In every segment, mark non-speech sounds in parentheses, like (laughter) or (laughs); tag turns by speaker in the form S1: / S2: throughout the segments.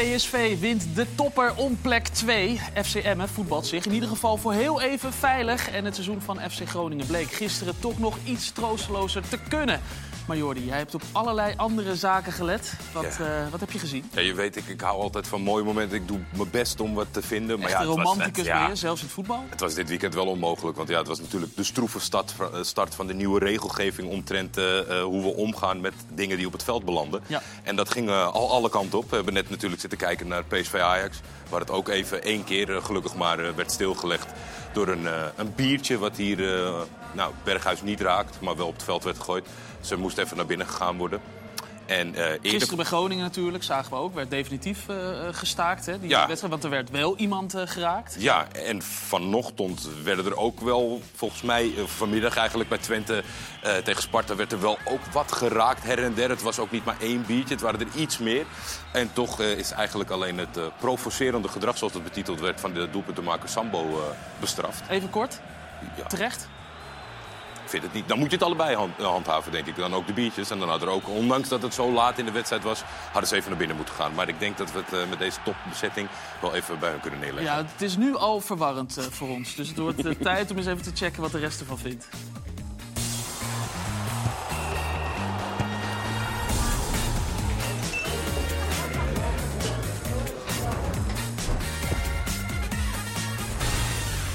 S1: PSV wint de topper om plek 2. FC Emmen voetbalt zich in ieder geval voor heel even veilig. En het seizoen van FC Groningen bleek gisteren toch nog iets troostelozer te kunnen. Maar Jordi, jij hebt op allerlei andere zaken gelet. Wat,
S2: Ja.
S1: eh, wat heb je gezien?
S2: Ja, je weet, ik, ik hou altijd van mooie momenten. Ik doe mijn best om wat te vinden. Maar
S1: Echt
S2: ja,
S1: een
S2: het was
S1: romanticus
S2: ja,
S1: je, zelfs in het voetbal?
S2: Het was dit weekend wel onmogelijk. Want ja, het was natuurlijk de stroeve start, eh, start van de nieuwe regelgeving... omtrent eh, eh, hoe we omgaan met dingen die op het veld belanden. En dat ging eh, al alle kanten op. We hebben net natuurlijk zitten kijken naar PSV Ajax. Waar het ook even één keer eh, gelukkig maar eh, werd stilgelegd... door een, eh, een biertje wat hier eh, nou, Berghuis niet raakt... maar wel op het veld werd gegooid. Ze moest even naar binnen gegaan worden. En, eh, eerder...
S1: Gisteren bij Groningen natuurlijk, zagen we ook, werd definitief eh, eh, gestaakt. Hè, die
S2: Ja.
S1: wedstrijd, want er werd wel iemand geraakt.
S2: Ja, en vanochtend werden er ook wel, volgens mij vanmiddag eigenlijk bij Twente tegen Sparta... werd er wel ook wat geraakt her en der. Het was ook niet maar één biertje, het waren er iets meer. En toch is eigenlijk alleen het provocerende gedrag, zoals het betiteld werd... van de doelpuntenmaker Sambo bestraft.
S1: Even kort,
S2: Ja,
S1: terecht.
S2: Niet. Dan moet je het allebei hand- eh, handhaven, denk ik. Dan ook de biertjes. En dan had er ook, ondanks dat het zo laat in de wedstrijd was... hadden ze even naar binnen moeten gaan. Maar ik denk dat we het eh, met deze topbezetting wel even bij hun kunnen neerleggen.
S1: Ja, het is nu al verwarrend eh, voor ons. Dus het wordt tijd om eens even te checken wat de rest ervan vindt.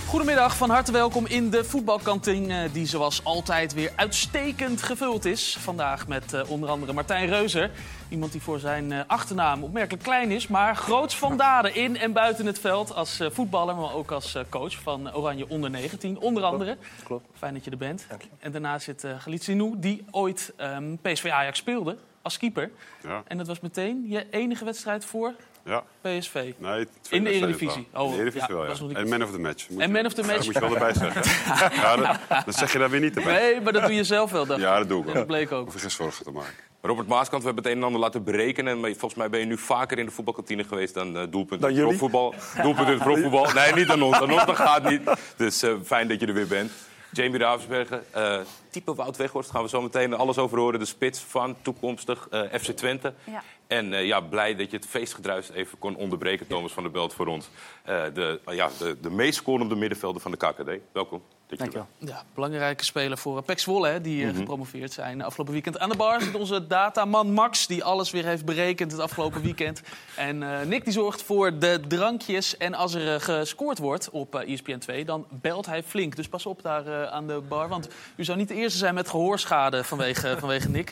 S1: Goedemiddag, van harte welkom in de voetbalkantine... die zoals altijd weer uitstekend gevuld is. Vandaag met eh, onder andere Martijn Reuzer. Iemand die voor zijn eh, achternaam opmerkelijk klein is... maar groots van daden in en buiten het veld. Als eh, voetballer, maar ook als eh, coach van Oranje Onder 19. Onder andere.
S3: Klopt.
S1: Fijn dat je er bent. En daarna zit uh, Galit Sinou, die ooit ehm, PSV Ajax speelde als keeper.
S4: Ja,
S1: En dat was meteen je enige wedstrijd voor
S4: ja.
S1: PSV.
S4: Nee,
S1: In de Eredivisie. Oh,
S4: In de Eredivisie
S1: ja,
S4: wel,
S1: dat
S4: ja. En man of the match. Moet
S1: En man of the match.
S4: Ja, moet je wel erbij zeggen. (laughs) ja, dat, dat zeg je daar weer niet erbij.
S1: Nee, maar dat doe je zelf wel. ik.
S4: Ja, dat doe ik
S1: Dat
S4: wel.
S1: bleek ook.
S4: Hoef je geen zorgen te maken.
S2: Robert Maaskant, we hebben het een en ander laten berekenen. Maar volgens mij ben je nu vaker in de voetbalkantine geweest dan uh, doelpunt
S3: Dan
S2: profvoetbal. Doelpunt in het profvoetbal. Nee, niet aan ons. Aan ons dat gaat niet. Dus eh, fijn dat je er weer bent. Jamie Ravensbergen, eh type Wout Weghorst. Gaan we zo meteen alles over horen. De spits van toekomstig eh, FC Twente.
S5: Ja.
S2: En eh, ja, blij dat je het feestgedruis even kon onderbreken, Thomas van der Belt, voor ons. Eh, de, ja, de, de meest scorende middenvelder van de KKD. Welkom.
S3: Dankjewel.
S1: Ja, belangrijke speler voor uh, Pek Zwolle, hè, die
S2: Mhm.
S1: gepromoveerd zijn afgelopen weekend. Aan de bar zit onze dataman Max, die alles weer heeft berekend het afgelopen weekend. En uh, Nick die zorgt voor de drankjes. En als er uh, gescoord wordt op uh, ESPN 2, dan belt hij flink. Dus pas op daar aan de bar, want u zou niet de eerste zijn met gehoorschade vanwege, vanwege Nick.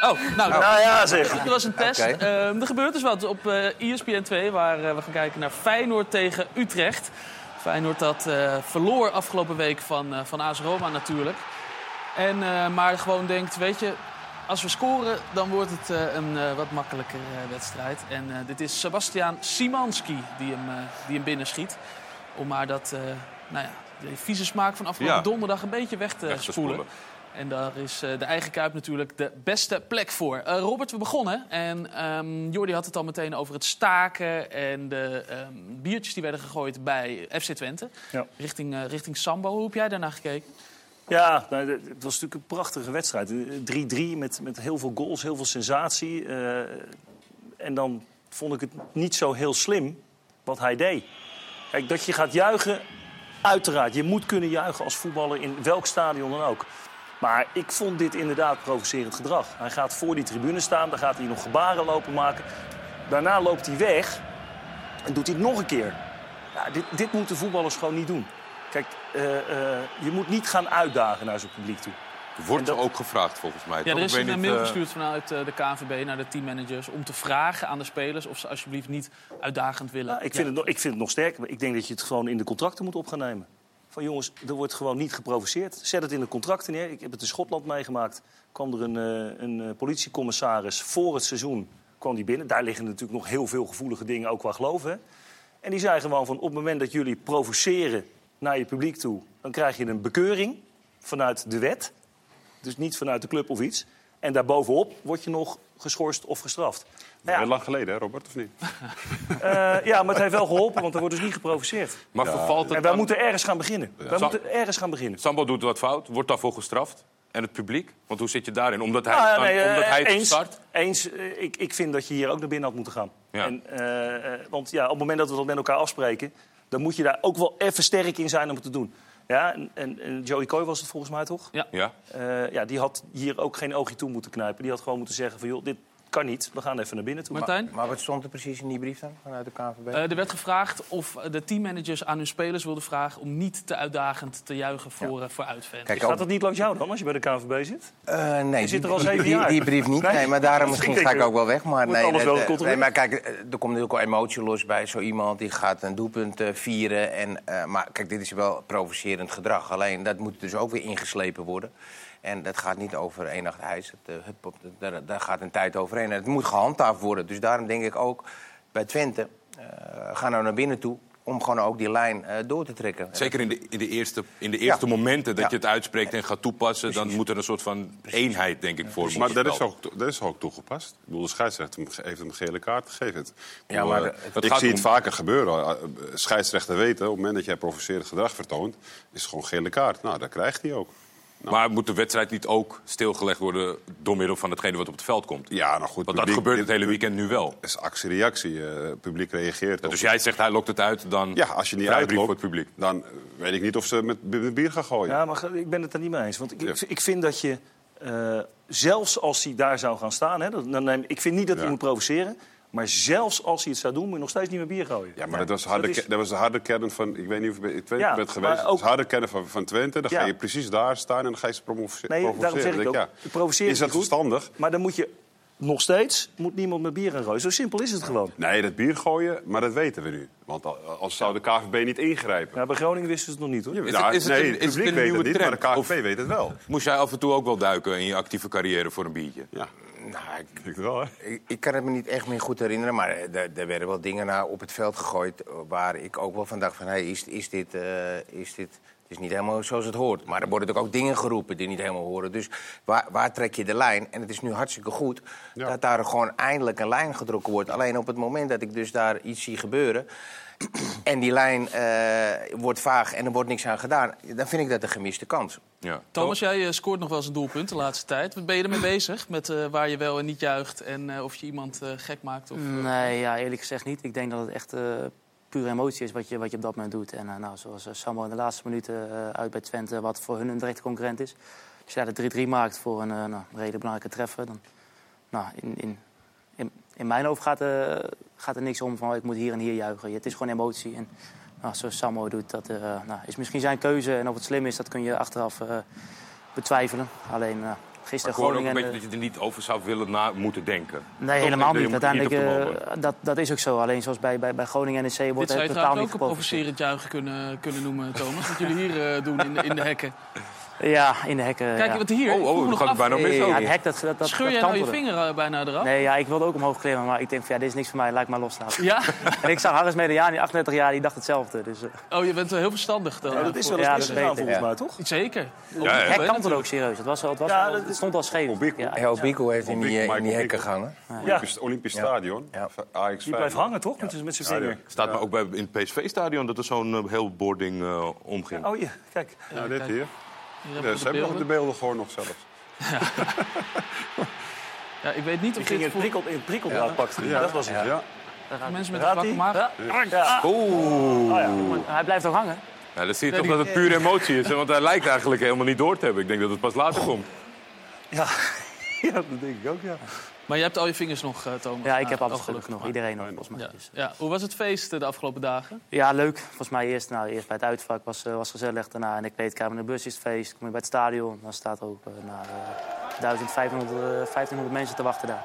S1: Oh, nou,
S3: Nou ja, zeg.
S1: Dat was een test. Ehm, er gebeurt dus wat op eh ESPN 2, waar eh, we gaan kijken naar Feyenoord tegen Utrecht. Feyenoord dat eh, verloor afgelopen week van, eh, van AS Roma natuurlijk. En, eh, maar gewoon denkt, weet je, als we scoren, dan wordt het eh, een eh, wat makkelijker eh, wedstrijd. En eh, dit is Sebastian Simanski die hem, die hem binnenschiet. Om maar dat, eh, nou ja, de vieze smaak van afgelopen
S2: Ja.
S1: donderdag een beetje weg te,
S2: Weg te
S1: spoelen.
S2: spoelen.
S1: En daar is eh, de eigen kuip natuurlijk de beste plek voor. Eh, Robert, we begonnen. En ehm Jordi had het al meteen over het staken en de ehm, biertjes die werden gegooid bij FC Twente.
S3: Ja.
S1: Richting, eh, richting Sambo. Hoe heb jij daarnaar gekeken?
S3: Ja, nou, het was natuurlijk een prachtige wedstrijd. 3-3 met, met heel veel goals, heel veel sensatie. En dan vond ik het niet zo heel slim wat hij deed. Kijk, dat je gaat juichen, uiteraard. Je moet kunnen juichen als voetballer in welk stadion dan ook. Maar ik vond dit inderdaad provocerend gedrag. Hij gaat voor die tribune staan, dan gaat hij nog gebaren lopen maken. Daarna loopt hij weg en doet hij het nog een keer. Ja, dit, dit moeten voetballers gewoon niet doen. Kijk, eh, eh, je moet niet gaan uitdagen naar zijn publiek toe.
S2: Wordt
S3: dat-
S2: ook gevraagd volgens mij.
S1: Ja,
S2: toch?
S1: er
S2: Ik
S1: is een mail
S2: eh,
S1: gestuurd vanuit eh, de KNVB naar de teammanagers... om te vragen aan de spelers of ze alsjeblieft niet uitdagend willen.
S3: Ja, ik, vind het, nog- ik vind het nog sterker. Ik denk dat je het gewoon in de contracten moet op gaan nemen. Jongens, er wordt gewoon niet geprovoceerd. Zet het in de contracten neer. Ik heb het in Schotland meegemaakt. kwam er een, eh, een eh, politiecommissaris voor het seizoen kwam die binnen. Daar liggen natuurlijk nog heel veel gevoelige dingen, ook qua geloven. En die zei gewoon van op het moment dat jullie provoceren naar je publiek toe... dan krijg je een bekeuring vanuit de wet. Dus niet vanuit de club of iets. En daarbovenop word je nog geschorst of gestraft. Nou ja,
S4: Heel lang geleden, hè, Robert, of niet? (laughs)
S3: eh, ja, maar het heeft wel geholpen, want er wordt dus niet geprovoceerd.
S2: Maar vervalt het
S3: En wij
S2: dan-
S3: moeten ergens gaan beginnen. Wij
S2: Sam-
S3: moeten ergens gaan beginnen.
S2: Sambo doet wat fout, wordt daarvoor gestraft. en het publiek? Want hoe zit je daarin? Omdat hij,
S3: ja,
S2: dan-
S3: nee, eh,
S2: omdat hij het
S3: eens,
S2: start?
S3: Eens, eh, ik, ik vind dat je hier ook naar binnen had moeten gaan.
S2: Ja.
S3: En, eh, eh, want ja, op het moment dat we dat met elkaar afspreken... dan moet je daar ook wel even sterk in zijn om het te doen. Ja, en, en, Joey Coy was het volgens mij toch?
S1: Ja.
S2: Ja?
S3: Eh, ja, die had hier ook geen oogje toe moeten knijpen. Die had gewoon moeten zeggen van, joh, dit kan niet. We gaan even naar binnen toe.
S1: Martijn?
S5: Maar wat stond er precies in die brief dan vanuit de KNVB?
S1: Eh, er werd gevraagd of de teammanagers aan hun spelers wilden vragen... om niet te uitdagend te juichen voor, eh, voor uitfans.
S5: Kijk,
S3: Gaat dat niet langs jou dan, als je bij de KNVB zit?
S5: Eh, nee,
S3: Je zit
S5: die-
S3: er al zeven
S5: die,
S3: jaar.
S5: Die brief niet.
S3: Nee?
S5: Nee, maar daarom misschien
S3: Ik
S5: ga ik ook wel weg. Maar, nee,
S3: alles wel
S5: nee, maar kijk, er komt natuurlijk ook emotie los bij zo iemand die gaat een doelpunt vieren. En, eh, maar kijk, dit is wel provocerend gedrag. Alleen dat moet dus ook weer ingeslepen worden. En dat gaat niet over één nacht ijs. Het, eh, op de- daar, daar gaat een tijd overheen. En het moet gehandhaafd worden. Dus daarom denk ik ook bij Twente, eh ga nou naar binnen toe om gewoon ook die lijn eh, door te trekken.
S2: Zeker in de, in de eerste, in de eerste
S5: Ja.
S2: momenten dat
S5: Ja.
S2: je het uitspreekt en gaat toepassen... dan moet er een soort van eenheid, denk ik, voor
S4: Maar dat is, ook, dat is ook toegepast. Ik bedoel, de scheidsrechter hem- heeft hem een gele kaart gegeven. Ik
S5: Ja, maar
S4: eh,
S5: het
S4: ik
S2: gaat
S4: zie
S2: om-
S4: het vaker gebeuren. Eh, Scheidsrechter weten, op het moment dat jij provocerend gedrag vertoont... is het gewoon gele kaart. Nou, dat krijgt hij ook.
S2: Maar moet de wedstrijd niet ook stilgelegd worden... door middel van hetgene wat op het veld komt?
S4: Ja, nou goed.
S2: Want dat gebeurt het hele weekend nu wel.
S4: is actie-reactie. eh, Het publiek reageert.
S2: Dus jij zegt hij lokt het uit, dan
S4: Ja, als je niet uitlokt,
S2: voor het publiek.
S4: dan weet ik niet of ze met bier gaan gooien.
S3: Ja, maar ik ben het er niet mee eens. Want ik,
S4: Ja.
S3: ik, vind dat je, eh, zelfs als hij daar zou gaan staan... Hè, dan, dan neem, ik vind niet dat hij
S4: Ja.
S3: moet provoceren... maar zelfs als hij het zou doen, moet je nog steeds niet meer bier gooien.
S4: Ja, maar dat, was harde,
S3: dat is-
S4: ke- dat was de harde kern van... Ik weet niet of je bij Twente
S3: Ja,
S4: bent geweest. Dat is
S3: ook-
S4: de harde kern van, van Twente. Dan
S3: Ja.
S4: ga je precies daar staan en dan ga je ze promoce-
S3: Nee,
S4: provoceren.
S3: daarom zeg ik ook, provoceren
S4: is dat
S3: goed.
S4: verstandig?
S3: Maar dan moet je nog steeds moet niemand met bier gaan gooien. Zo simpel is het gewoon.
S4: Nee, dat bier gooien, maar dat weten we nu. Want al- als zou de KVB niet ingrijpen...
S3: Ja, bij Groningen wisten ze het nog niet, hoor.
S2: Is
S4: Ja,
S2: het- is het
S4: nee,
S2: een-
S4: het
S2: is het
S4: publiek
S2: een
S4: weet
S2: nieuwe
S4: het niet, maar de? KVB weet het wel.
S2: Moest jij af en toe ook wel duiken in je actieve carrière voor een biertje?
S4: Ja,
S5: Nou, ik,
S4: ik wel?
S5: Ik, ik kan het me niet echt meer goed herinneren, maar er, er werden wel dingen naar op het veld gegooid... eh, waar ik ook wel van dacht van, hey, is, is dit... eh, is dit het is niet helemaal zoals het hoort. Maar er worden natuurlijk ook dingen geroepen die niet helemaal horen. Dus waar, waar trek je de lijn? En het is nu hartstikke goed
S4: Ja.
S5: dat daar gewoon eindelijk een lijn getrokken wordt. Alleen op het moment dat ik dus daar iets zie gebeuren... en die lijn eh, wordt vaag en er wordt niks aan gedaan... dan vind ik dat een gemiste kans.
S2: Ja.
S1: Thomas, jij eh, scoort nog wel eens een doelpunt de laatste tijd. Wat ben je ermee bezig? Met eh, waar je wel en niet juicht en eh, of je iemand eh, gek maakt? Of.
S6: Nee, ja, eerlijk gezegd niet. Ik denk dat het echt eh pure emotie is wat je, wat je op dat moment doet. En nou, zoals uh, Samuel in de laatste minuten uit bij Twente, wat voor hun een directe concurrent is. Als je daar de 3-3 maakt voor een eh, nou, redelijk belangrijke treffer, dan... Nou, in, in, in, mijn hoofd gaat, eh, gaat er niks om van ik moet hier en hier juichen. Het is gewoon emotie. En nou, zoals Samuel doet, dat eh, nou, is misschien zijn keuze. En of het slim is, dat kun je achteraf eh, betwijfelen. Alleen uh,
S2: Maar
S6: gisteren
S2: hoor ook een
S6: Groningen...
S2: beetje dat je er niet over zou willen na moeten denken.
S6: Nee,
S2: Toch
S6: helemaal niet. Uiteindelijk, dat, dat is ook zo. Alleen zoals bij, bij, bij Groningen NEC
S1: Dit
S6: wordt
S1: zou
S6: het
S1: je
S6: totaal niet
S1: ook een provocerend juichen kunnen, kunnen noemen, Thomas. Wat jullie hier eh, doen in in de hekken. (laughs)
S6: Ja, in de hekken.
S1: Kijk,
S6: ja.
S1: wat hier.
S2: Oh, oh, dat
S1: nog
S2: gaat
S1: af.
S2: bijna mis
S6: Ja,
S2: ook.
S6: het hek, dat, dat, dat,
S1: Scheur
S6: dat
S1: jij nou je vinger eh, bijna eraf?
S6: Nee, ja, ik wilde ook omhoog klimmen, maar ik denk van ja, dit is niks voor mij, laat ik maar loslaten.
S1: Ja? (laughs)
S6: En ik zag Harris Mediani, 38 jaar, die dacht hetzelfde. Dus, eh,
S1: Oh, je bent wel heel verstandig dan.
S3: Ja, dat is wel eens
S6: Ja,
S3: volgens
S5: ja.
S3: mij, toch?
S1: Zeker.
S2: Ja, ja.
S6: het hek kantelde ook serieus. Het, was, wel- het, was
S3: Ja,
S6: wel-
S3: dat
S6: het stond al scheef. Ja,
S5: Obico heeft in die, eh, in die
S4: Michael
S5: hekken gehangen.
S3: Ja,
S4: Olympisch, Olympisch Stadion.
S3: Die blijft hangen, toch? Met, met zijn vinger.
S2: Staat me ook bij, in het PSV-stadion dat er zo'n eh, heel boarding eh, omging.
S3: Oh ja, kijk.
S4: Nou, dit hier.
S1: Hier
S4: Ja,
S1: hebben we
S4: ze hebben nog de
S1: beelden.
S4: gewoon nog zelfs. (laughs)
S1: Ja, ik weet niet of
S3: ging in
S1: dit
S3: het,
S1: voor
S3: prikkel, in het prikkeldraad pakte. Ja. Dat was het.
S4: Ja.
S1: mensen met een vlakke maag...
S3: Ja.
S2: Oeh.
S3: Oh, ja.
S6: Hij blijft nog hangen.
S2: Ja, dan zie je toch dat het pure emotie is. Want hij lijkt eigenlijk helemaal niet door te hebben. Ik denk dat het pas later komt.
S3: Ja. (laughs) ja, dat denk ik ook, ja.
S1: Maar je hebt al je vingers nog, eh, Thomas.
S6: Ja, ik
S1: Ah,
S6: heb alles
S1: oh,
S6: gelukkig nog. Iedereen nog, volgens mij.
S1: Ja.
S6: Dus.
S1: Ja. Hoe was het feest eh, de afgelopen dagen?
S6: Ja, leuk. Volgens mij eerst, nou, eerst bij het uitvak was, eh, was gezellig. Daarna in de kleedkamer in de bus is het feest. Kom je bij het stadion, dan staat er ook uh, nou, uh, 1500, uh, 1500 mensen te wachten daar.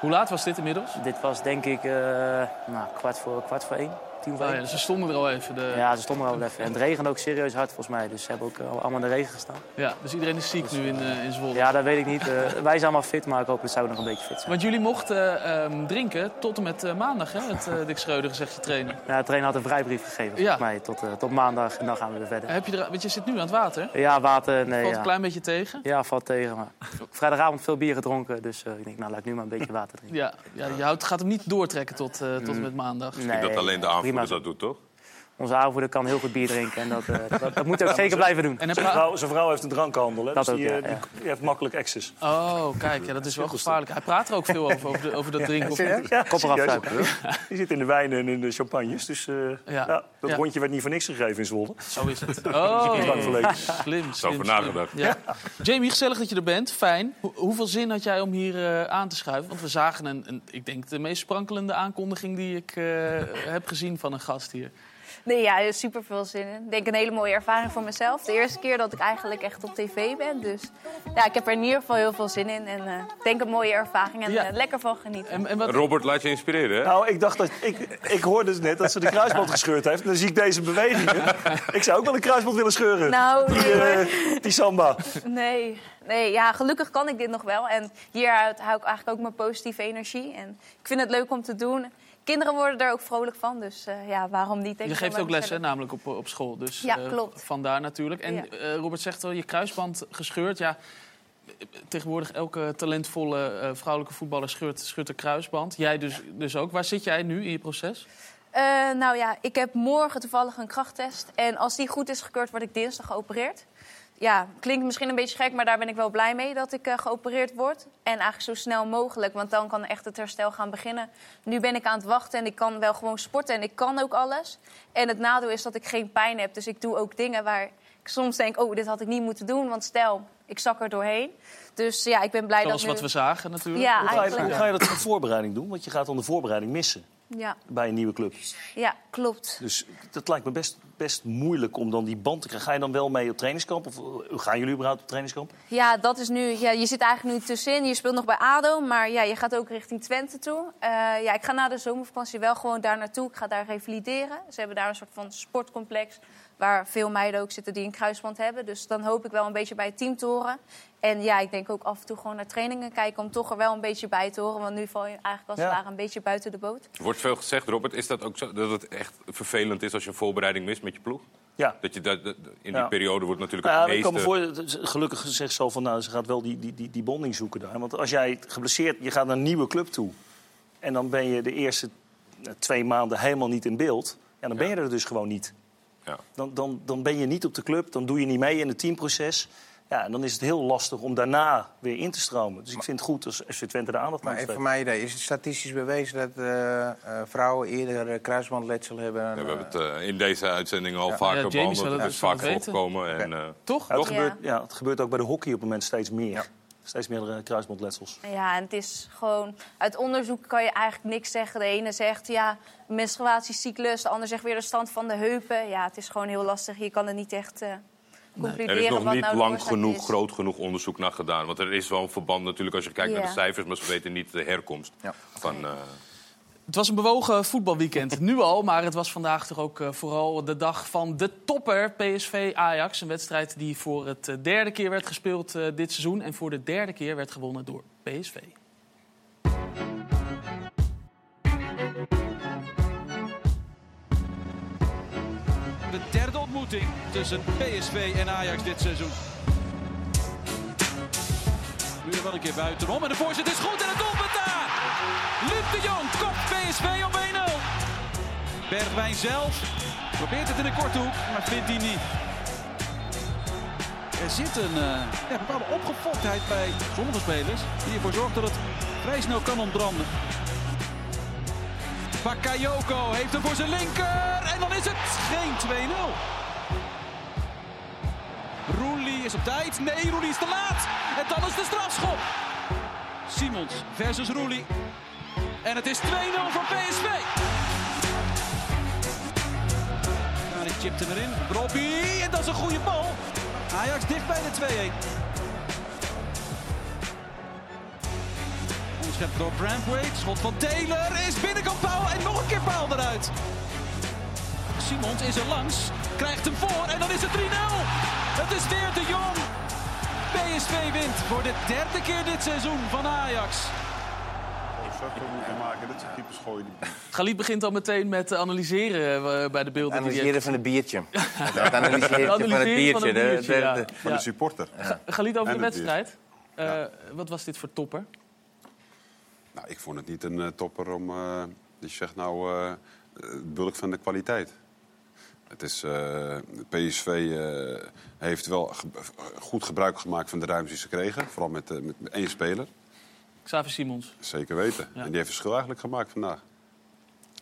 S1: Hoe laat was dit inmiddels?
S6: Dit was denk ik nou, kwart, voor, kwart voor één. Tien voor
S1: Oh, ja, ze stonden er al even. De...
S6: Ja, ze stonden er al even. En het regende ook serieus hard volgens mij. Dus ze hebben ook uh, allemaal in de regen gestaan.
S1: Ja, dus iedereen is ziek nu in, uh, in Zwolle.
S6: Ja, dat weet ik niet. Uh, (laughs) wij zijn allemaal fit, maar ik hoop dat zij nog een beetje fit zijn.
S1: Want jullie mochten um, drinken tot en met uh, maandag, hè? Het uh, Dick Schreuder, zegt je trainer.
S6: Ja, de trainer had een vrijbrief gegeven,
S1: ja.
S6: volgens mij. Tot, uh, tot maandag en dan gaan we weer verder.
S1: Heb je er, want je zit nu aan het water.
S6: Ja, water, nee.
S1: Valt
S6: ja.
S1: een klein beetje tegen?
S6: Ja, valt tegen. Maar vrijdagavond veel bier gedronken, dus ik denk, nou, laat ik nu maar een beetje water drinken.
S1: Ja, ja je houdt, gaat hem niet doortrekken tot, tot en met maandag.
S2: Ik denk dat alleen de aanvoerder dat doet, toch?
S6: Onze aanvoerder kan heel goed bier drinken. En dat, eh, (laughs) dat, dat moet hij ook zeker blijven doen.
S1: En
S3: Zijn vrouw, zijn vrouw heeft een drankhandel, hè?
S6: Dat
S3: dus die,
S6: ook, ja,
S3: eh, die,
S6: ja.
S3: die heeft makkelijk access.
S1: Oh, kijk, ja, dat is wel gevaarlijk. Hij praat er ook veel over, over, de, over dat drinken.
S3: Ja,
S6: Kop eraf.
S3: Die zit in de wijnen en in de champagnes. Dus eh, ja. dat
S1: Ja.
S3: rondje werd niet voor niks gegeven in Zwolle.
S1: Zo is het. (laughs) Oh, slim, slim,
S2: over
S1: slim.
S2: nagedacht.
S1: Ja. Jamie, gezellig dat je er bent. Fijn. Ho- hoeveel zin had jij om hier eh, aan te schuiven? Want we zagen een, een, ik denk, de meest sprankelende aankondiging die ik eh, heb gezien van een gast hier.
S7: Nee, ja, er super veel zin in. Ik denk een hele mooie ervaring voor mezelf. De eerste keer dat ik eigenlijk echt op tv ben. Dus ja, ik heb er in ieder geval heel veel zin in. En eh, ik denk een mooie ervaring en
S1: Ja.
S7: eh, lekker van genieten.
S1: En, en wat,
S2: Robert, laat je inspireren, hè?
S3: Nou, ik dacht dat. Ik, ik hoorde dus net dat ze de kruisband gescheurd heeft. En dan zie ik deze bewegingen. Ik zou ook wel een kruisband willen scheuren.
S7: Nou, hoor.
S3: Eh, die samba.
S7: nee. Nee, ja, gelukkig kan ik dit nog wel. En hieruit hou ik eigenlijk ook mijn positieve energie. En ik vind het leuk om te doen. Kinderen worden er ook vrolijk van. Dus eh, ja, waarom niet?
S1: je geeft ook
S7: bij
S1: les, hè,
S7: mezelf.
S1: namelijk op, op school. Dus
S7: Ja,
S1: eh,
S7: klopt.
S1: vandaar natuurlijk. En
S7: Ja.
S1: eh, Robert zegt al, je kruisband gescheurd. Ja, tegenwoordig elke talentvolle vrouwelijke voetballer scheurt, scheurt een kruisband. Jij dus, dus ook. Waar zit jij nu in je proces?
S7: Nou ja, ik heb morgen toevallig een krachttest. En als die goed is gekeurd, word ik dinsdag geopereerd. Ja, klinkt misschien een beetje gek, maar daar ben ik wel blij mee dat ik eh, geopereerd word. En eigenlijk zo snel mogelijk, want dan kan echt het herstel gaan beginnen. Nu ben ik aan het wachten en ik kan wel gewoon sporten en ik kan ook alles. En het nadeel is dat ik geen pijn heb, dus ik doe ook dingen waar ik soms denk... oh, dit had ik niet moeten doen, want stel, ik zak er doorheen. Dus ja, ik ben blij
S1: Zoals
S7: dat
S1: wat
S7: nu...
S1: we zagen natuurlijk.
S7: Ja,
S3: Hoe ga, je,
S7: eigenlijk
S3: hoe ga je dat voor voorbereiding doen? Want je gaat dan de voorbereiding missen
S7: Ja,
S3: bij een nieuwe club.
S7: ja, klopt.
S3: Dus dat lijkt me best, best moeilijk om dan die band te krijgen. Ga je dan wel mee op trainingskamp? Of eh, gaan jullie überhaupt op trainingskamp?
S7: Ja, dat is nu. Ja, je zit eigenlijk nu tussenin. Je speelt nog bij ADO, maar ja, je gaat ook richting Twente toe. Eh, ja, ik ga na de zomervakantie wel gewoon daar naartoe. Ik ga daar revalideren. Ze hebben daar een soort van sportcomplex waar veel meiden ook zitten die een kruisband hebben. Dus dan hoop ik wel een beetje bij het team te horen. En ja, ik denk ook af en toe gewoon naar trainingen kijken om toch er wel een beetje bij te horen. Want nu val je eigenlijk als het
S3: Ja.
S7: ware een beetje buiten de boot.
S2: Er wordt veel gezegd, Robert. Is dat ook zo dat het echt vervelend is als je een voorbereiding mist met je ploeg?
S3: Ja.
S2: Dat je dat, dat- in die
S3: Ja.
S2: periode wordt natuurlijk het
S3: ja, ik kan me
S2: meeste...
S3: voor, gelukkig zegt ze al van, nou, ze gaat wel die, die, die, die bonding zoeken daar. Want als jij geblesseerd, je gaat naar een nieuwe club toe. En dan ben je de eerste eh, twee maanden helemaal niet in beeld. Ja, dan ben je er dus gewoon niet.
S2: Ja.
S3: Dan, dan, dan ben je niet op de club, dan doe je niet mee in het teamproces. Ja, en dan is het heel lastig om daarna weer in te stromen. Dus ik vind het goed als FC Twente de aandacht
S5: Maar
S3: aan
S5: even
S3: steekt.
S5: voor mij idee, is het statistisch bewezen dat eh, eh, vrouwen eerder eh, kruisbandletsel hebben?
S2: Ja, we hebben het in deze uitzending al
S5: Ja.
S2: vaker
S1: Ja,
S2: behandeld.
S1: Het dus
S2: is vaak voorgekomen. En, eh,
S1: Toch?
S3: Ja, het,
S7: Ja.
S3: gebeurt, ja, het gebeurt ook bij de hockey op het moment steeds meer. Steeds meer kruisbandletsels.
S7: Ja, en het is gewoon... Uit onderzoek kan je eigenlijk niks zeggen. De ene zegt, ja, menstruatiecyclus. De ander zegt weer de stand van de heupen. Ja, het is gewoon heel lastig. Je kan er niet echt eh concluderen
S2: er is nog
S7: wat
S2: niet
S7: nou
S2: lang genoeg,
S7: is.
S2: groot genoeg onderzoek naar gedaan. Want er is wel een verband natuurlijk als je kijkt naar de cijfers... maar ze weten niet de herkomst
S5: Ja.
S2: van... eh,
S1: Het was een bewogen voetbalweekend, nu al. Maar het was vandaag toch ook eh, vooral de dag van de topper PSV-Ajax. Een wedstrijd die voor het eh, derde keer werd gespeeld eh, dit seizoen. En voor de derde keer werd gewonnen door PSV.
S8: De derde ontmoeting tussen PSV en Ajax dit seizoen. Wel een keer buitenom en de voorzet is goed en het doelpunt daar. Luc de Jong kopt PSV op 1-0. Bergwijn zelf probeert het in de korte hoek, maar vindt hij niet. Er zit een eh, bepaalde opgefoktheid bij sommige spelers die ervoor zorgt dat het vrij snel kan ontbranden. Bakayoko heeft hem voor zijn linker. En dan is het geen 2-0. Roelie is op tijd. Nee, Roelie is te laat. En dan is de strafschop. Simons versus Roelie. En het is 2-0 voor PSV. Nou, die erin. Robbie. En dat is een goede bal. Ajax dicht bij de 2-1. Onderschept door Brandweight. Schot van Taylor is binnenkant paal en nog een keer paal eruit. Simons is er langs, krijgt hem voor en dan is het 3-0. Het is weer de Jong. PSV wint voor de derde keer dit seizoen van Ajax.
S4: Maken, dat gooien. Die...
S1: Galit begint al meteen met analyseren eh, bij de beelden. die
S5: Analyseren van het biertje. (laughs) Het analyseren van het biertje.
S1: van
S5: de-
S1: biertje,
S5: de-
S1: ja.
S5: de-
S4: Van
S1: Ja.
S4: de supporter.
S1: Galit over
S4: En
S1: de wedstrijd. Eh, Wat was dit voor topper?
S4: Nou, ik vond het niet een eh, topper om... eh, dat je zegt, nou, eh, het bulk van de kwaliteit. Het is, eh, PSV eh, heeft wel ge- goed gebruik gemaakt van de ruimte die ze kregen. Vooral met, eh, met één speler.
S1: Xavi Simons.
S4: Zeker weten.
S1: Ja.
S4: En die heeft verschil eigenlijk gemaakt vandaag.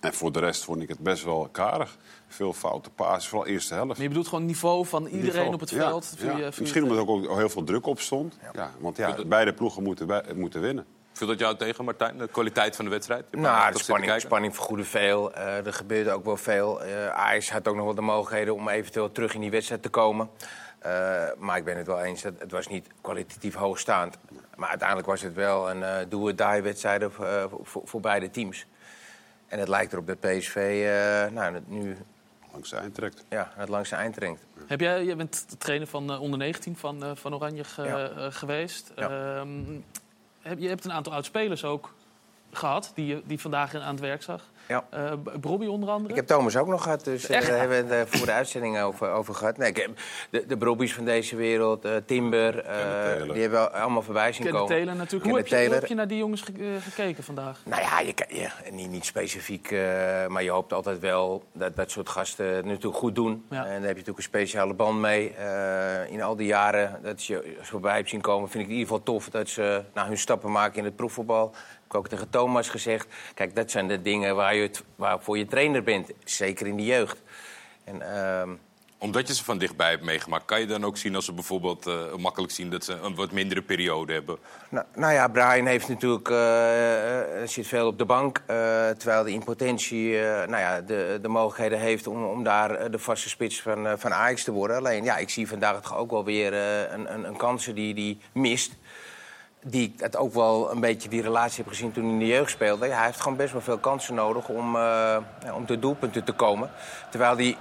S4: En voor de rest vond ik het best wel karig. Veel foute passes, vooral eerste helft.
S1: Maar je bedoelt gewoon het niveau van iedereen
S4: Niveau.
S1: op het veld?
S4: ja. Misschien
S1: het-
S4: omdat er ook heel veel druk op stond. Ja. want ja, beide ploegen moeten, moeten winnen.
S2: Viel dat jou tegen, Martijn? De kwaliteit van de wedstrijd?
S5: Nou, de spanning, spanning vergoedde veel. Eh, er gebeurde ook wel veel. Eh Ajax had ook nog wel de mogelijkheden om eventueel terug in die wedstrijd te komen. Eh, maar ik ben het wel eens, dat het was niet kwalitatief hoogstaand. Maar uiteindelijk was het wel een eh do-or-die wedstrijd eh, voor, voor beide teams. En het lijkt erop dat PSV eh, nou, het nu
S4: Langs de eind trekt.
S5: ja, het langste eind trekt.
S1: Heb jij, jij bent de trainer van eh, onder 19 van, eh, van Oranje ge-
S5: Ja.
S1: geweest.
S5: Ja.
S1: Ehm, je hebt een aantal oud-spelers ook gehad die, je- die vandaag aan het werk zag.
S5: Ja.
S1: Eh, Brobby onder andere.
S5: Ik heb Thomas ook nog gehad, dus eh, daar hebben we het eh, voor de uitzending over, over gehad. Nee, ik heb de, de Brobbies van deze wereld, eh, Timber, eh,
S4: Taylor.
S5: die hebben we allemaal voorbij zien
S1: Kenneth
S5: komen.
S1: Taylor natuurlijk. Hoe heb, je, hoe heb je naar die jongens ge- gekeken vandaag?
S5: Nou ja, je, ja niet, niet specifiek, eh, maar je hoopt altijd wel dat dat soort gasten het natuurlijk goed doen.
S1: Ja.
S5: En daar heb je natuurlijk een speciale band mee. Eh, in al die jaren dat je zo voorbij hebt zien komen, vind ik in ieder geval tof dat ze nou, hun stappen maken in het proefvoetbal. Ik ook tegen Thomas gezegd, kijk, dat zijn de dingen waar je het, waarvoor je trainer bent. Zeker in de jeugd. En, ehm,
S2: Omdat je ze van dichtbij hebt meegemaakt, kan je dan ook zien als ze bijvoorbeeld eh, makkelijk zien dat ze een wat mindere periode hebben?
S5: Nou, nou ja, Brian heeft natuurlijk, eh, eh, zit veel op de bank. terwijl hij in potentie nou ja, de, de mogelijkheden heeft om, om daar de vaste spits van, van Ajax te worden. Alleen ja, ik zie vandaag toch ook wel weer een, een, een kansen die hij mist. Die ik het ook wel een beetje die relatie heb gezien toen hij in de jeugd speelde. Ja, hij heeft gewoon best wel veel kansen nodig om, ja, om tot doelpunten te komen. Terwijl hij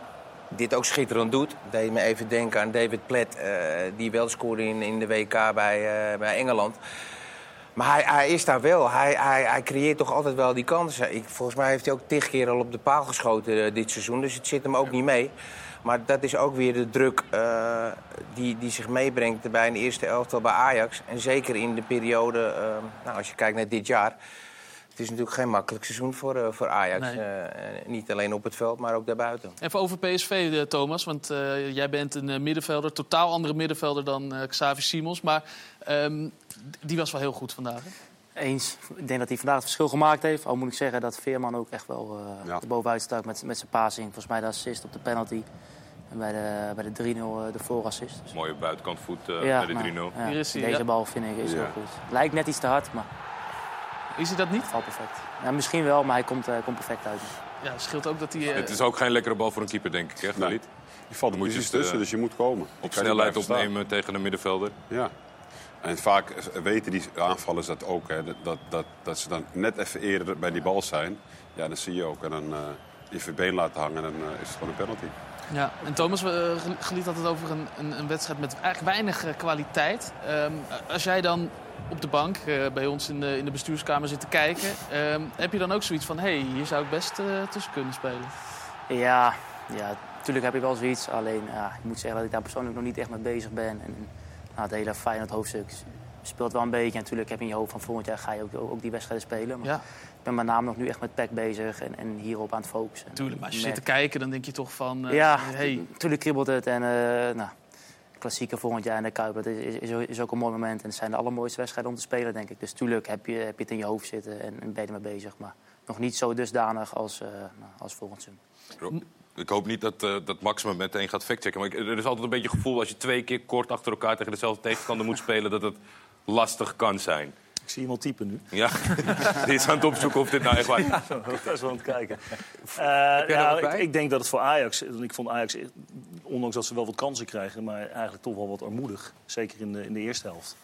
S5: dit ook schitterend doet. Deed me even denken aan David Platt, eh, die wel scoorde in, in de WK bij, eh, bij Engeland. Maar hij, hij is daar wel. Hij, hij, hij creëert toch altijd wel die kansen. Ik, volgens mij heeft hij ook tig keer al op de paal geschoten dit seizoen. Dus het zit hem ook niet mee. Maar dat is ook weer de druk eh, die, die zich meebrengt bij een eerste elftal bij Ajax. En zeker in de periode, eh, nou, als je kijkt naar dit jaar... Het is natuurlijk geen makkelijk seizoen voor, eh, voor Ajax.
S1: Nee.
S5: Niet alleen op het veld, maar ook daarbuiten.
S1: Even over PSV, Thomas. Want jij bent een middenvelder, totaal andere middenvelder dan Xavi Simons. Maar ehm, die was wel heel goed vandaag. Hè?
S6: Eens. Ik denk dat hij vandaag het verschil gemaakt heeft. Al moet ik zeggen dat Veerman ook echt wel eh
S4: Ja.
S6: bovenuit stak met, met zijn passing. Volgens mij de assist op de penalty. En bij de, bij de 3-0 eh, de voorassist. Dus,
S2: Mooie buitenkant voet eh,
S6: ja,
S2: bij de 3-0.
S6: nou, ja,
S1: Hier is hij,
S6: deze
S1: ja.
S6: bal vind ik is
S4: Ja.
S6: heel goed. Lijkt net iets te hard, maar
S1: Is hij dat niet?
S6: valt perfect. Ja, misschien wel, maar hij komt, eh, komt perfect uit.
S1: Ja, het scheelt ook dat hij... eh,
S2: Het is ook geen lekkere bal voor een keeper, denk ik, hè, Galit?
S4: Je valt er precies
S2: eh,
S4: tussen, dus je moet komen.
S2: Op snelheid opnemen tegen een middenvelder.
S4: Ja. En vaak weten die aanvallers dat ook, hè, dat, dat, dat, dat ze dan net even eerder bij die bal zijn. Ja, dan zie je ook. En dan eh je je been laten hangen en dan eh, is het gewoon een penalty.
S1: Ja, en Thomas, we uh, geliet het over een, een, een wedstrijd met eigenlijk weinig kwaliteit. Ehm, als jij dan op de bank eh, bij ons in de, in de bestuurskamer zit te kijken, ehm, heb je dan ook zoiets van: hé, hey, hier zou ik best eh, tussen kunnen spelen?
S6: Ja, ja, natuurlijk heb je wel zoiets. Alleen, ja, ik moet zeggen dat ik daar persoonlijk nog niet echt mee bezig ben. En, nou, het hele Feyenoord hoofdstuk speelt wel een beetje. En natuurlijk heb je in je hoofd van volgend jaar ga je ook, ook die wedstrijden spelen. Maar
S1: Ja,
S6: ik ben met name nog nu echt met PEC bezig en, en hierop aan het focussen.
S1: tuurlijk. Maar als je zit te kijken, dan denk je toch van: eh,
S6: ja,
S1: hey,
S6: natuurlijk kribbelt het. En eh nou, klassieker volgend jaar in de Kuip, dat is, is, is ook een mooi moment. En het zijn de allermooiste wedstrijden om te spelen, denk ik. Dus tuurlijk heb je, heb je het in je hoofd zitten en, en ben je ermee bezig. Maar nog niet zo dusdanig als, eh nou, als volgend seizoen.
S2: Ik hoop niet dat, eh, dat Max me meteen gaat factchecken. Maar ik- er is altijd een beetje het gevoel als je twee keer kort achter elkaar tegen dezelfde tegenstander moet spelen, dat het lastig kan zijn.
S3: Ik zie iemand typen nu.
S2: Ja, (laughs) dit is aan het opzoeken of dit nou echt waar is.
S3: Dat is wel aan het kijken. Eh,
S5: jij
S3: nou, ik, ik denk dat het voor Ajax... Ik vond Ajax, ondanks dat ze wel wat kansen krijgen... maar eigenlijk toch wel wat armoedig. Zeker in de, in de eerste helft.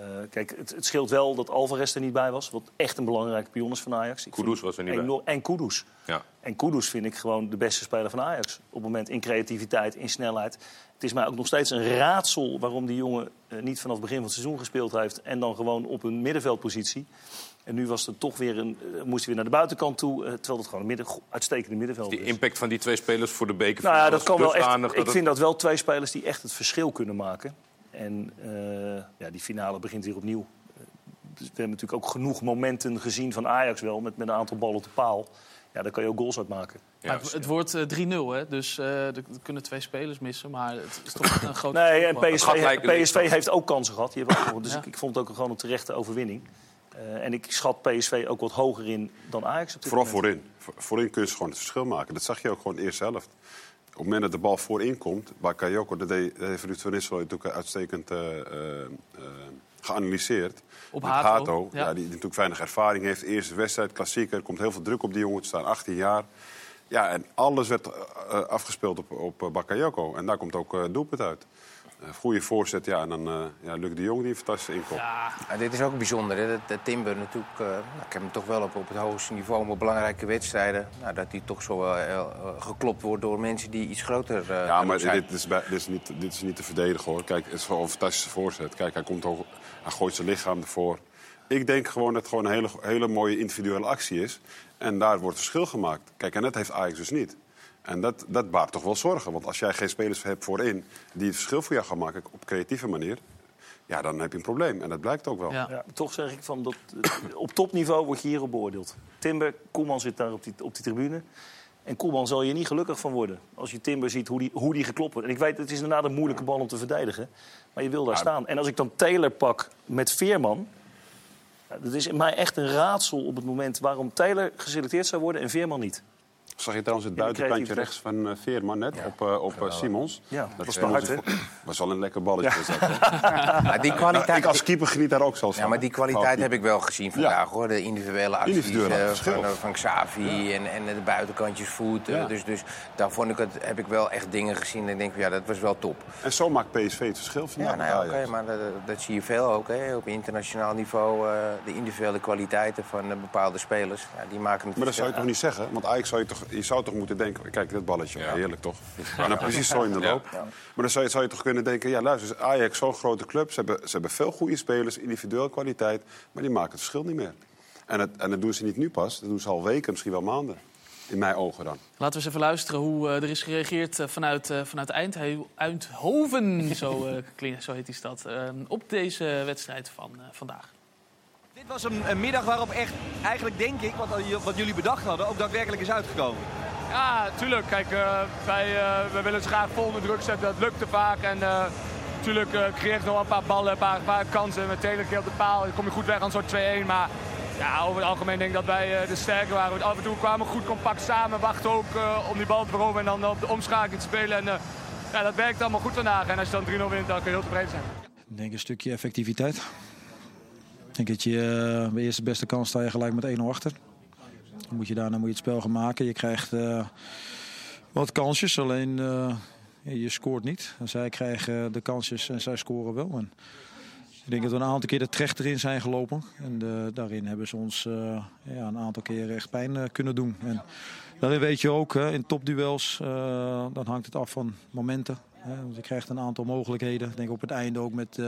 S3: Eh, kijk, het, het scheelt wel dat Alvarez er niet bij was. Wat echt een belangrijke pion is van Ajax. Ik
S2: Kudus was er niet bij.
S3: En Kudus.
S2: Ja.
S3: En Kudus vind ik gewoon de beste speler van Ajax. Op het moment in creativiteit, in snelheid. Het is mij ook nog steeds een raadsel waarom die jongen eh, niet vanaf het begin van het seizoen gespeeld heeft. En dan gewoon op een middenveldpositie. En nu was het toch weer een, eh, moest hij weer naar de buitenkant toe. terwijl het gewoon een midden, uitstekende middenveld
S2: Die
S3: is.
S2: impact van die twee spelers voor de beker.
S3: Nou ja, dat kan wel echt. Ik
S2: dat
S3: vind dat wel twee spelers die echt het verschil kunnen maken. En eh, ja, die finale begint weer opnieuw. Eh, we hebben natuurlijk ook genoeg momenten gezien van Ajax wel... met, met een aantal ballen op de paal. Ja, daar kan je ook goals uit maken.
S1: Het, het wordt eh, 3-0, hè? dus eh, er kunnen twee spelers missen. Maar het is toch een grote... (coughs)
S3: Nee, en
S1: verschil.
S3: PSV, PSV heeft ook kansen gehad. Ook, dus
S1: Ja.
S3: ik, ik vond het ook gewoon een terechte overwinning. Eh, en ik schat PSV ook wat hoger in dan Ajax. Op dit
S4: Vooral
S3: moment.
S4: voorin. Voor- Voorin kun je gewoon het verschil maken. Dat zag je ook gewoon de eerste helft. Op het moment dat de bal voorin komt, Bakayoko, dat deed- dat heeft Ruud van Nistelrooy natuurlijk uitstekend eh, eh, eh, geanalyseerd.
S1: Op Hato,
S4: ja.
S1: ja.
S4: die natuurlijk weinig ervaring heeft. Eerste wedstrijd, klassieker, er komt heel veel druk op die jongen. Te staan 18 jaar. Ja, en alles werd afgespeeld op, op Bakayoko. En daar komt ook doelpunt uit. Goede voorzet, ja. En dan eh ja, Luc de Jong die een fantastische inkoop.
S1: Ja,
S5: dit is ook bijzonder. Hè? Dat, dat Timber natuurlijk, eh, nou, ik heb hem toch wel op, op het hoogste niveau, maar belangrijke wedstrijden, nou, dat hij toch zo wel eh, eh, geklopt wordt door mensen die iets groter eh,
S4: Ja, maar
S5: zijn.
S4: dit is, bij- dit, is niet, dit is niet te verdedigen hoor. Kijk, het is gewoon een fantastische voorzet. Kijk, hij, komt ook, hij gooit zijn lichaam ervoor. Ik denk gewoon dat het gewoon een hele, hele mooie individuele actie is. En daar wordt verschil gemaakt. Kijk, en dat heeft Ajax dus niet. En dat, dat baart toch wel zorgen. Want als jij geen spelers hebt voorin die het verschil voor jou gaan maken op creatieve manier. Ja, dan heb je een probleem. En dat blijkt ook wel.
S1: ja.
S3: Ja, toch zeg ik van dat eh, op topniveau word je hierop beoordeeld. Timber, Koeman zit daar op die, op die tribune. En Koeman zal je niet gelukkig van worden. Als je Timber ziet hoe die, hoe die geklopt wordt. En ik weet, het is inderdaad een moeilijke bal om te verdedigen. Maar je wil daar staan. En als ik dan Taylor pak met Veerman. Dat is in mij echt een raadsel op het moment waarom Taylor geselecteerd zou worden en Veerman niet.
S4: Zag je trouwens het buitenkantje rechts van eh, Veerman net op, eh, op eh, Simons?
S3: Ja,
S4: Dat
S3: was
S4: is
S3: te hard, hè? (laughs)
S4: was wel een lekker balletje. dat? (laughs)
S5: Maar die
S4: Nou,
S5: kwaliteit,
S4: ik als keeper geniet daar ook zelfs van.
S5: ja, maar die kwaliteit heb ik wel gezien vandaag, hoor. De individuele acties
S4: Individuele
S5: eh, van, eh, van Xavi en, en de buitenkantjes voet. eh,
S4: Ja.
S5: Dus, dus daar vond ik het, heb ik wel echt dingen gezien. En ik denk, van, ja, dat was wel top.
S4: En zo maakt PSV het verschil vandaag.
S5: Ja, nou ja,
S4: met
S5: oké,
S4: Ajax.
S5: maar dat, dat zie je veel ook. Hè. Op internationaal niveau, eh, de individuele kwaliteiten van eh, bepaalde spelers. Ja, die maken het
S4: Maar dat zou je toch niet zeggen? Want Ajax zou je toch, je zou toch moeten denken... Kijk, dat balletje,
S2: Ja.
S4: heerlijk toch? (laughs) En dan precies zo in de loop. Maar dan zou je, zou je toch kunnen denken... Ja, luister, Ajax zo'n grote club. Ze hebben, ze hebben veel goede spelers, individueel kwaliteit. Maar die maken het verschil niet meer. En, het, en dat doen ze niet nu pas. Dat doen ze al weken, misschien wel maanden. In mijn ogen dan.
S1: Laten we eens even luisteren hoe eh, er is gereageerd eh, vanuit, eh, vanuit Eindhe- Eindhoven, zo, (laughs) klinkt- zo heet die stad, op deze wedstrijd van vandaag.
S9: Dit was een, een middag waarop echt, eigenlijk denk ik, wat, wat jullie bedacht hadden, ook daadwerkelijk is uitgekomen.
S10: Ja, tuurlijk. Kijk, eh, wij, eh, wij willen ze graag vol onder druk zetten. Dat lukte vaak. En eh natuurlijk eh creëer ik nog wel een paar ballen, een paar, een paar kansen. Met Taylor keer op de paal. Dan kom je goed weg aan zo'n 2-1. Maar ja, over het algemeen denk ik dat wij eh, de sterker waren. Want af en toe kwamen we goed compact samen. Wachten ook eh, om die bal te veroveren en dan op de omschakeling te spelen. En eh, ja, dat werkt allemaal goed vandaag. En als je dan 3-0 wint, dan kun je heel tevreden zijn.
S11: Ik denk een stukje effectiviteit. Ik denk dat je eh, bij eerste beste kans sta je gelijk met 1-0 achter. Dan moet je daarna moet je het spel gaan maken. Je krijgt eh, wat kansjes, alleen eh, je scoort niet. Zij krijgen de kansjes en zij scoren wel. En ik denk dat we een aantal keer de trecht erin zijn gelopen. En daarin hebben ze ons ja, een aantal keer echt pijn kunnen doen. En daarin weet je ook, hè, in topduels, eh, dan hangt het af van momenten. Hè, want je krijgt een aantal mogelijkheden. Ik denk op het einde ook met,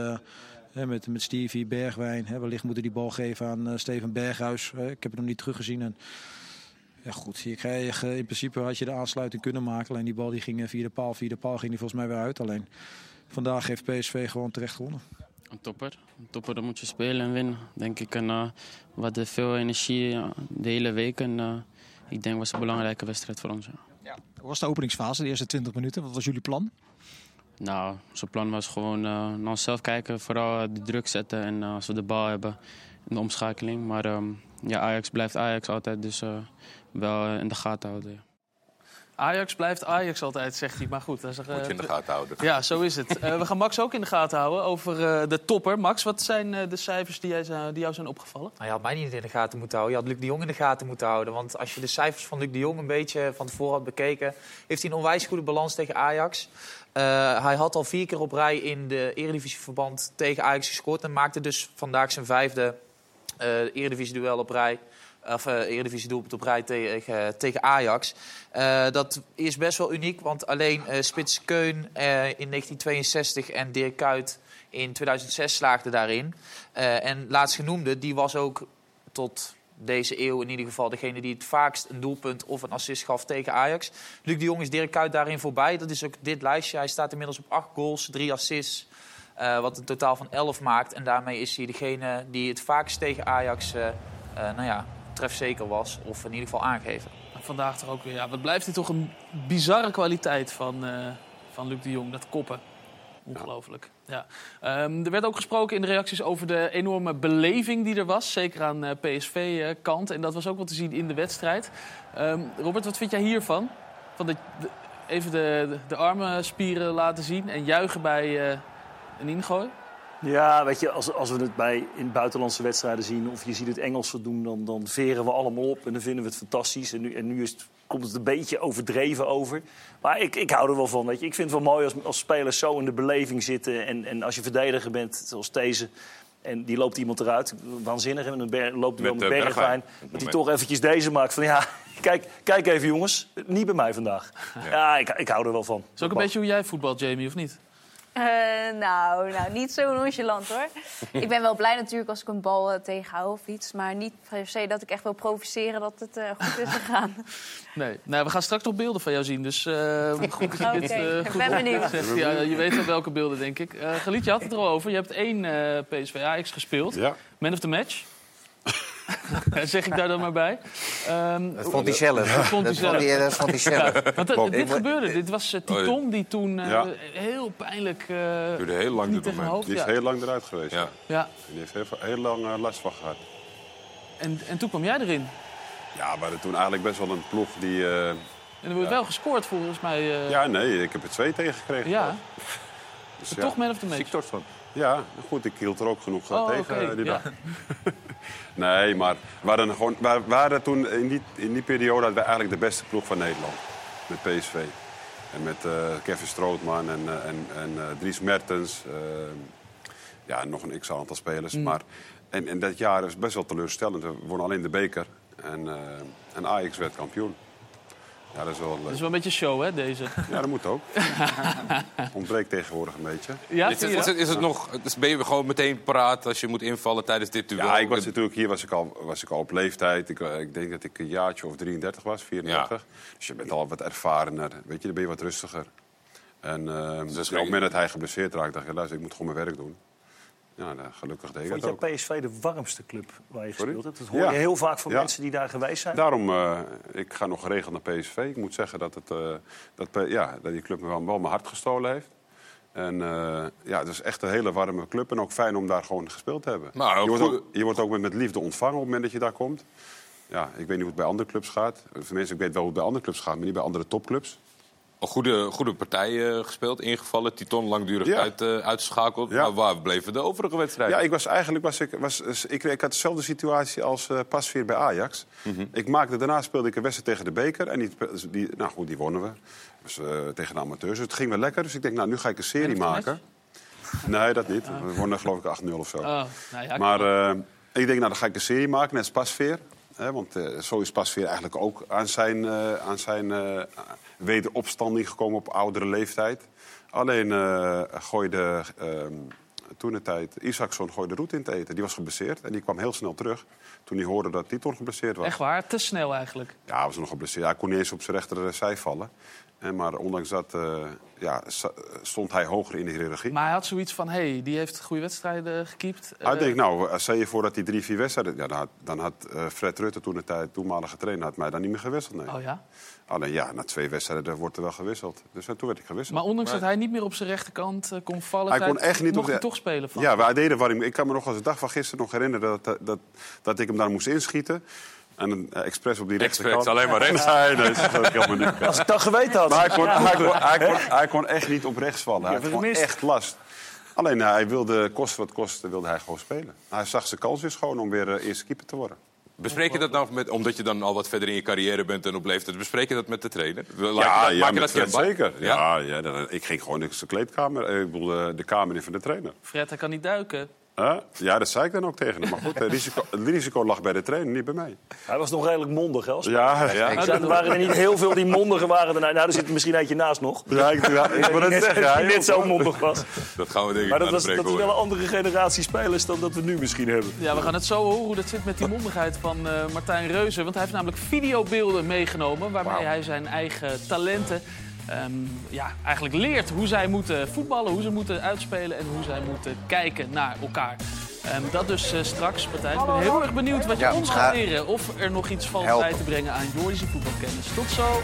S11: met, met Stevie Bergwijn. Hè, wellicht moeten die bal geven aan eh, Steven Berghuis. Hè, ik heb het nog niet teruggezien. En, ja goed, je krijgt, eh, in principe had je de aansluiting kunnen maken. Alleen die bal die ging eh, via de paal, via de paal ging die volgens mij weer uit. Alleen vandaag heeft PSV gewoon terecht gewonnen.
S12: Een topper. Een topper, dan moet je spelen en winnen, denk ik. En eh, we hadden veel energie de hele week. En eh, ik denk was een belangrijke wedstrijd voor ons. Ja.
S13: Hoe was de openingsfase, de eerste 20 minuten? Wat was jullie plan?
S12: Nou, zijn plan was gewoon eh, naar onszelf kijken. Vooral eh, de druk zetten en eh, als we de bal hebben in de omschakeling. Maar ehm, ja, Ajax blijft Ajax altijd, dus eh, wel in de gaten houden. ja.
S1: Ajax blijft Ajax altijd, zegt hij. Maar goed, dat is, eh,
S2: Moet je in de gaten houden.
S1: Ja, zo is het. Eh, we gaan Max ook in de gaten houden over eh, de topper. Max, wat zijn eh, de cijfers die, jij, zijn- die jou zijn opgevallen?
S14: Nou, je had mij niet in de gaten moeten houden. Je had Luc de Jong in de gaten moeten houden. Want als je de cijfers van Luc de Jong een beetje van tevoren had bekeken... heeft hij een onwijs goede balans tegen Ajax. Eh, hij had al vier keer op rij in de Eredivisieverband tegen Ajax gescoord... en maakte dus vandaag zijn vijfde eh Eredivisie-duel op rij... Of uh, Eredivisie-doelpunt op rij tegen, tegen Ajax. Eh, dat is best wel uniek, want alleen eh, Spits Keun eh, in 1962 en Dirk Kuyt in 2006 slaagden daarin. Eh, en laatstgenoemde, die was ook tot deze eeuw in ieder geval degene die het vaakst een doelpunt of een assist gaf tegen Ajax. Luc de Jong is Dirk Kuyt daarin voorbij. Dat is ook dit lijstje. Hij staat inmiddels op acht goals, drie assists. Eh, wat een totaal van 11 maakt. En daarmee is hij degene die het vaakst tegen Ajax eh, eh, nou ja, trefzeker was. Of in ieder geval aangeven.
S1: Vandaag toch ook weer. Ja, wat blijft dit toch een bizarre kwaliteit van, van Luc de Jong, dat koppen. Ongelooflijk. Ja. Ehm, er werd ook gesproken in de reacties over de enorme beleving die er was. Zeker aan eh, PSV-kant. En dat was ook wel te zien in de wedstrijd. Ehm, Robert, wat vind jij hiervan? Van de, even de, de, de armenspieren laten zien en juichen bij eh, een ingooi?
S3: Ja, weet je, als, als we het bij in buitenlandse wedstrijden zien... of je ziet het Engelsen doen, dan, dan veren we allemaal op... en dan vinden we het fantastisch. En nu, en nu is het, komt het een beetje overdreven over. Maar ik, ik hou er wel van, weet je. Ik vind het wel mooi als, als spelers zo in de beleving zitten... en, en als je verdediger bent, zoals deze... en die loopt iemand eruit, waanzinnig... en dan loopt hij wel
S2: Met, eh,
S3: Bergwijn... Dat hij toch eventjes deze maakt van... ja, kijk, kijk even jongens, niet bij mij vandaag. Ja, ik, ik hou er wel van.
S1: Dat is ook een beetje hoe jij voetbalt, Jamie, of niet?
S7: Eh, nou, nou, niet zo nonchalant hoor. (laughs) ik ben wel blij natuurlijk als ik een bal eh, tegenhoud of iets. Maar niet per se dat ik echt wil provoceren dat het eh, goed is gegaan. (laughs)
S1: Nee. Nou, we gaan straks nog beelden van jou zien. Dus eh, (laughs) goed dat je dit goed
S7: ben benieuwd.
S1: Ja, je weet wel welke beelden, denk ik. Eh Galiet, je had het er al over. Je hebt één eh PSV Ajax gespeeld.
S4: Ja.
S1: Man of the match. (laughs) zeg ik daar dan maar bij. Ehm,
S5: Dat vond hij zelf.
S1: Dat vond hij
S5: Dat vond
S1: zelf.
S5: hij- dat vond hij zelf.
S1: Ja, want dat-
S5: Klopt.
S1: dit gebeurde. Dit was eh, Titon die toen eh,
S4: Ja.
S1: heel pijnlijk... eh
S2: Duurde heel lang dit moment.
S1: hoofd.
S4: Die is
S1: Ja.
S4: heel lang eruit geweest.
S2: Ja.
S1: Ja.
S4: En die heeft heel, heel lang last van gehad.
S1: En, en toen kwam jij erin.
S4: Ja, we hadden toen eigenlijk best wel een ploeg die... eh,
S1: En er wordt wel gescoord volgens mij. eh,
S4: ja, nee, ik heb er twee tegen gekregen.
S1: ja. (laughs)
S4: Dus
S1: Maar toch man of the match.
S4: Ja, goed, ik hield er ook genoeg
S1: Oh,
S4: tegen die
S1: ja. (laughs)
S4: nee, maar we waren, gewoon, we waren toen in die, in die periode hadden we eigenlijk de beste ploeg van Nederland. Met PSV. En met eh, Kevin Strootman en, eh, en, en eh, Dries Mertens. ja, nog een x-aantal spelers.
S1: Mm.
S4: Maar, en, en dat jaar is best wel teleurstellend. We wonnen alleen de beker. En, en Ajax werd kampioen. Ja, dat is wel
S1: Dat
S4: leuk.
S1: is wel een beetje show, hè, deze.
S4: Ja, dat moet ook. (laughs) Ontbreekt tegenwoordig een beetje.
S1: Ja,
S2: Is het, is het, is het nog, dus ben je gewoon meteen paraat als je moet invallen tijdens dit duel?
S4: Ja, ik was natuurlijk hier was ik al, was ik al op leeftijd. Ik, eh, ik denk dat ik een jaartje of 33 was, 34. Dus je bent al wat ervarener. Weet je, dan ben je wat rustiger. En eh, dus op het moment dat hij geblesseerd raakte, dacht ik, luister, ik moet gewoon mijn werk doen. Ja, nou, gelukkig deed ik
S3: Vond
S4: dat ook.
S3: PSV de warmste club waar je
S4: Sorry?
S3: gespeeld hebt? Dat hoor
S4: Ja.
S3: je heel vaak van
S4: Ja.
S3: mensen die daar geweest zijn.
S4: Daarom, eh, ik ga nog geregeld naar PSV. Ik moet zeggen dat, het, eh, dat, ja, dat die club me wel, wel mijn hart gestolen heeft. En eh, ja, het is echt een hele warme club. En ook fijn om daar gewoon gespeeld te hebben.
S2: Maar ook
S4: je, wordt ook, je wordt ook met, met liefde ontvangen op het moment dat je daar komt. Ja, ik weet niet hoe het bij andere clubs gaat. Tenminste, ik weet wel hoe het bij andere clubs gaat, maar niet bij andere topclubs.
S2: Een goede, goede partij eh, gespeeld, ingevallen. Titon langdurig
S4: Ja.
S2: uit, eh, uitgeschakeld. Maar waar bleven de overige wedstrijden?
S4: Ja, ik was eigenlijk was ik, was, ik, ik had dezelfde situatie als eh Pasveer bij Ajax.
S2: Mhm.
S4: Ik maakte, daarna speelde ik een wedstrijd tegen de beker. En die, die, nou goed, die wonnen we. Dus, eh, tegen de amateurs. Dus het ging wel lekker. Dus ik denk, nou, nu ga ik een serie maken. Nee, dat niet. We wonnen geloof ik 8-0 of zo.
S1: Oh, nou ja,
S4: Maar eh, ik denk, nou, dan ga ik een serie maken, net als Pasveer. Want eh, zo is Pasveer eigenlijk ook aan zijn, eh, aan zijn eh, wederopstanding gekomen op oudere leeftijd. Alleen gooide ehm toen de tijd Isaacson gooide roet in het eten. Die was geblesseerd en die kwam heel snel terug. Toen hij hoorde dat Titon geblesseerd was.
S1: Echt waar, te snel eigenlijk.
S4: Ja, hij was nog geblesseerd. Hij kon niet eens op zijn rechterzij vallen. En maar ondanks dat eh, ja, stond hij hoger in de hiërarchie.
S1: Maar hij had zoiets van, hé, hey, die heeft goede wedstrijden gekiept.
S4: Hij
S1: Eh,
S4: denkt, nou, eh, stel je voor dat hij drie, vier wedstrijden... Ja, dan had, dan had eh, Fred Rutte, toen de tijd, toenmalige trainer, had mij dan niet meer gewisseld. Nee.
S1: Oh ja?
S4: Alleen ja, na twee wedstrijden wordt er wel gewisseld. Dus eh, toen werd ik gewisseld.
S1: Maar ondanks dat hij niet meer op zijn rechterkant eh, kon vallen...
S4: Hij kon echt niet
S1: mocht
S4: op
S1: hij
S4: de-
S1: toch spelen van.
S4: Ja, wij deden wat ik... Ik kan me nog als de dag van gisteren nog herinneren dat, dat, dat, dat ik hem daar moest inschieten. En een eh, expres op die rechterkant.
S2: alleen maar rechts.
S4: Nee, nee, dat is ook helemaal niet.
S3: Als ik dat geweten had.
S4: Maar hij kon,
S3: Ja.
S4: hij, kon, hij, kon, hij kon echt niet op rechts vallen. Hij had echt last. Alleen eh, hij wilde, kost wat kost, wilde hij gewoon spelen. Hij zag zijn kans dus gewoon om weer eh, eerste keeper te worden.
S2: Bespreek je dat nou, met, omdat je dan al wat verder in je carrière bent en op leeftijd, bespreek je dat met de trainer?
S4: Ja,
S2: dat-
S4: ja,
S2: maak je dat
S4: Fred zeker.
S2: Ja?
S4: Ja, ja, dan- ik ging gewoon in zijn kleedkamer. eh, Ik bedoel, eh, de kamer in van de trainer.
S1: Fred, hij kan niet duiken.
S4: Huh? Ja, dat zei ik dan ook tegen hem. Maar goed, het risico, het risico lag bij de trainer, niet bij mij.
S3: Hij was nog redelijk mondig, hè? als-
S4: Ja, ja.
S3: Zei, er waren er niet heel veel die mondiger waren. Dan, nou, er zit er misschien eentje naast nog.
S4: Ja, ik, ja, ik wil het
S3: net,
S4: zeggen. ja,
S3: die net zo mondig was.
S2: Dat gaan we denk ik
S3: Maar dat, was, dat is wel een andere generatie spelers dan dat we nu misschien hebben.
S1: Ja, we gaan het zo horen hoe dat zit met die mondigheid van eh, Martijn Reuzen. Want hij heeft namelijk videobeelden meegenomen... waarmee hij zijn eigen talenten ehm, ja, eigenlijk leert hoe zij moeten voetballen, hoe ze moeten uitspelen en hoe zij moeten kijken naar elkaar. Ehm, dat dus eh, straks, Partij. Ik ben heel erg benieuwd wat je
S5: Ja,
S1: ons gaat leren. Of er nog iets valt bij te brengen aan Jordische voetbalkennis. Tot zo.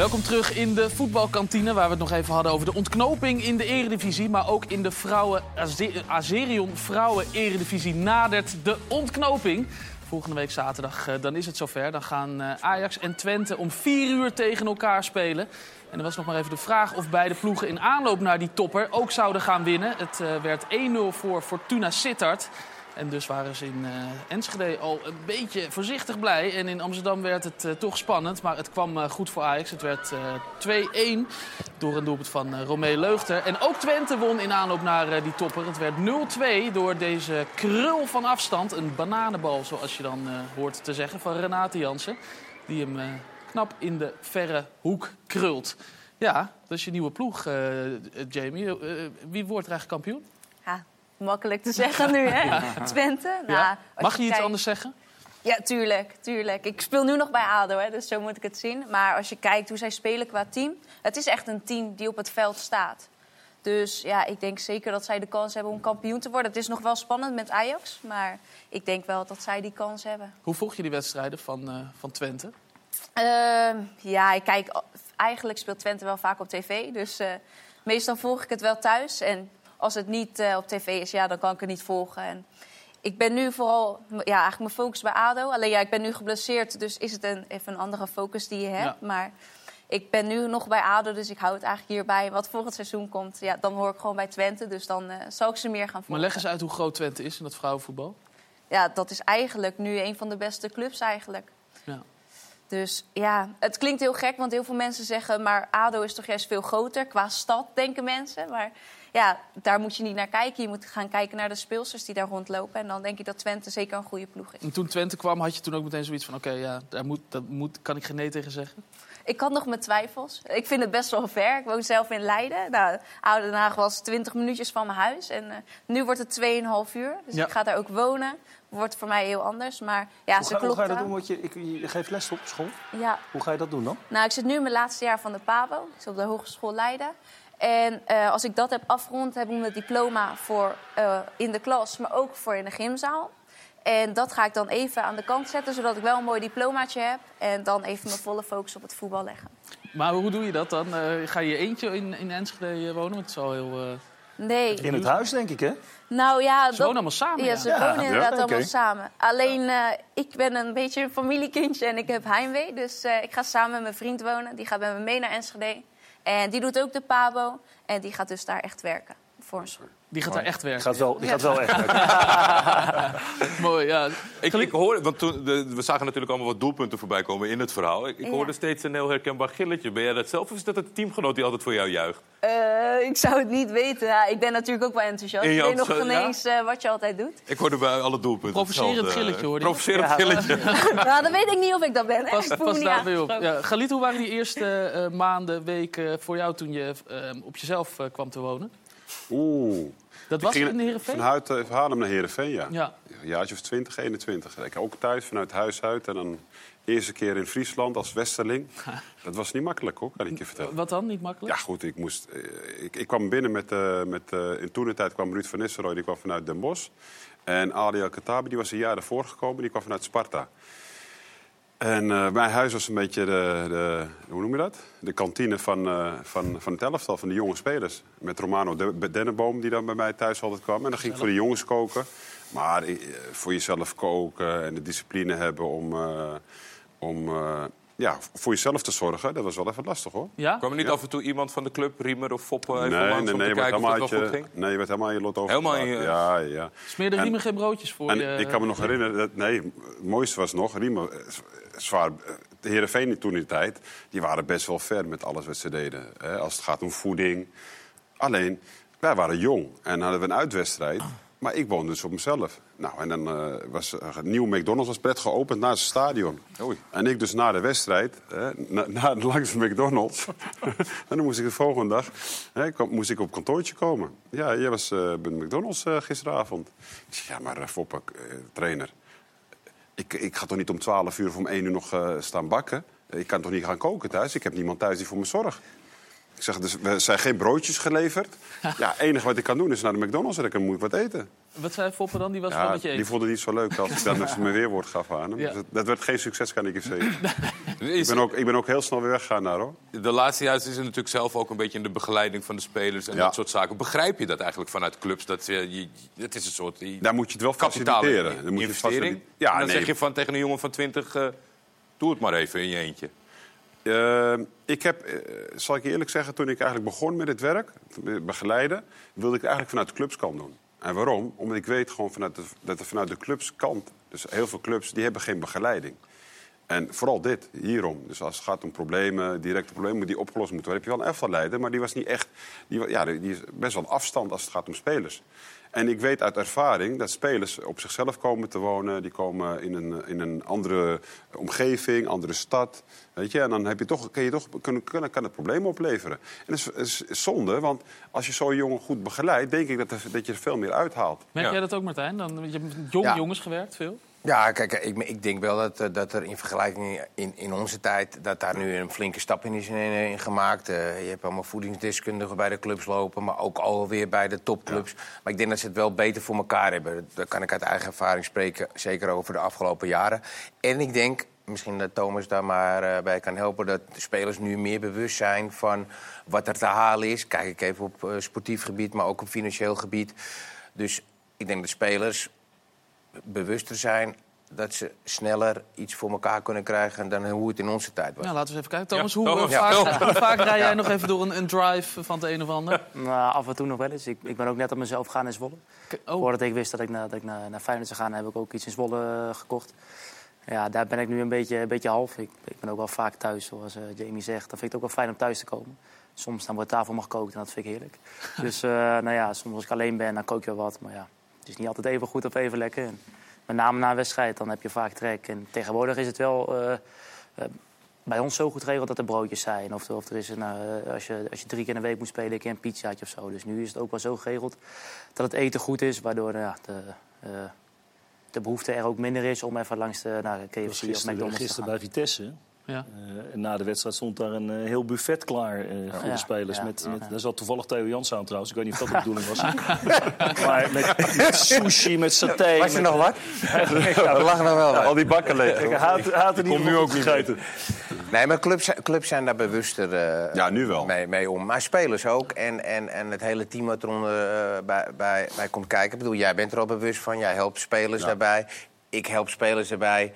S1: Welkom terug in de voetbalkantine, waar we het nog even hadden over de ontknoping in de eredivisie. Maar ook in de vrouwen, Aze- Azerion Vrouwen Eredivisie nadert de ontknoping. Volgende week zaterdag, eh, dan is het zover. Dan gaan eh, Ajax en Twente om vier uur tegen elkaar spelen. En er was nog maar even de vraag of beide ploegen in aanloop naar die topper ook zouden gaan winnen. Het eh, werd 1-0 voor Fortuna Sittard. En dus waren ze in eh, Enschede al een beetje voorzichtig blij. En in Amsterdam werd het eh, toch spannend. Maar het kwam eh, goed voor Ajax. Het werd eh 2-1 door een doelpunt van Romee Leugter. En ook Twente won in aanloop naar die topper. Het werd 0-2 door deze krul van afstand. Een bananenbal, zoals je dan hoort te zeggen, van Renate Jansen. Die hem knap in de verre hoek krult. Ja, dat is je nieuwe ploeg, Jamie. Wie wordt er eigenlijk kampioen?
S7: Makkelijk te zeggen nu, hè? Twente. Nou,
S1: Ja? Mag je iets
S7: kijkt-
S1: anders zeggen?
S7: Ja, tuurlijk, tuurlijk. Ik speel nu nog bij ADO, hè, dus zo moet ik het zien. Maar als je kijkt hoe zij spelen qua team... het is echt een team die op het veld staat. Dus ja, ik denk zeker dat zij de kans hebben om kampioen te worden. Het is nog wel spannend met Ajax, maar ik denk wel dat zij die kans hebben.
S1: Hoe volg je die wedstrijden van, eh, van Twente?
S7: Ehm, ja, ik kijk, eigenlijk speelt Twente wel vaak op tv. Dus eh, meestal volg ik het wel thuis. En als het niet eh, op tv is, ja, dan kan ik het niet volgen. En ik ben nu vooral, ja, eigenlijk mijn focus bij ADO. Alleen ja, ik ben nu geblesseerd, dus is het een, even een andere focus die je hebt.
S1: Ja.
S7: Maar ik ben nu nog bij ADO, dus ik hou het eigenlijk hierbij. Wat volgend seizoen komt, ja, dan hoor ik gewoon bij Twente. Dus dan eh, zal ik ze meer gaan volgen.
S1: Maar leg eens uit hoe groot Twente is in dat vrouwenvoetbal.
S7: Ja, dat is eigenlijk nu een van de beste clubs eigenlijk.
S1: Ja.
S7: Dus ja, het klinkt heel gek, want heel veel mensen zeggen... maar ADO is toch juist veel groter qua stad, denken mensen. Maar ja, daar moet je niet naar kijken. Je moet gaan kijken naar de speelsters die daar rondlopen. En dan denk ik dat Twente zeker een goede ploeg is.
S1: En toen Twente kwam, had je toen ook meteen zoiets van... oké, ja, daar moet, dat moet, kan ik geen nee tegen zeggen?
S7: Ik had nog mijn twijfels. Ik vind het best wel ver. Ik woon zelf in Leiden. Nou, Oude Den Haag was 20 minuutjes van mijn huis. En eh, nu wordt het 2,5 uur. Dus
S3: Ja.
S7: ik ga daar ook wonen. Wordt voor mij heel anders. Maar ja,
S3: hoe,
S7: ze
S3: ga, hoe ga je dat
S7: aan.
S3: doen? Want je, ik, je geeft les op school.
S7: Ja,
S3: Hoe ga je dat doen dan?
S7: Nou, ik zit nu in mijn laatste jaar van de PABO. Ik zit op de Hogeschool Leiden. En eh, als ik dat heb afgerond, heb ik mijn diploma voor eh, in de klas, maar ook voor in de gymzaal. En dat ga ik dan even aan de kant zetten, zodat ik wel een mooi diplomaatje heb. En dan even mijn volle focus op het voetbal leggen.
S1: Maar hoe doe je dat dan? Eh, ga je eentje in, in Enschede wonen? Want het is wel heel... eh,
S7: Nee.
S3: In het huis, denk ik, hè?
S7: Nou ja,
S1: Ze wonen allemaal samen,
S7: Ja,
S1: ja.
S7: ze
S1: Ja.
S7: wonen inderdaad
S3: Ja,
S7: allemaal samen. Alleen eh, ik ben een beetje een familiekindje en ik heb heimwee. Dus eh, ik ga samen met mijn vriend wonen. Die gaat met me mee naar Enschede. En die doet ook de PABO. En die gaat dus daar echt werken. Voor een school.
S1: Die gaat daar echt werken.
S3: Gaat wel, die
S7: Ja.
S3: gaat wel echt werken. (laughs)
S1: Mooi, ja.
S2: Ik, ik hoor, want toen, de, we zagen natuurlijk allemaal wat doelpunten voorbij komen in het verhaal. Ik, ik
S7: Ja.
S2: hoorde steeds een heel herkenbaar gilletje. Ben jij dat zelf of is dat een teamgenoot die altijd voor jou juicht?
S7: Eh, ik zou het niet weten. Ja, ik ben natuurlijk ook wel enthousiast.
S2: En
S7: Ik weet nog
S2: enthousiast,
S7: geen eens eh, wat je altijd doet.
S2: Ik hoorde bij alle doelpunten
S1: Provocerend
S2: hetzelfde.
S1: gilletje, hoorde je?
S2: Provocerend
S7: Ja.
S2: gilletje. (laughs)
S7: nou, dan weet ik niet of ik dat ben. Hè?
S1: Pas,
S7: ik
S1: pas
S7: niet
S1: daarbij op. Ja, Galit, hoe waren die eerste eh, maanden, weken voor jou toen je eh, op jezelf eh, kwam te wonen?
S4: Oeh.
S1: Dat was in de Heerenveen?
S4: Vanuit uh, Haarlem naar Heerenveen, ja.
S1: Ja.
S4: Een jaartje of 20, 21. Ik ook thuis vanuit huis uit. En dan de eerste keer in Friesland als westerling. Dat was niet makkelijk hoor, kan ik je vertellen.
S1: Wat dan? Niet makkelijk?
S4: Ja goed, ik, moest, eh, ik, ik kwam binnen met... eh, met eh, in toen de tijd kwam Ruud van Nistelrooy, die kwam vanuit Den Bosch. En Ali El-Khattabi, die was een jaar daarvoor gekomen, die kwam vanuit Sparta. En eh, mijn huis was een beetje de, de, hoe noem je dat? De kantine van, eh, van, van het elftal, van de jonge spelers. Met Romano De- Dennenboom, die dan bij mij thuis altijd kwam. En dan ging ik voor de jongens koken. Maar eh, voor jezelf koken en de discipline hebben om, eh, om eh, ja, voor jezelf te zorgen, dat was wel even lastig hoor.
S1: Ja?
S2: Kwam er niet af en toe iemand van de club, Riemer of Foppe, even
S4: nee,
S2: langs
S4: nee,
S2: om
S4: nee,
S2: te kijken of het wel goed ging?
S4: nee, je werd helemaal in je lot over.
S2: Helemaal in je-
S4: Ja, ja.
S1: Smeerde Riemen geen broodjes voor
S4: en
S1: je?
S4: ik kan me nog herinneren, dat, nee, het mooiste was nog, Riemen, eh, zwaar, eh, de Heerenveen toen in die tijd, die waren best wel ver met alles wat ze deden. Hè, als het gaat om voeding. Alleen, wij waren jong en hadden we een uitwedstrijd. Maar ik woonde dus op mezelf. Nou, en dan eh, was uh, een nieuw McDonald's was pret geopend naast het stadion. En ik dus na de wedstrijd, hè, na, na, (laughs) langs de McDonald's. (laughs) en dan moest ik de volgende dag hè, kwam, moest ik op kantoortje komen. Ja, jij was uh, bij de McDonald's gisteravond. Ik zeg, ja, maar Foppe, trainer. Ik, ik ga toch niet om 12 uur of om 1 uur nog staan bakken? Ik kan toch niet gaan koken thuis? Ik heb niemand thuis die voor me zorgt. Ik zeg, dus we zijn geen broodjes geleverd. (laughs) Ja, het enige wat ik kan doen is naar de McDonald's en dan moet ik wat eten.
S1: Wat zei Foppe dan? Die was
S4: ja,
S1: wel met je
S4: Die vond het niet zo leuk als ik dan (laughs) dus mijn weerwoord gaf aan hem. Ja. Dus dat, dat, werd geen succes, kan ik je zeggen. (laughs) ik, ben ook, ik ben ook heel snel weer weggegaan daar, hoor.
S2: De laatste jaren is er natuurlijk zelf ook een beetje in de begeleiding van de spelers en ja. dat soort zaken. Begrijp je dat eigenlijk vanuit clubs? Dat, je, het is een soort...
S4: Daar moet je het wel faciliteren.
S2: Dan moet investering. Je ja, en dan nee. zeg je van, tegen een jongen van 20, uh, doe het maar even in je eentje.
S4: Uh, ik heb, uh, zal ik je eerlijk zeggen, toen ik eigenlijk begon met het werk, begeleiden, wilde ik eigenlijk vanuit de clubskant doen. En waarom? Omdat ik weet gewoon vanuit dat er vanuit de clubskant, dus heel veel clubs, die hebben geen begeleiding. En vooral dit, hierom. Dus als het gaat om problemen, directe problemen die opgelost moeten worden, heb je wel een elftal leider, maar die was niet echt, die, ja, die is best wel afstand als het gaat om spelers. En ik weet uit ervaring dat spelers op zichzelf komen te wonen. Die komen in een, in een andere omgeving, andere stad. Weet je? En dan heb je toch, kan, je toch, kan, kan het problemen opleveren. En dat is, is, zonde, want als je zo'n jongen goed begeleidt... denk ik dat, er, dat je er veel meer uithaalt.
S1: Merk ja. jij dat ook, Martijn? Dan, je hebt met jonge ja. jongens gewerkt, veel?
S5: Ja, kijk, ik, ik, denk wel dat, dat er in vergelijking in, in onze tijd... dat daar nu een flinke stap in is in, in gemaakt. Uh, je hebt allemaal voedingsdeskundigen bij de clubs lopen... maar ook alweer bij de topclubs. Ja. Maar ik denk dat ze het wel beter voor elkaar hebben. Daar kan ik uit eigen ervaring spreken, zeker over de afgelopen jaren. En ik denk, misschien dat Thomas daar maar uh, bij kan helpen... dat de spelers nu meer bewust zijn van wat er te halen is. Kijk ik even op uh, sportief gebied, maar ook op financieel gebied. Dus ik denk dat spelers bewuster zijn dat ze sneller iets voor elkaar kunnen krijgen dan hoe het in onze tijd was.
S1: Nou, laten we eens even kijken. Thomas, ja, hoe, Thomas. Vaak, ja. (laughs) hoe, vaak, rij jij nog even door een, een, drive van het een of ander? (laughs)
S6: Nou, af en toe nog wel eens. Ik, ik ben ook net op mezelf gaan in Zwolle. Oh. Voordat ik wist dat ik, dat ik naar, naar Feyenoord zou gaan, heb ik ook iets in Zwolle uh, gekocht. Ja, daar ben ik nu een beetje, een beetje half. Ik, ik ben ook wel vaak thuis, zoals uh, Jamie zegt. Dan vind ik het ook wel fijn om thuis te komen. Soms dan wordt tafel mag gekookt en dat vind ik heerlijk. (laughs) dus uh, nou ja, soms als ik alleen ben, dan kook je wel wat. Maar ja, is niet altijd even goed of even lekker. En met name na een wedstrijd, dan heb je vaak trek. En tegenwoordig is het wel uh, uh, bij ons zo goed geregeld dat er broodjes zijn. Of, of er is een, uh, als, je, als je drie keer in de week moet spelen, een keer een pizzaatje of zo. Dus nu is het ook wel zo geregeld dat het eten goed is, waardoor de, de behoefte er ook minder is om even langs de nou, KFC of McDonald's
S3: gisteren
S6: te gaan.
S3: bij Vitesse. Ja. Uh, en na de wedstrijd stond daar een uh, heel buffet klaar uh, voor ja, de spelers. Ja, met, met, daar zat toevallig Theo Jans aan trouwens. Ik weet niet of dat de (laughs) bedoeling was. maar met, met, sushi, met saté.
S5: Was je
S3: met,
S5: nog wat? (laughs) We lachen nog wel.
S4: Al die bakken leeg.
S3: Ik had, had er
S4: niet nu ook niet gegeten.
S5: Nee, maar clubs, clubs zijn daar bewuster
S4: ja, nu wel.
S5: Mee, mee, om. Maar spelers ook. En, en, en het hele team wat eronder bij, bij, bij komt kijken. Ik bedoel, jij bent er al bewust van. Jij helpt spelers daarbij. Ik help spelers erbij.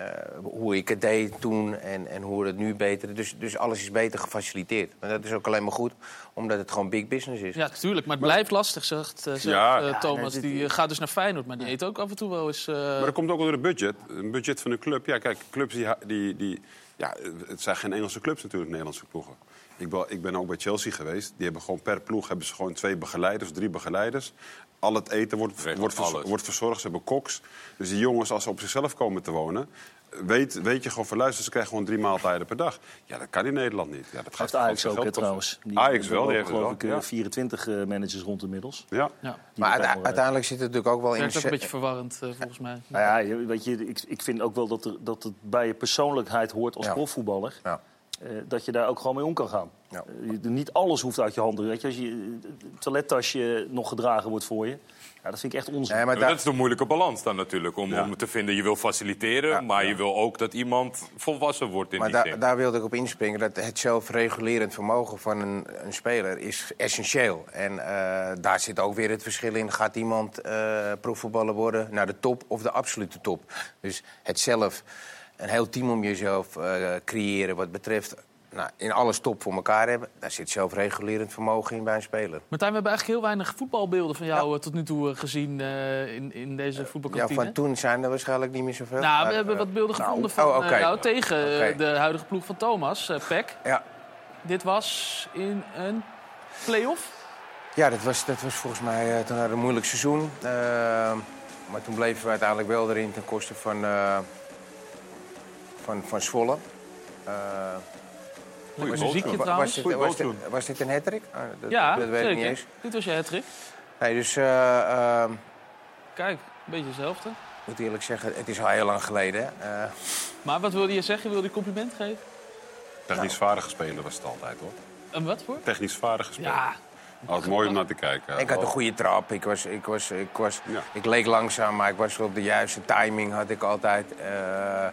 S5: Uh, uh, hoe ik het deed toen en, en hoe het nu beter dus, dus alles is beter gefaciliteerd. Maar dat is ook alleen maar goed, omdat het gewoon big business is.
S1: Ja, natuurlijk. Maar het blijft lastig, zegt, zegt ja. uh, Thomas. Ja, nee, die gaat dus naar Feyenoord, maar die eet ook af en toe wel eens... Uh...
S4: Maar dat komt ook door het budget. Een budget van een club. Ja, kijk, clubs die... die, die ja, het zijn geen Engelse clubs natuurlijk, Nederlandse ploegen. Ik ben, ik ben ook bij Chelsea geweest. Die hebben gewoon per ploeg hebben ze gewoon twee begeleiders, drie begeleiders. Al het eten wordt, wordt, vers, wordt verzorgd. Ze hebben koks. Dus die jongens, als ze op zichzelf komen te wonen... Weet, weet je gewoon van luister, ze krijgen gewoon drie maaltijden per dag. Ja, dat kan in Nederland niet. Ja, dat
S3: gaat Ajax ook, hè, trouwens.
S4: Die, Ajax wel, die heeft
S3: geloof ik ja. 24 uh, managers rond inmiddels.
S4: Ja.
S5: ja. Maar uite uiteindelijk zit het natuurlijk ook wel in...
S1: Dat is een beetje verwarrend, uh, volgens mij.
S3: Nou ja, weet je, ik, ik vind ook wel dat, er, dat het bij je persoonlijkheid hoort als profvoetballer. Ja. Uh, dat je daar ook gewoon mee om kan gaan. Ja. Uh, niet alles hoeft uit je handen. Weet je, als je het toilettasje nog gedragen wordt voor je. Ja, dat vind ik echt onzin.
S2: Nee, maar. Dat is de moeilijke balans dan natuurlijk. Om, ja. om te vinden, je wil faciliteren, ja, maar je wil ook dat iemand volwassen wordt in
S5: maar
S2: die
S5: da
S2: zin.
S5: daar wilde ik op inspringen. Dat het zelfregulerend vermogen van een, een speler is essentieel. En uh, daar zit ook weer het verschil in. Gaat iemand uh, profvoetballer worden naar de top of de absolute top? Dus het zelf, een heel team om jezelf uh, creëren wat betreft nou, in alles top voor elkaar hebben. Daar zit zelfregulerend vermogen in bij een speler.
S1: Martijn, we hebben eigenlijk heel weinig voetbalbeelden van jou ja. tot nu toe gezien uh, in, in deze voetbalkantine.
S5: Ja, van toen zijn er waarschijnlijk niet meer zoveel.
S1: Nou, we hebben wat beelden gevonden nou, van oh, okay. jou tegen okay. de huidige ploeg van Thomas, Peck.
S5: Ja.
S1: Dit was in een play-off.
S5: Ja, dat was, dat was volgens mij eh, toen een moeilijk seizoen. Eh, maar toen bleven we uiteindelijk wel erin ten koste van, eh, van, van Zwolle. Eh,
S1: Lekker
S5: was-
S1: muziekje trouwens.
S5: Was, dit-
S1: Goeie
S5: was, dit,
S1: toen.
S5: was dit een hattrick? Ah, dat,
S1: ja,
S5: dat weet ik niet eens.
S1: Dit was je hattrick.
S5: Nee, dus eh, ehm,
S1: Kijk, een beetje hetzelfde.
S5: ik moet eerlijk zeggen, het is al heel lang geleden. hè. Eh,
S1: Maar wat wilde je zeggen? Wilde je compliment geven?
S4: Technisch vaardige speler was het altijd, hoor.
S1: En wat voor?
S4: Technisch vaardige speler.
S1: Ja.
S4: Altijd mooi om naar te kijken.
S5: Ik had een goede trap. Ik, was, ik, was, ik, was, ik leek langzaam, maar ik was op de juiste timing had ik altijd. Eh,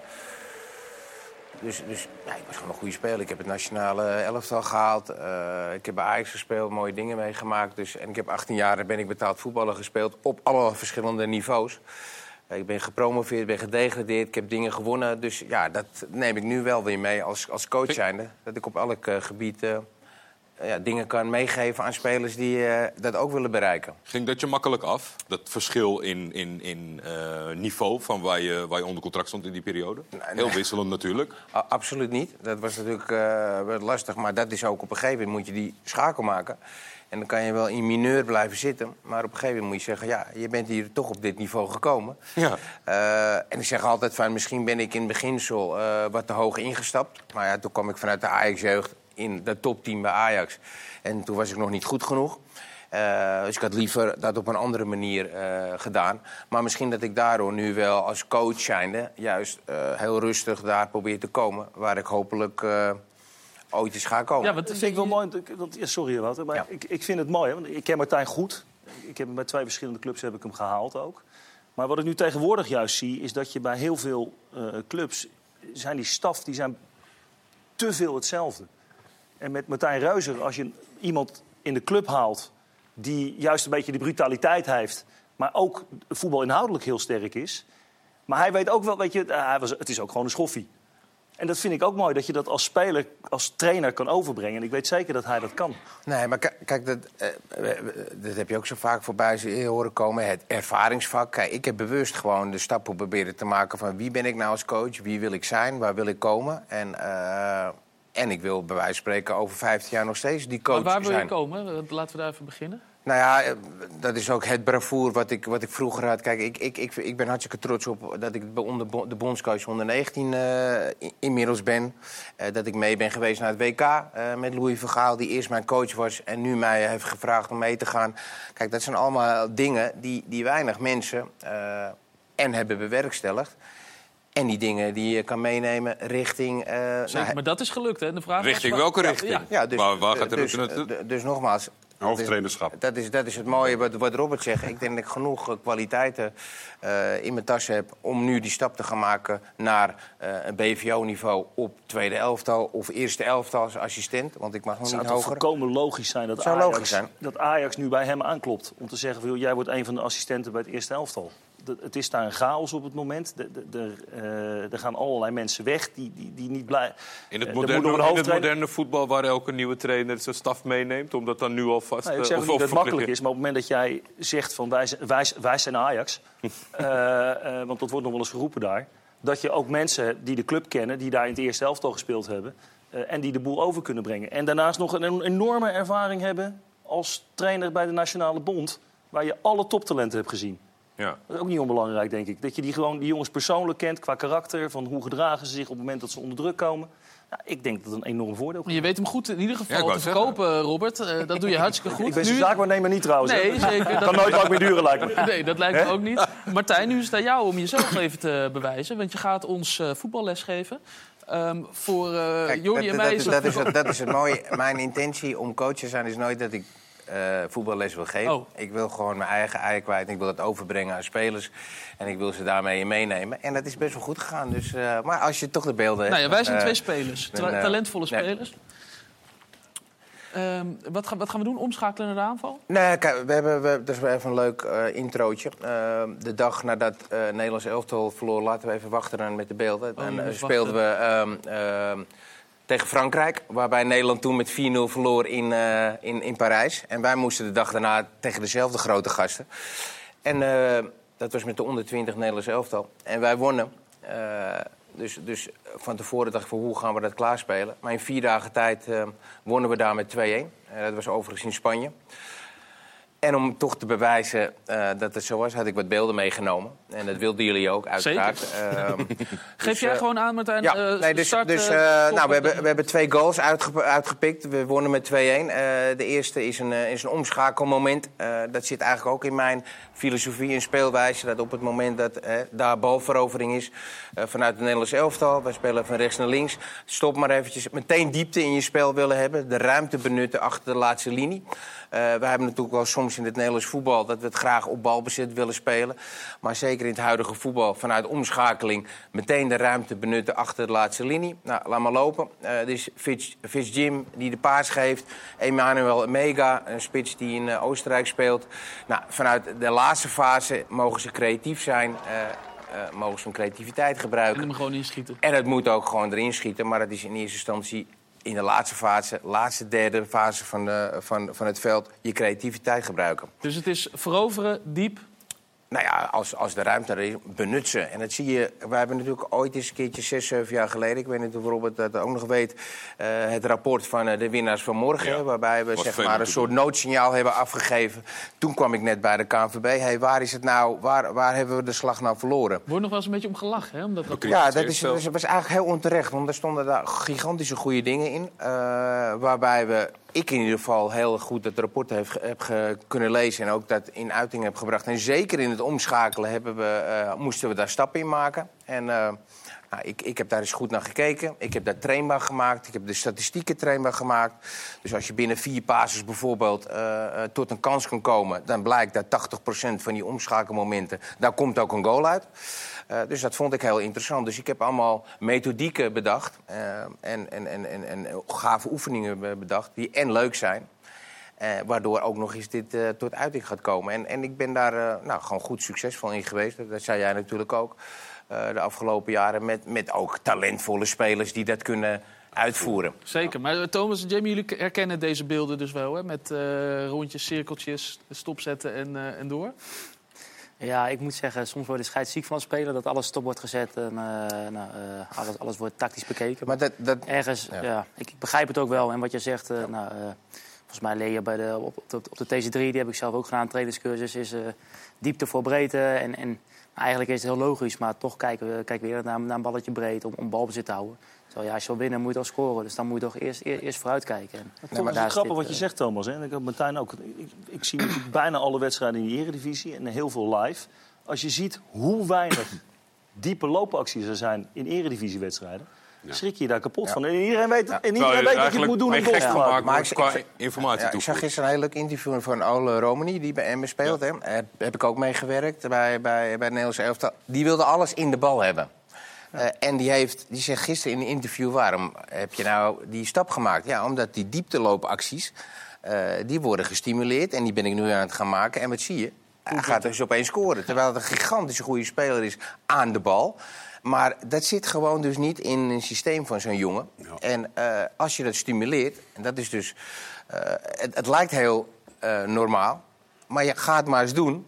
S5: dus dus ja, ik was gewoon een goede speler. Ik heb het nationale elftal gehaald. Eh, ik heb bij Ajax gespeeld, mooie dingen meegemaakt. Dus, en ik heb 18 jaar ben ik betaald voetballer gespeeld op alle verschillende niveaus. Eh, Ik ben gepromoveerd, ben gedegradeerd, ik heb dingen gewonnen. Dus ja, dat neem ik nu wel weer mee als, als coach zijnde. Dat ik op elk eh, gebied ja, dingen kan meegeven aan spelers die eh, dat ook willen bereiken.
S2: Ging dat je makkelijk af? Dat verschil in, in, in eh, niveau van waar je, waar je onder contract stond in die periode? Heel
S5: nee.
S2: wisselend natuurlijk.
S5: A- absoluut niet. Dat was natuurlijk wel lastig. Maar dat is ook op een gegeven moment moet je die schakel maken. En dan kan je wel in mineur blijven zitten. Maar op een gegeven moment moet je zeggen... ja, je bent hier toch op dit niveau gekomen.
S2: Ja.
S5: En ik zeg altijd van... misschien ben ik in het beginsel wat te hoog ingestapt. Maar ja, toen kwam ik vanuit de Ajax-jeugd in de topteam bij Ajax. En toen was ik nog niet goed genoeg. Eh, dus ik had liever dat op een andere manier eh, gedaan. Maar misschien dat ik daardoor nu wel als coach zijnde... juist eh, heel rustig daar probeer te komen. Waar ik hopelijk eh, ooit eens ga komen.
S3: Ja, dat vind ik wel mooi. Want, ja, sorry, Wouter, maar ik, ik vind het mooi. Hè, want ik ken Martijn goed. Ik heb hem bij twee verschillende clubs heb ik hem gehaald ook. Maar wat ik nu tegenwoordig juist zie, is dat je bij heel veel eh, clubs... zijn die staf die zijn te veel hetzelfde. En met Martijn Reuzer, als je iemand in de club haalt... die juist een beetje die brutaliteit heeft... maar ook voetbal inhoudelijk heel sterk is... maar hij weet ook wel, weet je, eh, hij was, het is ook gewoon een schoffie. En dat vind ik ook mooi, dat je dat als speler, als trainer kan overbrengen. En ik weet zeker dat hij dat kan.
S5: Nee, maar ki- kijk, dat, eh, dat heb je ook zo vaak voorbij horen komen. Het ervaringsvak. Kijk, ik heb bewust gewoon de stappen proberen te maken van wie ben ik nou als coach, wie wil ik zijn, waar wil ik komen. En, eh, en ik wil bij wijze van spreken over 15 jaar nog steeds die coach
S1: Maar waar wil
S5: zijn.
S1: je komen? Eh, Laten we daar even beginnen.
S5: Nou ja, eh, dat is ook het bravoer wat ik, wat ik vroeger had. Kijk, ik, ik, ik, ik ben hartstikke trots op dat ik onder de bondscoach onder 19 eh, inmiddels ben. Dat ik mee ben geweest naar het WK met Louis Vergaal, die eerst mijn coach was en nu mij heeft gevraagd om mee te gaan. Kijk, dat zijn allemaal dingen die, die weinig mensen en hebben bewerkstelligd. En die dingen die je kan meenemen richting... eh,
S1: Zeker,
S5: nou,
S1: maar dat is gelukt, hè? De vraag
S2: Richting
S1: was-
S2: welke richting?
S1: Ja,
S5: ja, dus,
S2: Waar- waar gaat de
S5: dus,
S2: naartoe?
S5: eh, dus nogmaals...
S4: Hoofdtrainerschap.
S5: Dat is, dat is het mooie wat, wat Robert zegt. Ik denk dat ik genoeg eh, kwaliteiten eh, in mijn tas heb... om nu die stap te gaan maken naar eh, een BVO-niveau op tweede elftal... of eerste elftal als assistent, want ik mag nog
S3: Het zou
S5: niet hoger.
S3: volkomen logisch zijn dat,
S5: Het zou
S3: Ajax,
S5: logisch zijn.
S3: dat Ajax nu bij hem aanklopt. Om te zeggen, van, joh, jij wordt een van de assistenten bij het eerste elftal. De- het is daar een chaos op het moment. De, de, de, eh, er gaan allerlei mensen weg die, die, die niet blij...
S2: In het,
S3: Eh, er
S2: moderne, in het moderne voetbal waar elke nieuwe trainer zijn staf meeneemt... om dat dan nu alvast...
S3: Nee, ik
S2: eh,
S3: zeg
S2: of-
S3: niet dat het makkelijk is, maar op het moment dat jij zegt van wij, zijn- wij, wij zijn Ajax, (laughs) want dat wordt nog wel eens geroepen daar, dat je ook mensen die de club kennen, die daar in het eerste elftal gespeeld hebben, en die de boel over kunnen brengen. En daarnaast nog een enorme ervaring hebben als trainer bij de Nationale Bond, waar je alle toptalenten hebt gezien.
S2: Ja.
S3: Dat is ook niet onbelangrijk, denk ik. Dat je die, gewoon, die jongens persoonlijk kent qua karakter, van hoe gedragen ze zich op het moment dat ze onder druk komen. Nou, ik denk dat dat een enorm voordeel is.
S1: Je weet hem goed in ieder
S3: Ja,
S1: geval
S3: wou
S1: te
S3: zeggen.
S1: verkopen, Robert. Eh, dat doe je (laughs) hartstikke goed.
S3: Ik ben zijn
S1: Nu-
S3: zaakwaarnemer niet trouwens.
S1: Nee, zeker. (laughs)
S3: kan nooit lang meer duren, lijkt me. (laughs)
S1: Nee, dat lijkt me ook niet. Martijn, nu is het aan jou om jezelf even te bewijzen. Want je gaat ons eh, voetballes geven. Ehm, voor eh
S5: Kijk,
S1: Jordi
S5: dat,
S1: en mij
S5: dat,
S1: is
S5: dat, is het, dat is het mooie. Mijn intentie om coach te zijn is nooit dat ik eh, voetballes wil geven.
S1: Oh.
S5: Ik wil gewoon mijn eigen ei kwijt. Ik wil het overbrengen aan spelers. En ik wil ze daarmee meenemen. En dat is best wel goed gegaan. Dus, eh, maar als je toch de beelden hebt...
S1: Nou ja, wij zijn twee spelers.
S5: dan, eh,
S1: talentvolle
S5: nee.
S1: spelers. Ehm, wat, gaan, wat gaan we doen? Omschakelen naar de aanval?
S5: Nee, kijk, we hebben, we, dat is wel even een leuk eh, introotje. Eh, de dag nadat eh Nederlands elftal verloor, laten we even wachten dan met de beelden.
S1: Oh,
S5: en eh,
S1: moet
S5: speelden we ehm, ehm, tegen Frankrijk, waarbij Nederland toen met 4-0 verloor in, eh, in, in Parijs. En wij moesten de dag daarna tegen dezelfde grote gasten. En eh, dat was met de onder 20 Nederlands elftal. En wij wonnen. Eh, dus, dus van tevoren dacht ik van hoe gaan we dat klaarspelen. Maar in vier dagen tijd wonnen we daar met 2-1. Eh, dat was overigens in Spanje. En om toch te bewijzen eh, dat het zo was, had ik wat beelden meegenomen. En dat wilden jullie ook, uiteraard. Ehm, (laughs)
S1: Geef
S5: dus,
S1: jij
S5: eh,
S1: gewoon aan, Martijn?
S5: ja,
S1: eh,
S5: nee, dus,
S1: start,
S5: dus nou, we,
S1: met-
S5: hebben, we hebben twee goals uitge- uitgepikt. We wonnen met 2-1. Eh, de eerste is een, is een omschakelmoment. Dat zit eigenlijk ook in mijn filosofie en speelwijze. Dat op het moment dat daar balverovering is eh, vanuit het Nederlands elftal... wij spelen van rechts naar links. Stop maar eventjes. Meteen diepte in je spel willen hebben. De ruimte benutten achter de laatste linie. Eh, we hebben natuurlijk wel soms in het Nederlands voetbal... dat we het graag op balbezit willen spelen. Maar zeker in het huidige voetbal vanuit omschakeling... meteen de ruimte benutten achter de laatste linie. Nou, laat maar lopen. Eh dus Fitz, Jim die de paas geeft. Emmanuel Mega, een spits die in Oostenrijk speelt. Nou, vanuit de laatste fase mogen ze creatief zijn... eh, eh, mogen ze hun creativiteit gebruiken.
S1: En hem gewoon inschieten.
S5: En het moet ook gewoon erin schieten. Maar dat is in eerste instantie in de laatste fase, laatste derde fase van, de, van, van het veld, je creativiteit gebruiken.
S1: Dus het is veroveren, diep.
S5: Nou ja, als, als de ruimte er is, benut ze. En dat zie je, wij hebben natuurlijk ooit eens een keertje, zes, zeven jaar geleden... ik weet niet of Robert dat ook nog weet... eh, het rapport van eh, de winnaars van morgen...
S2: Ja.
S5: waarbij we
S2: Was
S5: zeg maar, een soort noodsignaal hebben afgegeven. Toen kwam ik net bij de KNVB. Hey, waar is het nou, waar, waar hebben we de slag nou verloren?
S1: Wordt nog wel eens een beetje om gelachen, hè? Omdat dat
S5: Ja, dat, is, dat is- was eigenlijk heel onterecht. Want er stonden daar gigantische goede dingen in. eh, waarbij we, ik in ieder geval, heel goed het rapport heb, heb kunnen lezen. En ook dat in uiting heb gebracht. En zeker in het omschakelen hebben we, eh, moesten we daar stappen in maken. En eh, nou, ik, ik heb daar eens goed naar gekeken. Ik heb daar trainbaar gemaakt. Ik heb de statistieken trainbaar gemaakt. Dus als je binnen vier passes bijvoorbeeld eh, tot een kans kan komen... dan blijkt dat 80% van die omschakelmomenten... daar komt ook een goal uit. Eh, dus dat vond ik heel interessant. Dus ik heb allemaal methodieken bedacht. eh, en, en, en, en, en gave oefeningen be- bedacht die en leuk zijn. eh, waardoor ook nog eens dit eh, tot uiting gaat komen. En, en ik ben daar eh, nou, gewoon goed succesvol in geweest. Dat zei jij natuurlijk ook eh, de afgelopen jaren. Met, met ook talentvolle spelers die dat kunnen uitvoeren.
S1: Zeker. Maar eh, Thomas en Jamie, jullie herkennen deze beelden dus wel, hè? Met eh, rondjes, cirkeltjes, stopzetten en, eh, en door.
S6: Ja, ik moet zeggen, soms word je scheidsziek van als speler dat alles stop wordt gezet en eh, nou, eh, alles, alles wordt tactisch bekeken.
S5: Maar dat, dat,
S6: Ergens,
S5: Ja.
S6: ja. ik, ik begrijp het ook wel. En wat je zegt, eh, nou, volgens mij leer je bij de, op, op, de, op de TC3, die heb ik zelf ook gedaan, trainingscursus, is diepte voor breedte. En, en eigenlijk is het heel logisch, maar toch kijken we kijken we eerder naar, naar een balletje breed om, om balbezit te houden. Terwijl ja, als je wil winnen, moet je al scoren. Dus dan moet je toch eerst, eerst, eerst vooruit kijken. En,
S3: Toch is het grappig
S6: dit,
S3: wat je
S6: eh,
S3: zegt, Thomas. Hè? En ik heb Martijn ook. Ik, ik zie natuurlijk (clears throat) bijna alle wedstrijden in de Eredivisie en heel veel live. Als je ziet hoe weinig (clears throat) diepe loopacties er zijn in Eredivisiewedstrijden, schrik je je daar kapot van. En iedereen weet, en iedereen weet dat je het moet doen om goals te maken.
S5: Maar ik,
S2: qua informatie
S5: ja, ik zag gisteren een heel leuk interview van Ole Romani, die bij Emmen speelt. Hè. Heb, heb ik ook meegewerkt bij, bij, bij het Nederlandse elftal. Die wilde alles in de bal hebben. Eh, en die, heeft, die zegt gisteren in een interview... waarom heb je nou die stap gemaakt? Ja, omdat die diepteloopacties... eh, die worden gestimuleerd en die ben ik nu aan het gaan maken. En wat zie je? Hij gaat dus opeens scoren. Terwijl het een gigantische goede speler is aan de bal. Maar dat zit gewoon dus niet in een systeem van zo'n jongen. En eh, als je dat stimuleert, en dat is dus... het, het lijkt heel normaal, maar je gaat maar eens doen.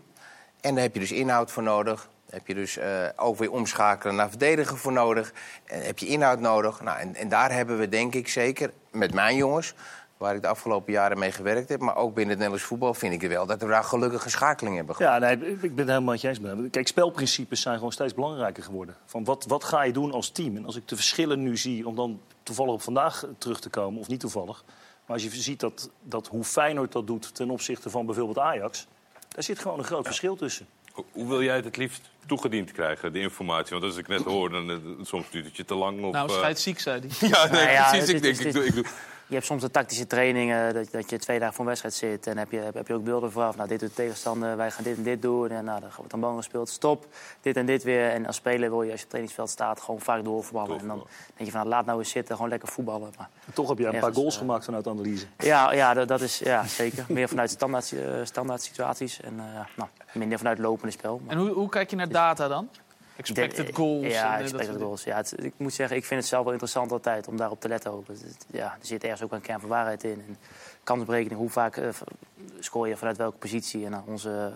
S5: En daar heb je dus inhoud voor nodig. Heb je dus eh, ook weer omschakelen naar verdedigen voor nodig. En heb je inhoud nodig. Nou, en, en daar hebben we denk ik zeker met mijn jongens... waar ik de afgelopen jaren mee gewerkt heb... maar ook binnen het Nederlands voetbal vind ik wel... dat we daar gelukkige schakeling hebben gehad.
S3: Ja, nee, ik ben het helemaal met je eens. Kijk, spelprincipes zijn gewoon steeds belangrijker geworden. Van wat, wat ga je doen als team? En als ik de verschillen nu zie, om dan toevallig op vandaag terug te komen, of niet toevallig. Maar als je ziet dat, dat hoe Feyenoord dat doet ten opzichte van bijvoorbeeld Ajax, daar zit gewoon een groot verschil tussen.
S2: Hoe- wil jij het het liefst toegediend krijgen, de informatie? Want als ik net hoor, dan eh, soms duurt het je te lang. Of,
S1: Nou,
S2: eh,
S1: scheidsziek, zei hij. (laughs)
S2: Ja, nee,
S6: Nou ja,
S2: precies. Ik denk,
S6: het
S2: ik doe, ik doe.
S6: Je hebt soms de tactische trainingen, dat, dat je twee dagen voor een wedstrijd zit. En heb je, heb je ook beelden vooraf. Nou, dit doet de tegenstander, wij gaan dit en dit doen. En nou, dan wordt een bal gespeeld, stop, dit en dit weer. En als speler wil je, als je op het trainingsveld staat, gewoon vaak doorvoetballen. En dan denk je van, nou, laat nou eens zitten, gewoon lekker voetballen. Maar,
S3: En toch heb jij een paar goals
S6: eh,
S3: gemaakt vanuit analyse.
S6: ja, ja, dat, dat is ja, zeker. Meer vanuit standaard, eh, standaard situaties. En eh, nou, minder vanuit lopende spel. Maar
S1: En hoe, hoe kijk je naar data dan? Expected goals.
S6: Ja,
S1: eh,
S6: expected goals. Ja, het- ik moet zeggen, ik vind het zelf wel interessant altijd om daarop te letten. Ook. Het- ja, er zit ergens ook een kern van waarheid in. En kansberekening, hoe vaak eh, scoor je vanuit welke positie. En nou, onze,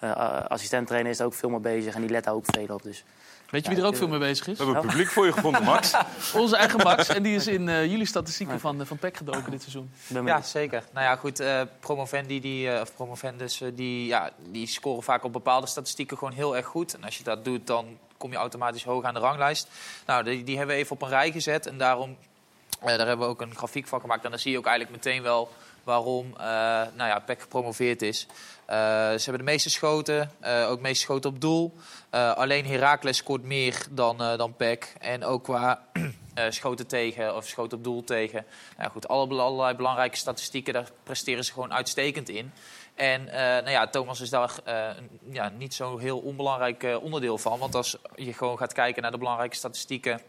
S6: eh, uh, assistent-trainer is er ook veel mee bezig en die let daar ook veel op. Dus,
S1: Weet je wie er ook veel mee bezig is?
S2: We hebben publiek voor je gevonden, Max. (laughs)
S1: Onze eigen Max. En die is in uh, jullie statistieken van, van PEC gedoken dit seizoen.
S14: Ja, zeker. Nou ja, goed. Uh, promovendi, die, uh, of promovendus, die, ja, die scoren vaak op bepaalde statistieken gewoon heel erg goed. En als je dat doet, dan kom je automatisch hoog aan de ranglijst. Nou, die, die hebben we even op een rij gezet. En daarom, daar hebben we ook een grafiek van gemaakt. En dan zie je ook eigenlijk meteen wel waarom nou ja, PEC gepromoveerd is. Uh, ze hebben de meeste schoten, uh, ook de meeste schoten op doel. Uh, alleen Heracles scoort meer dan, dan PEC. En ook qua (clears throat) schoten tegen of schoten op doel tegen. Nou goed, alle, allerlei belangrijke statistieken, daar presteren ze gewoon uitstekend in. En nou ja, Thomas is daar ja, niet zo heel onbelangrijk onderdeel van. Want als je gewoon gaat kijken naar de belangrijke statistieken...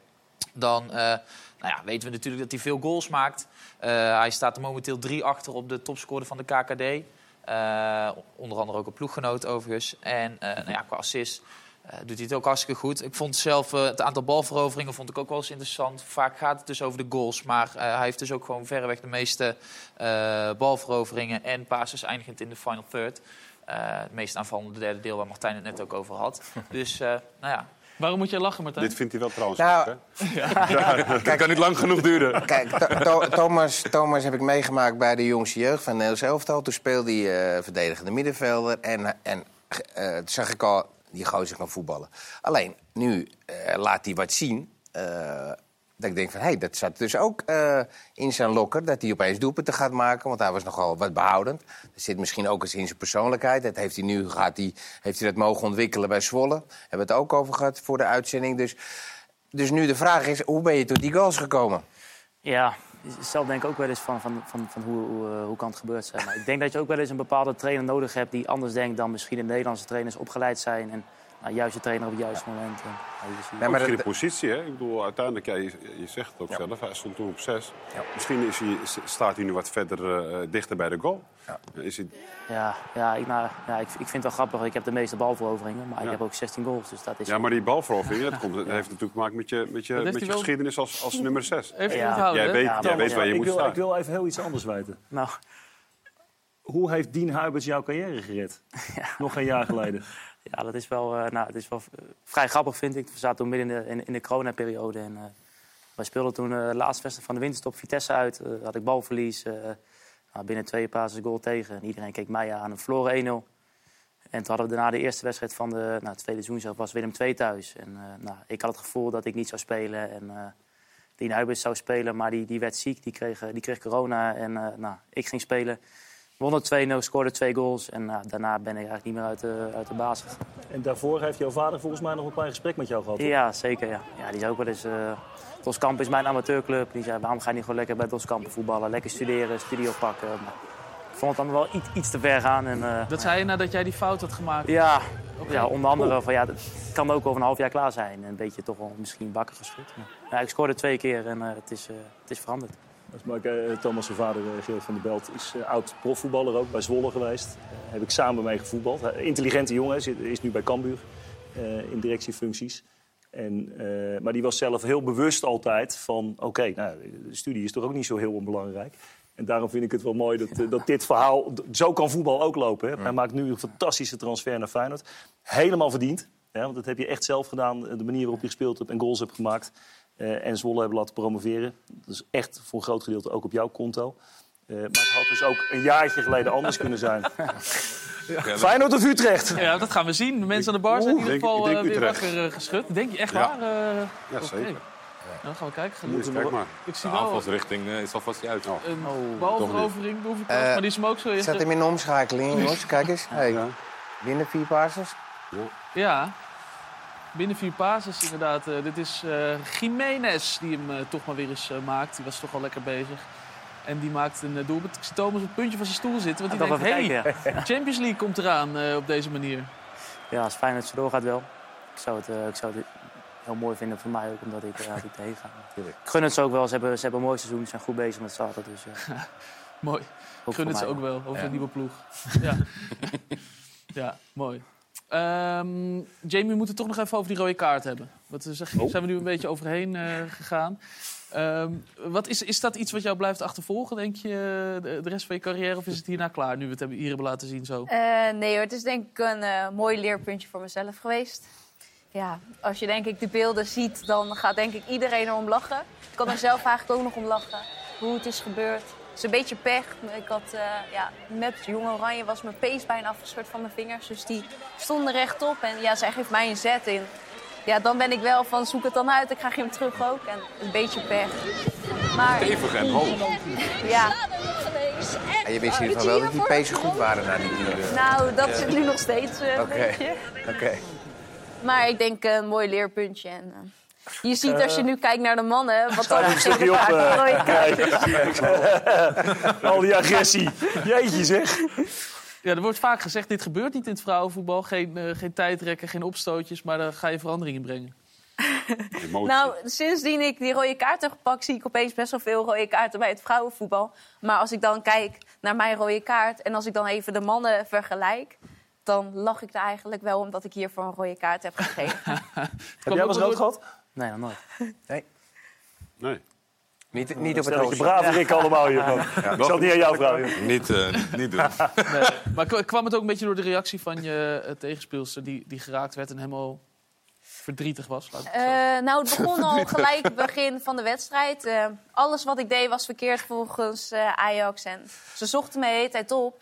S14: dan nou ja, weten we natuurlijk dat hij veel goals maakt. hij staat er momenteel drie achter op de topscorer van de KKD. Uh, onder andere ook een ploeggenoot overigens. En uh, nou ja, qua assist uh, doet hij het ook hartstikke goed. Ik vond zelf het aantal balveroveringen vond ik ook wel eens interessant. Vaak gaat het dus over de goals. Maar hij heeft dus ook gewoon verreweg de meeste balveroveringen en passes eindigend in de final third. het meest aanvallende derde deel waar Martijn het net ook over had. (laughs) Dus nou ja,
S1: Waarom moet je lachen, Martijn?
S4: Dit vindt hij wel trouwens.
S5: Nou,
S4: goed, (laughs)
S2: ja. ja. Kijk, kan niet lang genoeg duren.
S5: Kijk, to Thomas, Thomas heb ik meegemaakt bij de jongste jeugd van Nederlands elftal. Toen speelde hij uh, verdedigende middenvelder. En, en uh, toen zag ik al, die gozer kan voetballen. Alleen, nu uh, laat hij wat zien. Dat ik denk van, hé, hey, dat zat dus ook uh, in zijn lokker. Dat hij opeens doelpunten gaat maken, want hij was nogal wat behoudend. Dat zit misschien ook eens in zijn persoonlijkheid. Dat heeft hij nu gaat hij, heeft hij dat mogen ontwikkelen bij Zwolle. Hebben we het ook over gehad voor de uitzending. Dus, dus nu de vraag is, hoe ben je tot die goals gekomen?
S6: Ja, zelf denk ik ook wel eens van, van, van, van hoe, hoe, hoe kan het gebeurd zijn. Maar ik denk dat je ook wel eens een bepaalde trainer nodig hebt... die anders denkt dan misschien de Nederlandse trainers opgeleid zijn... En, nou, juiste trainer op het juiste moment. En,
S4: ja, maar de positie, hè? Ik bedoel, uiteindelijk, ja, je, je zegt het ook ja. zelf, hij stond toen op zes. Ja. Misschien is hij, staat hij nu wat verder uh, dichter bij de goal.
S6: Ja, is hij... ja, ja, ik, nou, ja ik, ik vind het wel grappig. Ik heb de meeste balveroveringen, maar ik heb ook 16 goals. Dus dat is
S4: ja, maar die balveroveringen, dat, komt, dat heeft natuurlijk te maken met je, met je, met je wel... geschiedenis als, als nummer 6.
S1: Heeft
S4: ja.
S1: onthouden,
S4: jij weet, jij weet waar je
S3: ik
S4: moet
S3: wil,
S4: staan.
S3: Ik wil even heel iets anders weten.
S6: Nou.
S3: Hoe heeft Dien Huiberts jouw carrière gered? (laughs) Nog een jaar geleden.
S6: Ja, dat is wel, uh, nou, het is wel vrij grappig, vind ik. We zaten toen midden in de, in, in de coronaperiode. En, uh, wij speelden toen de laatste wedstrijd van de winterstop Vitesse uit. had ik balverlies. Nou, binnen twee passes goal tegen. En iedereen keek mij aan. Een verloren 1-0. En toen hadden we daarna de eerste wedstrijd van de nou, tweede seizoen was Willem II thuis. En nou, ik had het gevoel dat ik niet zou spelen. En Dien Huibers zou spelen, maar die, die werd ziek. Die kreeg, die kreeg corona. En nou, ik ging spelen. Wonnen 2-0, scoorde twee goals. En uh, daarna ben ik eigenlijk niet meer uit de, uit de basis.
S3: En daarvoor heeft jouw vader volgens mij nog een klein gesprek met jou gehad?
S6: Ja, zeker. Ja. Ja, die zei ook wel eens... Uh, Doskamp is mijn amateurclub. Die zei, waarom ga je niet gewoon lekker bij Doskamp voetballen? Lekker studeren, studie oppakken. Maar ik vond het dan wel iets, iets te ver gaan. En, uh,
S1: dat zei je nadat jij die fout had gemaakt?
S6: Ja, okay. ja onder andere van ja, het kan ook over een half jaar klaar zijn. Een beetje toch wel misschien bakken geschud. Maar, ja, ik scoorde twee keer en het, is, het is veranderd.
S3: Uh, Thomas' zijn vader, uh, Gerard van der Belt, is uh, oud profvoetballer ook, bij Zwolle geweest. heb ik samen mee gevoetbald. intelligente jongen, is, nu bij Cambuur in directiefuncties. En, maar die was zelf heel bewust altijd van... oké, okay, nou, de studie is toch ook niet zo heel onbelangrijk. En daarom vind ik het wel mooi dat, dat dit verhaal... Zo kan voetbal ook lopen. Hè. Hij maakt nu een fantastische transfer naar Feyenoord. Helemaal verdiend. Hè, want dat heb je echt zelf gedaan. De manier waarop je gespeeld hebt en goals hebt gemaakt. Uh, en Zwolle hebben laten promoveren. Dat is echt voor een groot gedeelte ook op jouw konto. Uh, maar het had dus ook een jaartje geleden anders kunnen zijn. (laughs) Ja. Feyenoord of Utrecht?
S1: Ja, dat gaan we zien. De mensen aan de bar zijn in ieder geval denk, denk weer wakker uh, geschud. Denk je echt
S4: ja.
S1: waar? Uh,
S4: ja,
S1: okay.
S4: zeker.
S1: Nou, dan gaan we kijken.
S4: Moet kijk maar.
S1: Ik zie
S2: de aanvalsrichting uh, is alvast uit.
S1: Oh. Een oh, balverovering, hoef ik uh, maar die is hem ook zo
S5: Zet hem in de omschakeling, jongens. Kijk eens. Hey. Ja. Binnen vier passes.
S1: Ja. Binnen vier passes, inderdaad. Uh, dit is uh, Jiménez die hem uh, toch maar weer eens maakt. Die was toch al lekker bezig. En die maakt een doelpunt. Ik zie Thomas op het puntje van zijn stoel zitten. Want die denkt, hé,
S6: hey,
S1: ja. Champions League komt eraan op deze manier.
S6: Ja, als Feyenoord zo doorgaat wel. Ik zou het, ik zou het heel mooi vinden voor mij ook, omdat ik er uh, heen ga. Ik gun het ze ook wel. Ze hebben, ze hebben een mooi seizoen. Ze zijn goed bezig met allen. Dus, (laughs)
S1: mooi. Ik gun het ze ook wel, over een nieuwe ploeg. (laughs) ja. ja, mooi. Um, Jamie, we moeten het toch nog even over die rode kaart hebben. Wat zeg je, oh. zijn we nu een beetje overheen uh, gegaan. Ehm, wat is, is dat iets wat jou blijft achtervolgen, denk je, de, de rest van je carrière? Of is het hierna klaar, nu we het hebben, hier hebben laten zien zo?
S7: Eh, nee hoor, het is denk ik een eh, mooi leerpuntje voor mezelf geweest. Ja, als je denk ik de beelden ziet, dan gaat denk ik iedereen erom lachen. Ik kan er zelf eigenlijk ook nog om lachen, hoe het is gebeurd. Het is een beetje pech. Ik had, eh, ja, met Jong Oranje was mijn pees bijna afgescheurd van mijn vingers. Dus die stonden rechtop en ja, zij geeft mij een zet in. Ja, dan ben ik wel van zoek het dan uit, ik krijg je hem terug ook. En een beetje pech. Maar,
S2: Stevig en hoog.
S7: ja,
S5: En je wist in ieder geval wel dat die pezen goed waren na die duur.
S7: nou, dat zit nu nog steeds eh,
S5: Oké.
S7: Maar ik denk een mooi leerpuntje. En, eh, je ziet als je nu kijkt naar de mannen, wat
S3: stukje op. eh,
S7: rode kaart (laughs)
S3: kijk. Al die agressie. Jeetje zeg.
S1: Ja, er wordt vaak gezegd, dit gebeurt niet in het vrouwenvoetbal. Geen, eh, geen tijdrekken, geen opstootjes, maar daar ga je verandering in brengen. (laughs)
S7: Nou, sindsdien ik die rode kaart heb gepakt, zie ik opeens best wel veel rode kaarten bij het vrouwenvoetbal. Maar als ik dan kijk naar mijn rode kaart en als ik dan even de mannen vergelijk, dan lach ik er eigenlijk wel omdat ik hiervoor een rode kaart heb gegeven. (laughs)
S3: Heb jij wel eens rood gehad?
S6: Nee, nog nooit. (laughs)
S5: Nee.
S4: Nee.
S5: Niet, niet op het
S3: Stel dat je
S5: hoogste.
S3: braaf Rick allemaal hiervan. Ik zal het niet aan jou vragen.
S2: Niet, eh, niet doen. (laughs)
S1: Nee. Maar kwam het ook een beetje door de reactie van je eh, tegenspeelster... Die, die geraakt werd en helemaal verdrietig was? Laat ik het zo zeggen.
S7: Eh, nou, het begon al gelijk begin van de wedstrijd. Eh, alles wat ik deed was verkeerd volgens eh, Ajax. En ze zochten me de hele tijd op.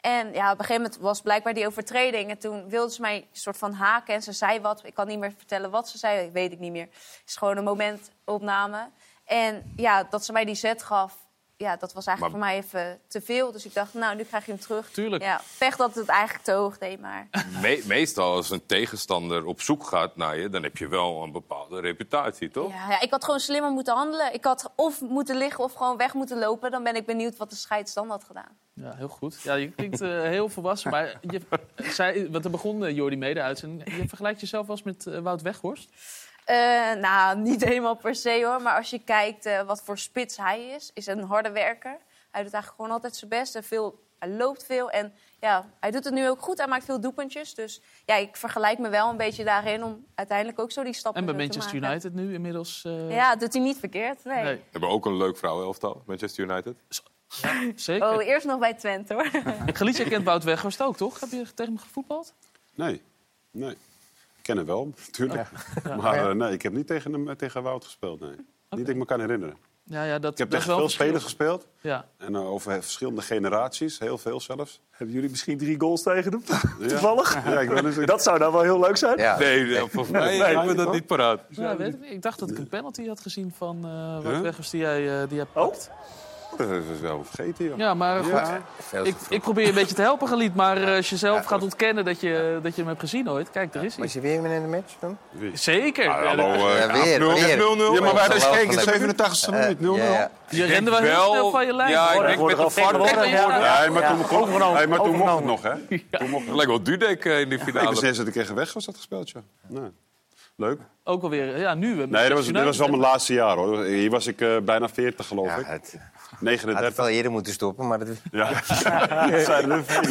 S7: En ja, op een gegeven moment was blijkbaar die overtreding. En toen wilde ze mij soort van haken en ze zei wat. Ik kan niet meer vertellen wat ze zei, weet ik niet meer. Het is gewoon een momentopname. En ja, dat ze mij die zet gaf, ja, dat was eigenlijk
S2: Maar-
S7: voor mij even te veel. Dus ik dacht, nou, nu krijg je hem terug.
S2: Tuurlijk.
S7: Ja, pech dat het eigenlijk te hoog deed, maar... (laughs)
S2: Me- meestal als een tegenstander op zoek gaat naar je, dan heb je wel een bepaalde reputatie, toch?
S7: Ja, ja, ik had gewoon slimmer moeten handelen. Ik had of moeten liggen of gewoon weg moeten lopen. Dan ben ik benieuwd wat de scheids dan had gedaan.
S1: Ja, heel goed. Ja, je klinkt eh, heel volwassen. Maar je, (laughs) zei, want er begon uh, Jordi mee de uitzending. Je vergelijkt jezelf wel eens met eh, Wout Weghorst?
S7: Eh, nou, (laughs) niet helemaal per se hoor. Maar als je kijkt eh, wat voor spits hij is, is een harde werker. Hij doet eigenlijk gewoon altijd zijn best. En veel, hij loopt veel. En ja, hij doet het nu ook goed. Hij maakt veel doelpuntjes. Dus ja, ik vergelijk me wel een beetje daarin om uiteindelijk ook zo die stappen
S1: En bij
S7: te
S1: Manchester
S7: maken.
S1: United nu inmiddels... eh,
S7: Ja, doet hij niet verkeerd. Nee.
S2: We hebben ook een leuk vrouwenelftal, Manchester United.
S1: Zeker.
S7: Oh, eerst nog bij Twente hoor.
S1: Galicia kent Wout Weghorst ook, toch? Heb je tegen hem gevoetbald?
S4: Nee. Nee. Ik ken hem wel, (laughs) natuurlijk.
S1: Ja. (laughs)
S4: Maar eh, nee, ik heb niet tegen, hem, tegen Wout gespeeld. Nee. Niet dat ik me kan herinneren.
S1: Ja, ja, dat,
S4: Ik heb
S1: dat is
S4: tegen
S1: wel
S4: veel spelers gespeeld.
S1: Ja.
S4: En eh, over verschillende generaties, heel veel zelfs.
S3: Hebben jullie misschien drie goals tegen hem? (laughs) Toevallig?
S4: Ja, ik ben eens...
S3: Dat zou dan wel heel leuk zijn.
S2: Nee, eh, volgens mij
S3: Nee,
S2: hebben we dat niet paraat.
S1: Ja, weet ik, niet. ik dacht dat ik een penalty had gezien van eh Wout die jij, eh, die jij pakt.
S4: Dat is wel vergeten, joh.
S1: Ja, maar goed.
S4: Ja.
S1: Ik, ik probeer je een beetje te helpen, Galiet. Maar eh, als je zelf gaat ontkennen dat je, dat je hem hebt gezien ooit. Kijk, daar is hij.
S5: Was je weer in de match dan?
S1: Zeker.
S4: Ah,
S1: Ja,
S4: hallo,
S1: dat-
S4: eh,
S5: Ja, weer,
S2: 8-0,
S5: weer.
S2: 0-0.
S4: Ja, maar wij bespreken de 87e
S5: Eh,
S4: minuut, 0-0.
S5: ja, ja.
S1: Je rende wel heel
S2: wel-
S1: snel van je lijn.
S2: Ja, ik denk
S3: worden
S2: met
S3: al
S2: de
S3: worden.
S1: Ja.
S4: Ja, maar toen, mocht-
S3: overgenomen.
S4: hey, maar toen mocht het nog, hè? Toen mocht
S2: Het lijkt wel Dudek eh, in die
S4: Ik
S2: finale.
S4: besef dat ik tegen weg was dat gespeeld, ja. Nee. Leuk.
S1: Ook alweer, ja, nu. eh, met
S4: Nee, dat was, dat was wel mijn laatste jaar, hoor. Hier was ik eh, bijna 40, geloof
S5: Ja,
S4: ik.
S5: het had
S4: 39.
S5: wel eerder moeten stoppen, maar dat...
S4: Ja. (laughs) Dat zijn er veel.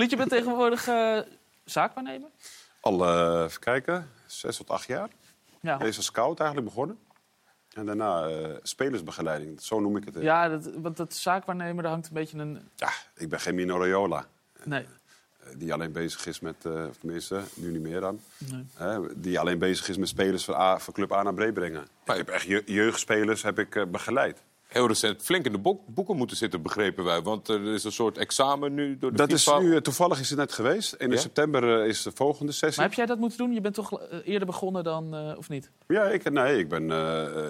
S4: (laughs)
S1: Je bent tegenwoordig eh, zaakwaarnemer?
S4: Al, eh, even kijken, zes tot acht jaar.
S1: Ja.
S4: Eerst als scout eigenlijk begonnen. En daarna eh, spelersbegeleiding, zo noem ik het.
S1: Ja, dat, want dat zaakwaarnemer, daar hangt een beetje een...
S4: Ja, ik ben geen Mino Raiola.
S1: Nee.
S4: Die alleen bezig is met, eh, of tenminste, nu niet meer dan.
S1: Nee.
S4: Hè, die alleen bezig is met spelers van, A, van club A naar B brengen. Ik heb echt je- jeugdspelers heb ik eh, begeleid.
S2: Heel recent flink in de boek- boeken moeten zitten, begrepen wij. Want er is een soort examen nu door de
S4: Dat is nu, eh, toevallig is het net geweest. En in
S2: Ja?
S4: september eh, is de volgende sessie.
S1: Maar heb jij dat moeten doen? Je bent toch eh, eerder begonnen dan, eh, of niet?
S4: Ja, ik, nee, ik ben,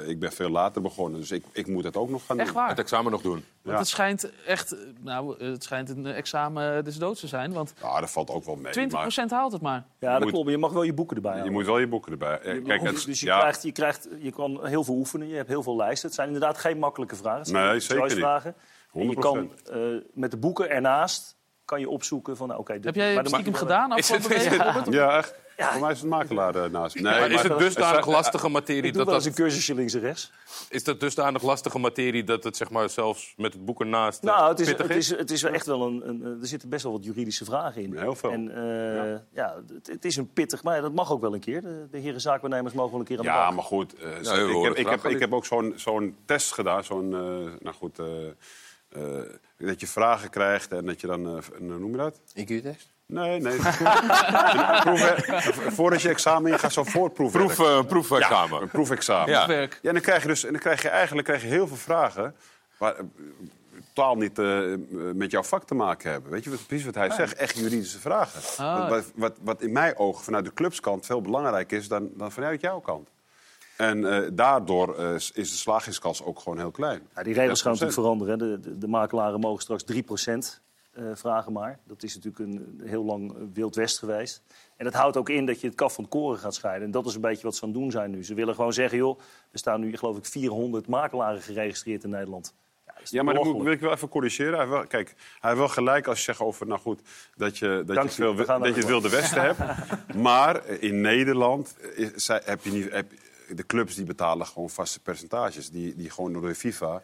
S4: ik ben veel later begonnen. Dus ik, ik moet het ook nog gaan
S1: Echt
S4: doen.
S1: waar?
S2: Het examen nog doen.
S1: Want
S4: Ja.
S1: het schijnt echt, nou, het schijnt een examen des doods te zijn. Want 20%
S4: Ja, dat valt ook wel mee. maar
S1: haalt het maar.
S3: Ja, dat
S4: moet-
S3: klopt. Je mag wel je boeken erbij
S4: je moet wel je boeken erbij. Kijk, het,
S3: dus je,
S4: ja,
S3: krijgt, je, krijgt, je kan heel veel oefenen, je hebt heel veel lijsten. Het zijn inderdaad geen makkelijke vragen. Het zijn
S4: Nee, zeker niet.
S3: choice-vragen. En Je
S4: 100%.
S3: kan eh, met de boeken ernaast kan je opzoeken van, nou, oké.
S1: Heb jij
S3: maar
S1: stiekem gedaan
S2: Is het-
S1: afgelopen
S2: is
S1: week?
S2: het-
S1: Robert?
S4: ja, echt. Voor mij is het makelaar eh, naast me.
S2: maar is het dusdanig lastige materie
S3: Ik doe
S2: dat dat...
S3: een cursusje links en rechts.
S2: Is dat dusdanig lastige materie dat het zeg maar, zelfs met het boek ernaast eh,
S3: Nou, het is,
S2: pittig
S3: het is, het is wel echt wel een, een, Er zitten best wel wat juridische vragen in.
S4: Heel veel.
S3: En eh, ja, het, het is een pittig... Maar ja, dat mag ook wel een keer. De, de heren zaakwaarnemers mogen wel een keer aan de
S4: Ja,
S3: bak.
S4: maar goed.
S2: Nou,
S4: zo- ik, heb, ik, heb, ik heb ook zo'n zo'n test gedaan. Zo'n, eh, nou goed, eh, eh, dat je vragen krijgt en dat je dan... noem je dat?
S5: IQ-test?
S4: Nee, nee. (laughs) Proef- voordat je examen in gaat, zo'n voorproefwerk.
S2: Proef, eh, proefexamen.
S4: Ja, een proefexamen.
S2: Ja.
S4: En dan krijg je dus en dan krijg je eigenlijk krijg je heel veel vragen. Waar, eh, totaal niet eh, met jouw vak te maken hebben. Weet je wat, precies wat hij zegt? Echt juridische vragen.
S1: Ah.
S4: Wat, wat, wat in mijn ogen vanuit de clubskant veel belangrijker is dan, dan vanuit jouw kant. En eh, daardoor eh, is de slagingskans ook gewoon heel klein.
S3: Ja, die regels gaan
S4: 6%.
S3: natuurlijk veranderen. De, de, de makelaren mogen straks 3% eh vragen maar. Dat is natuurlijk een heel lang eh, Wild West geweest. En dat houdt ook in dat je het kaf van het koren gaat scheiden. En dat is een beetje wat ze aan het doen zijn nu. Ze willen gewoon zeggen, joh, er staan nu geloof ik 400 makelaren geregistreerd in Nederland. Ja, dat
S4: maar dan moet, wil ik wel even corrigeren. Hij wel, kijk, hij heeft wel gelijk als je zegt over, nou goed, dat je, dat
S3: Dank
S4: je, veel,
S3: we
S4: dat je het
S3: de
S4: Wilde Westen hebt. (laughs) Maar in Nederland eh, heb je niet, heb, de clubs die betalen gewoon vaste percentages. Die, die gewoon door de FIFA eh, eh, eh,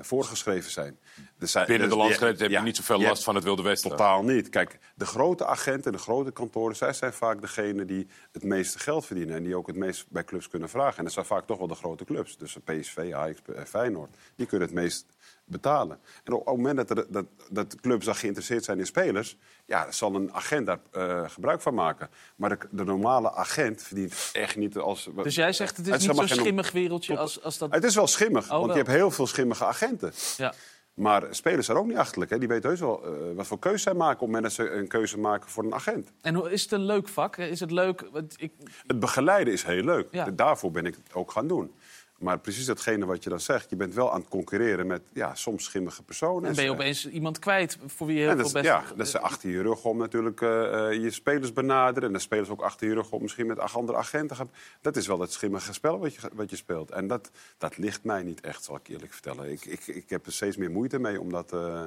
S4: voorgeschreven zijn. Dus zij-
S2: Binnen de
S4: dus-
S2: landsgrenzen heb je
S4: ja,
S2: niet zoveel last van het Wilde Westen.
S4: Totaal niet. Kijk, de grote agenten, de grote kantoren, zij zijn vaak degene die het meeste geld verdienen. En die ook het meest bij clubs kunnen vragen. En dat zijn vaak toch wel de grote clubs. Dus PSV, Ajax, eh, Feyenoord. Die kunnen het meest betalen. En op, het moment dat, er, dat, dat clubs geïnteresseerd zijn in spelers... ja, dan zal een agent daar eh, gebruik van maken. Maar de, de normale agent verdient echt niet als...
S1: Dus jij zegt het is niet zo'n schimmig wereldje als, als dat...
S4: Het is wel schimmig, want
S1: wel.
S4: je hebt heel veel schimmige agenten.
S1: Ja.
S4: Maar spelers zijn ook niet achterlijk. Hè? Die weten heus wel eh, wat voor keuze zij maken... op het moment dat ze een keuze maken voor een agent.
S1: En hoe- is het een leuk vak? Is het leuk... want Ik,
S4: Het begeleiden is heel leuk.
S1: Ja.
S4: Daarvoor ben ik het ook gaan doen. Maar precies datgene wat je dan zegt, je bent wel aan het concurreren met ja, soms schimmige personen.
S1: dan ben je
S4: En-
S1: opeens iemand kwijt voor wie je heel
S4: en
S1: veel best...
S4: is- ja, dat ze achter je rug om natuurlijk eh, eh, je spelers benaderen. En de spelers ook achter je rug om misschien met andere agenten gaan. Dat is wel het schimmige spel wat je, wat je speelt. En dat, dat ligt mij niet echt, zal ik eerlijk vertellen. Ik, ik, ik heb er steeds meer moeite mee om dat, eh,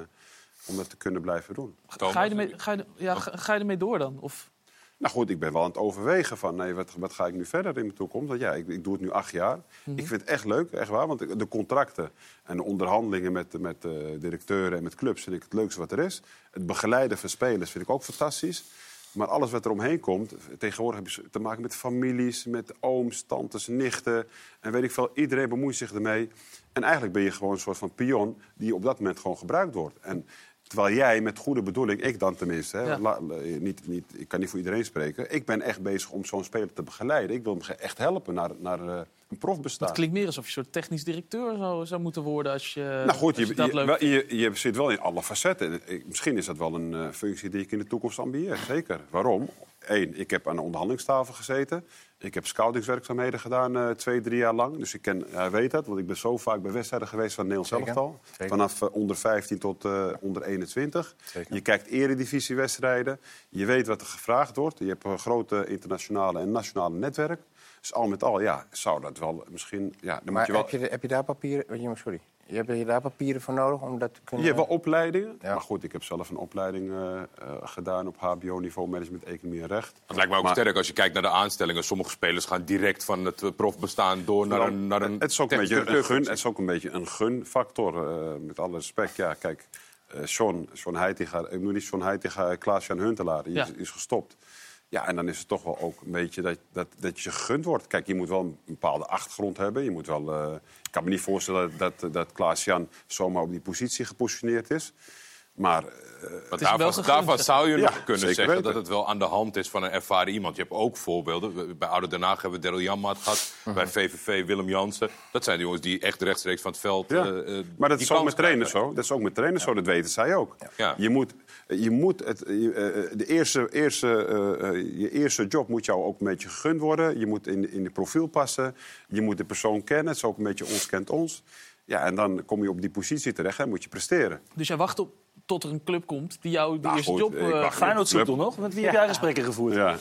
S4: om dat te kunnen blijven doen.
S1: Ga je, ermee, ga, je, ja, ga, ga je ermee door dan? Of,
S4: Nou goed, ik ben wel aan het overwegen van nee, wat, wat ga ik nu verder in mijn toekomst? Want ja, ik, ik doe het nu acht jaar.
S1: Mhm.
S4: Ik vind het echt leuk, echt waar. Want de- de contracten en de onderhandelingen met, met eh, directeuren en met clubs vind ik het leukste wat er is. Het begeleiden van spelers vind ik ook fantastisch. Maar alles wat er omheen komt, tegenwoordig heb je te maken met families, met ooms, tantes, nichten. En weet ik veel, iedereen bemoeit zich ermee. En eigenlijk ben je gewoon een soort van pion die op dat moment gewoon gebruikt wordt. En terwijl jij met goede bedoeling, ik dan tenminste, hè,
S1: Ja.
S4: la- la- niet, niet, ik kan niet voor iedereen spreken. Ik ben echt bezig om zo'n speler te begeleiden. Ik wil hem echt helpen naar, naar eh, een profbestaan.
S1: het klinkt meer alsof je een soort technisch directeur zou, zou moeten worden als je,
S4: Nou goed,
S1: je
S4: je,
S1: dat
S4: je,
S1: leuk
S4: je, je zit wel in alle facetten. Misschien is dat wel een eh, functie die ik in de toekomst ambieer. Zeker. Waarom? Eén, ik heb aan de onderhandelingstafel gezeten. Ik heb scoutingswerkzaamheden gedaan eh, twee, drie jaar lang. Dus ik ken, hij weet dat, want ik ben zo vaak bij wedstrijden geweest van Nederlands
S5: Zeker.
S4: elftal.
S5: Zeker.
S4: Vanaf eh, onder 15 tot eh, onder 21.
S5: Zeker.
S4: Je kijkt eredivisiewedstrijden. Je weet wat er gevraagd wordt. Je hebt een grote internationale en nationale netwerk. Dus al met al, ja, zou dat wel misschien... Ja, dan moet
S5: Maar
S4: je wel...
S5: heb, je, heb je daar papieren... Sorry. Je hebt je daar papieren voor nodig om dat te
S4: Je
S5: kunnen...
S4: hebt wel opleidingen.
S5: Ja.
S4: Maar goed, ik heb zelf een opleiding eh, eh, gedaan op HBO-niveau management, economie en recht.
S2: Het lijkt me ook
S4: Maar-
S2: sterk als je kijkt naar de aanstellingen. Sommige spelers gaan direct van het eh, profbestaan door naar een, naar een
S4: het, is ook een beetje een gun, het is ook een beetje een gunfactor, eh, met alle respect. Ja, kijk, eh Sean, Sean Heitinga, ik bedoel niet Sean Heitinga, Klaas-Jan Huntelaar, die
S1: Ja.
S4: is, is gestopt. Ja, en dan is het toch wel ook een beetje dat, dat, dat je gegund wordt. Kijk, je moet wel een bepaalde achtergrond hebben. Je moet wel, eh, ik kan me niet voorstellen dat, dat, Klaas-Jan zomaar op die positie gepositioneerd is. Maar eh,
S1: wel
S2: daarvan, zou je
S4: Ja,
S2: nog kunnen zeggen
S4: weten.
S2: dat het wel aan de hand is van een ervaren iemand. Je hebt ook voorbeelden. Bij Oude Den Haag hebben we Daryl Janmaat gehad.
S4: Mhm.
S2: Bij VVV Willem Jansen. Dat zijn de jongens die echt rechtstreeks van het veld...
S4: Ja.
S2: eh, eh,
S4: maar dat is ook met trainers zo. Dat is ook met trainers zo, dat weten zij ook.
S2: Ja.
S4: Je moet, je moet het, je, de eerste, eerste, eh, eh, je eerste job moet jou ook een beetje gegund worden. Je moet in, in de profiel passen. Je moet de persoon kennen. Het is ook een beetje ons kent ons. Ja, en dan kom je op die positie terecht en moet je presteren.
S1: Dus jij wacht op tot er een club komt die jou de
S4: Nou,
S1: eerste
S4: goed,
S1: job... eh,
S4: wacht
S3: Feyenoord zoekt toch nog? Met wie heb jij gesprekken gevoerd?
S4: Ja.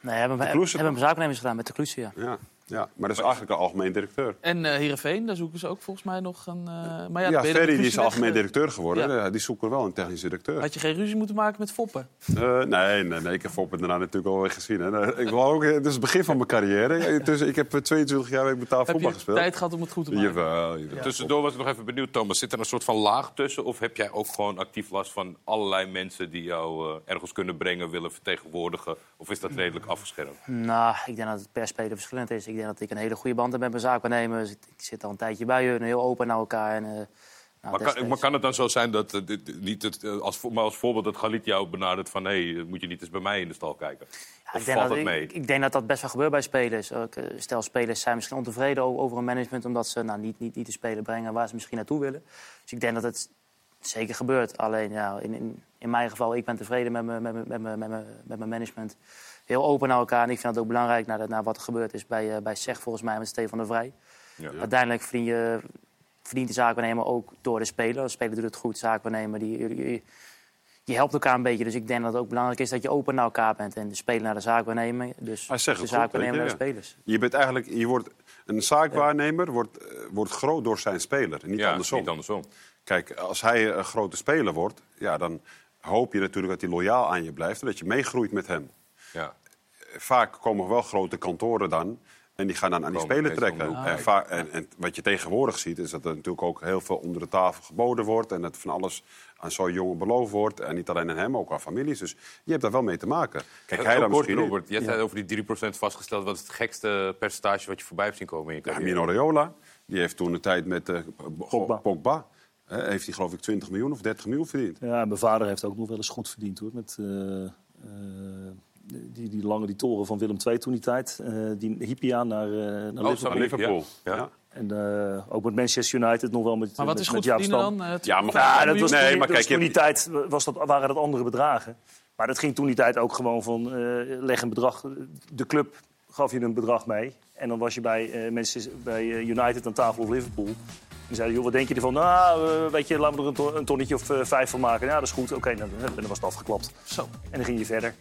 S6: Nee, hebben we hebben hebben zaaknemers gedaan met de Kloeze, ja.
S4: Ja. Ja, maar dat is eigenlijk een algemeen directeur.
S1: En eh Heerenveen, daar zoeken ze ook volgens mij nog een... eh, maar ja,
S4: Ja,
S1: je
S4: Ferry die is algemeen
S1: eh.
S4: directeur geworden.
S1: Ja.
S4: Ja, die zoeken wel een technisch directeur.
S1: Had je geen ruzie moeten maken met Foppen?
S4: Eh, nee, nee, nee, ik heb Foppen daarna natuurlijk al weer gezien. Hè. Ik wil ook, het is het begin van mijn carrière. Dus ik heb eh, 22 jaar week betaald
S1: Heb
S4: voetbal
S1: je
S4: gespeeld.
S1: tijd gehad om het goed te maken?
S4: Jawel, jawel.
S2: Tussendoor was ik nog even benieuwd, Thomas. Zit er een soort van laag tussen? Of heb jij ook gewoon actief last van allerlei mensen die jou eh, ergens kunnen brengen, willen vertegenwoordigen? Of is dat redelijk afgeschermd?
S6: Nou, ik denk dat het per speler verschillend is. Ik denk dat ik een hele goede band heb met mijn zaakwaarnemers. Ik, ik zit al een tijdje bij hun, heel open naar elkaar. En, eh, nou,
S2: Maar kan, maar kan het dan zo zijn dat, eh, dit- niet het, eh, als, maar als voorbeeld dat Galit jou benadert van... hé, hey, moet je niet eens bij mij in de stal kijken?
S6: Ja,
S2: of
S6: ik, denk
S2: valt
S6: dat,
S2: het mee?
S6: ik, ik denk dat dat best wel gebeurt bij spelers. Stel, spelers zijn misschien ontevreden over een management... omdat ze nou, niet, niet, niet de speler brengen waar ze misschien naartoe willen. Dus ik denk dat het zeker gebeurt. Alleen ja, in, in, in mijn geval, ik ben tevreden met mijn, met met mijn, met mijn, met mijn management. Heel open naar elkaar. En ik vind het ook belangrijk naar, naar wat er gebeurd is bij, eh bij SEG volgens mij met Stefan de Vrij.
S2: Ja.
S6: Uiteindelijk verdien je, verdient de zaakwaarnemer ook door de speler. De speler doet het goed, zaakwaarnemer. Die, die- die- je helpt elkaar een beetje. Dus ik denk dat het ook belangrijk is dat je open naar elkaar bent. En de speler naar de zaakwaarnemer. Dus
S4: Hij zegt
S6: de zaakwaarnemer naar de
S4: je,
S6: spelers.
S4: Je bent eigenlijk, je wordt, een zaakwaarnemer wordt, eh, wordt groot door zijn speler, en niet
S2: Ja,
S4: andersom.
S2: niet andersom.
S4: Kijk, als hij een grote speler wordt, ja, dan hoop je natuurlijk dat hij loyaal aan je blijft... en dat je meegroeit met hem.
S2: Ja.
S4: Vaak komen wel grote kantoren dan... en die gaan dan aan die
S2: meestal
S4: trekken.
S2: wel.
S4: En, va- en, en wat je tegenwoordig ziet, is dat er natuurlijk ook heel veel onder de tafel geboden wordt... en dat van alles aan zo'n jongen beloofd wordt. En niet alleen aan hem, ook aan families. Dus je hebt daar wel mee te maken. Kijk, hij
S2: Heel
S4: dan
S2: kort,
S4: misschien.
S2: Jij zei over die 3% vastgesteld. Wat is het gekste percentage wat je voorbij hebt zien komen in je
S4: Ja,
S2: carrière?
S4: Mino Raiola, die heeft toen de tijd met eh,
S3: Pogba.
S4: Pogba hè, heeft hij geloof ik 20 miljoen of 30 miljoen verdiend.
S3: Ja, mijn vader heeft ook nog wel eens goed verdiend hoor. Met eh, eh, die, die lange die toren van Willem II toen die tijd. Eh, die Hippia naar, eh, naar Liverpool.
S4: Aan Liverpool.
S2: Ja.
S4: Ja.
S3: En eh, ook met Manchester United nog wel met
S1: Maar wat
S3: met,
S1: is goed dan?
S4: Ja, maar-
S3: Ja, dat was
S4: Nee,
S3: toen,
S4: maar kijk,
S3: toen die tijd was dat, waren dat andere bedragen. Maar dat ging toen die tijd ook gewoon van eh, leg een bedrag. De club gaf je een bedrag mee. En dan was je bij, eh, Manchester, bij eh, United aan tafel of Liverpool. En zeiden, joh, wat denk je ervan? Nou, weet je, laten we er een, ton- een tonnetje of vijf van maken. Ja, dat is goed. Oké, dan, dan was het afgeklapt.
S1: Zo.
S3: En dan ging je verder.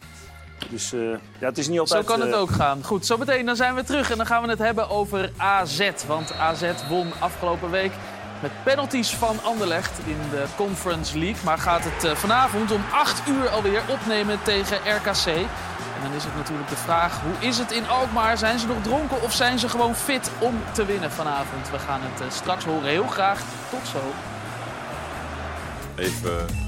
S3: Dus eh, ja, het is niet altijd...
S1: Zo kan het
S3: eh,
S1: ook gaan. Goed, zometeen dan zijn we terug en dan gaan we het hebben over AZ. Want AZ won afgelopen week met penalties van Anderlecht in de Conference League. Maar gaat het eh, vanavond om 8 uur alweer opnemen tegen RKC. En dan is het natuurlijk de vraag, hoe is het in Alkmaar? Zijn ze nog dronken of zijn ze gewoon fit om te winnen vanavond? We gaan het straks horen. Heel graag. Tot zo.
S4: Even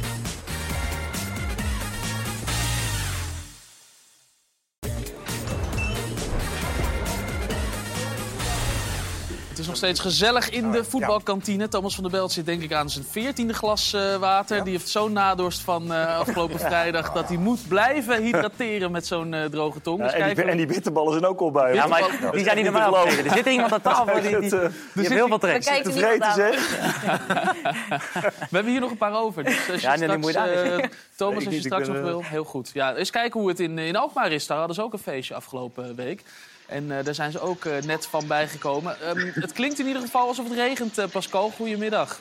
S1: Het is nog steeds gezellig in de voetbalkantine. Thomas van der Belt zit denk ik aan zijn veertiende glas eh, water. Die heeft zo'n nadorst van eh, (laughs) afgelopen vrijdag... dat hij moet blijven hydrateren met zo'n eh, droge tong.
S3: ja,
S1: Dus
S3: en, die, en die bitterballen zijn ook al bij.
S6: Ja, maar die zijn niet normaal. Er zit iemand aan tafel die, (laughs) die, die, heel veel
S7: We
S6: trek.
S7: kijken niet
S3: Tevreden
S7: wat
S3: zeg. (laughs)
S1: We hebben hier nog een paar over. Dus als je
S6: Ja, nee, die
S1: straks,
S6: moet je
S1: eh, Thomas, als je straks nog wil. Heel goed. Ja, eens kijken hoe het in, in Alkmaar is. Daar hadden ze ook een feestje afgelopen week. En eh, daar zijn ze ook eh, net van bijgekomen. Ehm, het klinkt in ieder geval alsof het regent, eh, Pascal. Goedemiddag.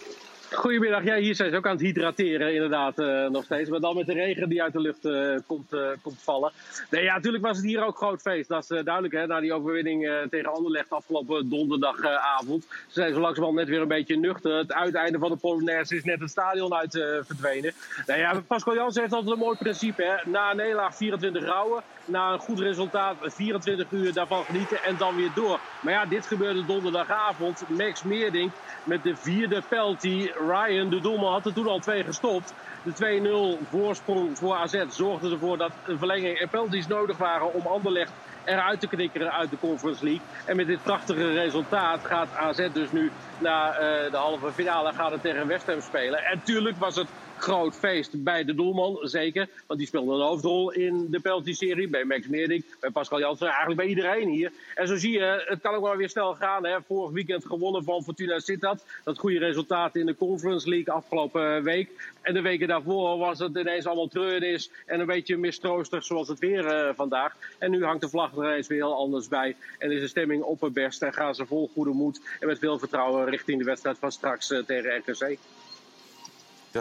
S15: Goedemiddag. Ja, hier zijn ze ook aan het hydrateren, inderdaad, nog steeds. Maar dan met de regen die uit de lucht komt, komt vallen. Nee, ja, natuurlijk was het hier ook groot feest. Dat is duidelijk, hè, na die overwinning tegen Anderlecht afgelopen donderdagavond. Ze zijn zo langzamerhand net weer een beetje nuchter. Het uiteinde van de Polonaise is net het stadion uit verdwenen. Nou ja, Pascal Jansen heeft altijd een mooi principe. Hè. Na een nederlaag 24 rouwen. Na een goed resultaat 24 uur daarvan genieten en dan weer door. Maar ja, dit gebeurde donderdagavond. Max Meerdink met de vierde penalty. Ryan, de doelman, had er toen al twee gestopt. De 2-0 voorsprong voor AZ zorgde ervoor dat een verlenging en penalties nodig waren om Anderlecht eruit te knikkeren uit de Conference League. En met dit prachtige resultaat gaat AZ dus nu naar eh, de halve finale gaat het tegen West Ham spelen. En tuurlijk was het groot feest bij de doelman, zeker. Want die speelde een hoofdrol in de penalty-serie. Bij Max Meerdink, bij Pascal Jansen, eigenlijk bij iedereen hier. En zo zie je, het kan ook wel weer snel gaan. Hè. Vorig weekend gewonnen van Fortuna Sittard. Dat goede resultaat in de Conference League afgelopen week. En de weken daarvoor was het ineens allemaal treurnis en een beetje mistroostig zoals het weer eh, vandaag. En nu hangt de vlag er ineens weer heel anders bij. En is de stemming op het best en gaan ze vol goede moed en met veel vertrouwen richting de wedstrijd van straks eh, tegen RKC.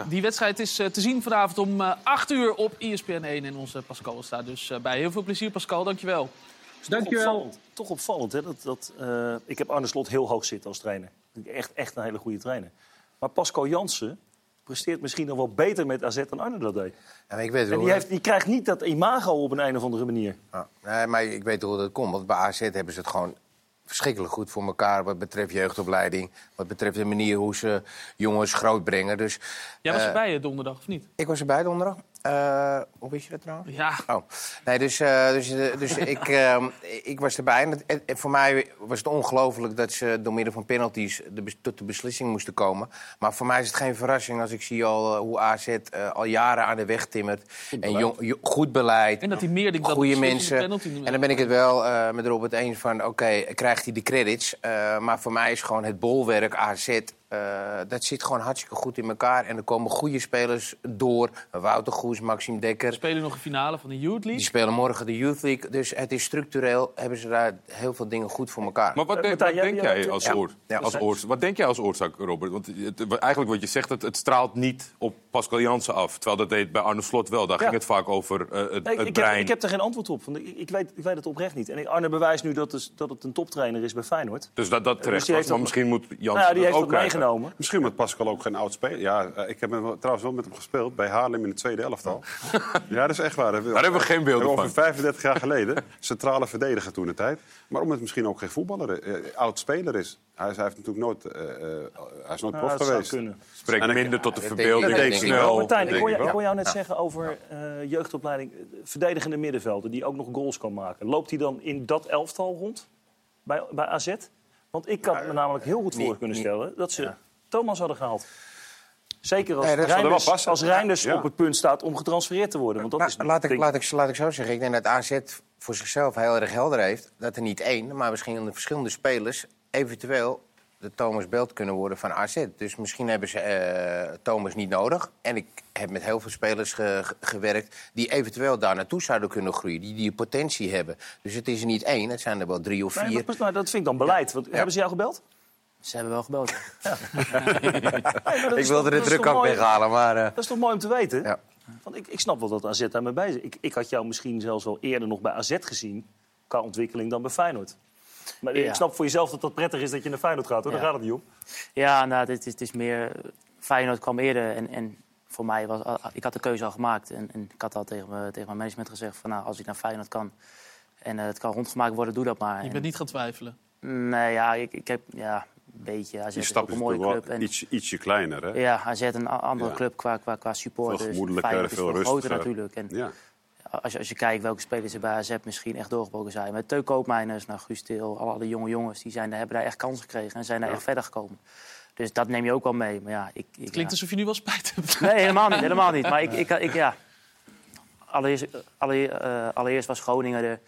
S1: Die wedstrijd is eh, te zien vanavond om eh 8 uur op ESPN 1. En onze Pascal staat dus eh, bij. Heel veel plezier, Pascal. Dankjewel.
S15: Dankjewel.
S3: Opvallend, toch opvallend, hè? Dat, dat, eh, ik heb Arne Slot heel hoog zitten als trainer. Echt, echt een hele goede trainer. Maar Pascal Jansen presteert misschien nog wel beter met AZ dan Arne dat deed.
S5: Ja, maar ik weet
S3: En die, heeft, die krijgt niet dat imago op een, een of andere manier.
S5: Ja, nee, maar ik weet hoe dat komt. Want bij AZ hebben ze het gewoon verschrikkelijk goed voor elkaar... wat betreft jeugdopleiding, wat betreft de manier hoe ze jongens grootbrengen. Dus,
S1: Jij was
S5: eh,
S1: erbij eh, donderdag, of niet?
S5: Ik was erbij donderdag. Eh, hoe wist je dat trouwens?
S1: Ja.
S5: Oh. Nee, dus, eh, dus, eh, dus (laughs) ik, eh, ik was erbij. En, het- en- en voor mij was het ongelooflijk dat ze door middel van penalties de, tot de beslissing moesten komen. Maar voor mij is het geen verrassing als ik zie al hoe AZ al jaren aan de weg timmert. En jong- jo- goed beleid.
S1: En dat hij meer denkt dat
S5: goede mensen. En dan ben ik het wel met Robert eens van, oké, krijgt hij de credits. Maar voor mij is gewoon het bolwerk AZ... eh, dat zit gewoon hartstikke goed in elkaar. En er komen goede spelers door. Wouter Goes, Maxime Dekker.
S1: Spelen nog een finale van de Youth League.
S5: Die spelen morgen de Youth League. Dus het is structureel, hebben ze daar heel veel dingen goed voor elkaar.
S2: Maar wat,
S3: Eh,
S2: denk, wat
S3: jij-
S2: denk
S3: jij-
S2: jij als, oor,
S5: Ja.
S2: als oorzaak? Wat denk jij als oorzaak, Robert? Want het, eigenlijk wat je zegt, het, het straalt niet op Pascal Jansen af. Terwijl dat deed bij Arne Slot wel. Daar
S3: Ja.
S2: ging het vaak over eh, het,
S3: Nee,
S2: het
S3: ik, heb,
S2: brein.
S3: ik heb er geen antwoord op. Want ik, ik, weet, ik weet het oprecht niet. En Arne bewijst nu dat, dus, dat het een toptrainer is bij Feyenoord.
S2: Dus dat, dat terecht
S3: die
S2: was. Maar misschien moet Jansen
S3: Nou ja, die
S2: dat
S3: heeft
S2: ook krijgen.
S3: Meegenomen.
S4: Misschien moet Pascal ook geen oud speler. Ja, eh, ik heb trouwens wel met hem gespeeld bij Haarlem in de tweede elftal. ja, dat is echt waar. Daar
S2: hebben we geen beelden
S4: Over
S2: van.
S4: 35 jaar geleden. Centrale verdediger toen de tijd. Maar omdat het misschien ook geen voetballer, eh, oud speler is. Hij, is- hij heeft natuurlijk nooit, eh, eh, hij is nooit prof geweest.
S3: kunnen.
S2: Spreekt
S4: En ik-
S2: minder tot de verbeelding.
S5: denk ik-
S2: denk
S5: denk ik
S2: snel.
S5: wel.
S3: Martijn, ik hoor,
S2: ik
S3: jou,
S2: wel.
S3: ik hoor jou net zeggen over eh, jeugdopleiding. eh, Verdedigende middenvelden die ook nog goals kan maken. Loopt hij dan in dat elftal rond bij, bij AZ? Want ik kan me namelijk heel goed voor
S5: niet-
S3: kunnen stellen dat ze Thomas hadden gehaald. Zeker als
S5: Nee,
S4: er
S3: Reinders, als Reinders
S4: Ja.
S3: op het punt staat om getransfereerd te worden. Want dat
S5: Nou,
S3: is,
S5: laat, ik, laat, ik, laat ik zo zeggen. Ik denk dat AZ voor zichzelf heel erg helder heeft... dat er niet één, maar misschien de verschillende spelers... eventueel de Thomas Belt kunnen worden van AZ. Dus misschien hebben ze eh, Thomas niet nodig. En ik heb met heel veel spelers ge- ge- gewerkt... die eventueel daar naartoe zouden kunnen groeien. Die die potentie hebben. Dus het is er niet één, het zijn er wel drie of
S3: Nee,
S5: vier.
S3: maar, maar dat vind ik dan beleid. Want, Hebben ze jou gebeld?
S6: Ze hebben wel gebeld. ja.
S3: Nee,
S5: ik wilde de druk ook weghalen, maar... eh,
S3: Dat is toch mooi om te weten?
S5: Ja.
S3: Want ik, ik snap wel dat AZ daarmee bezig is. Ik, ik had jou misschien zelfs wel eerder nog bij AZ gezien... qua ontwikkeling dan bij Feyenoord. Maar
S6: Ja.
S3: ik snap voor jezelf dat dat prettig is dat je naar Feyenoord gaat. Hoor. Daar
S6: Ja.
S3: gaat het niet om.
S6: Ja, nou, dit is, het is meer... Feyenoord kwam eerder en, en voor mij was... Ik had de keuze al gemaakt en, en ik had al tegen, me, tegen mijn management gezegd... van nou, als ik naar Feyenoord kan en eh, het kan rondgemaakt worden, doe dat maar.
S1: Je
S6: En-
S1: bent niet gaan twijfelen.
S6: Nee, ja, ik, ik heb... Ja, een beetje. AZ
S4: Die
S6: is ook een mooie club. En,
S4: iets, ietsje kleiner. Hè?
S6: ja, AZ een andere
S4: Ja.
S6: club qua, qua, qua support.
S4: Veel
S6: Dus
S4: gemoedelijker, veel
S6: veel groter
S4: rustiger.
S6: natuurlijk. En
S4: Ja.
S6: Als, je, als je kijkt welke spelers er bij AZ misschien echt doorgebroken zijn. Met Teuk Koopmeiners, nou, Guus Til, alle, alle jonge jongens... die zijn, hebben daar echt kansen gekregen en zijn daar echt verder gekomen. Dus dat neem je ook wel mee. Maar ja, ik, ik,
S1: Het klinkt
S6: ja.
S1: alsof je nu wel spijt hebt.
S6: Nee, helemaal niet. Helemaal niet. Maar ik, ik, ik, ja. allereerst, alle- eh, allereerst was Groningen er.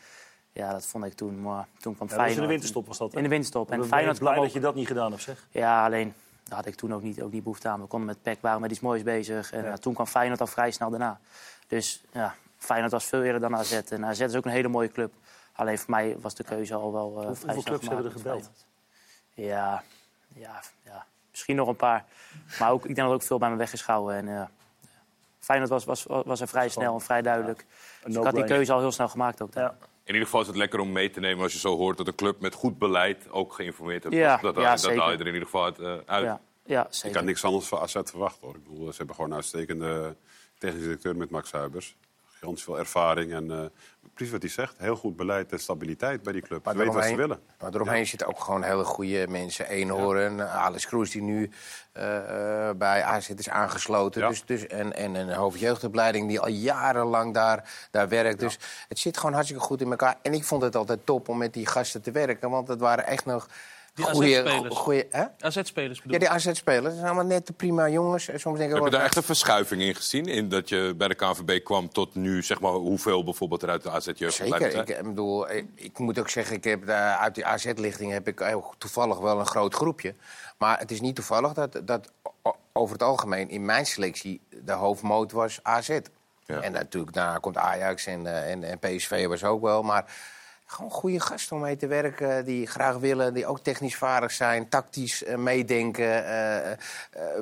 S6: Ja, dat vond ik toen. Maar toen kwam
S3: Ja, dat was
S6: Feyenoord.
S3: in de winterstop was dat. hè?
S6: In de winterstop. En
S3: Ik ben
S6: Feyenoord
S3: blij dat je dat niet gedaan hebt, zeg.
S6: Ja, alleen daar had ik toen ook niet, ook niet behoefte aan. We konden met PEC, waren met iets moois bezig. En
S3: ja,
S6: toen kwam Feyenoord al vrij snel daarna. Dus ja, Feyenoord was veel eerder dan AZ. En AZ is ook een hele mooie club. Alleen voor mij was de keuze al wel eh
S3: Hoeveel
S6: vrij snel
S3: clubs hebben er gebeld?
S6: Ja, ja, ja, misschien nog een paar. Maar ook, ik denk dat ook veel bij me weg is gehouden. En, ja. Feyenoord was, was, was er vrij snel en vrij duidelijk. Dus ik had die keuze al heel snel gemaakt ook. dan.
S3: Ja.
S2: In ieder geval is het lekker om mee te nemen als je zo hoort dat een club met goed beleid ook geïnformeerd hebt.
S6: Ja,
S2: dat,
S6: ja,
S2: dat
S6: zeker.
S2: haal je er in ieder geval uit. eh, uit.
S6: Ja, ja,
S4: Ik
S6: zeker.
S4: had niks anders van AZ verwacht hoor. Ik bedoel, ze hebben gewoon een uitstekende technische directeur met Max Huibers. Gigantisch veel ervaring en eh, precies wat hij zegt. Heel goed beleid en stabiliteit bij die club.
S5: Maar
S4: Ze weten wat ze willen.
S5: Maar eromheen zitten ook gewoon hele goede mensen. Eenhoorn, eh, Alex Kroes die nu eh, bij AZ is aangesloten.
S4: Ja.
S5: Dus, dus, en, en een hoofdjeugdopleiding die al jarenlang daar, daar werkt. Dus het zit gewoon hartstikke goed in elkaar. En ik vond het altijd top om met die gasten te werken. Want het waren echt nog
S1: Die
S5: goede...
S1: AZ-spelers.
S5: goeie- hè?
S1: AZ-spelers bedoel
S5: Ja,
S1: ik.
S5: die AZ-spelers. Dat zijn allemaal nette prima jongens. En soms denk ik
S2: Heb je daar echt een verschuiving in gezien? In dat je bij de KNVB kwam tot nu, zeg maar, hoeveel bijvoorbeeld er uit de AZ-jeugd
S5: Zeker. Ik, eh, bedoel, ik, ik moet ook zeggen, ik heb, daar uit die AZ-lichting heb ik heel toevallig wel een groot groepje. Maar het is niet toevallig dat, dat over het algemeen in mijn selectie de hoofdmoot was AZ. En natuurlijk daarna komt Ajax en, eh, en, en PSV was ook wel. Maar gewoon goede gasten om mee te werken, die graag willen, die ook technisch vaardig zijn, tactisch eh, meedenken, eh, eh,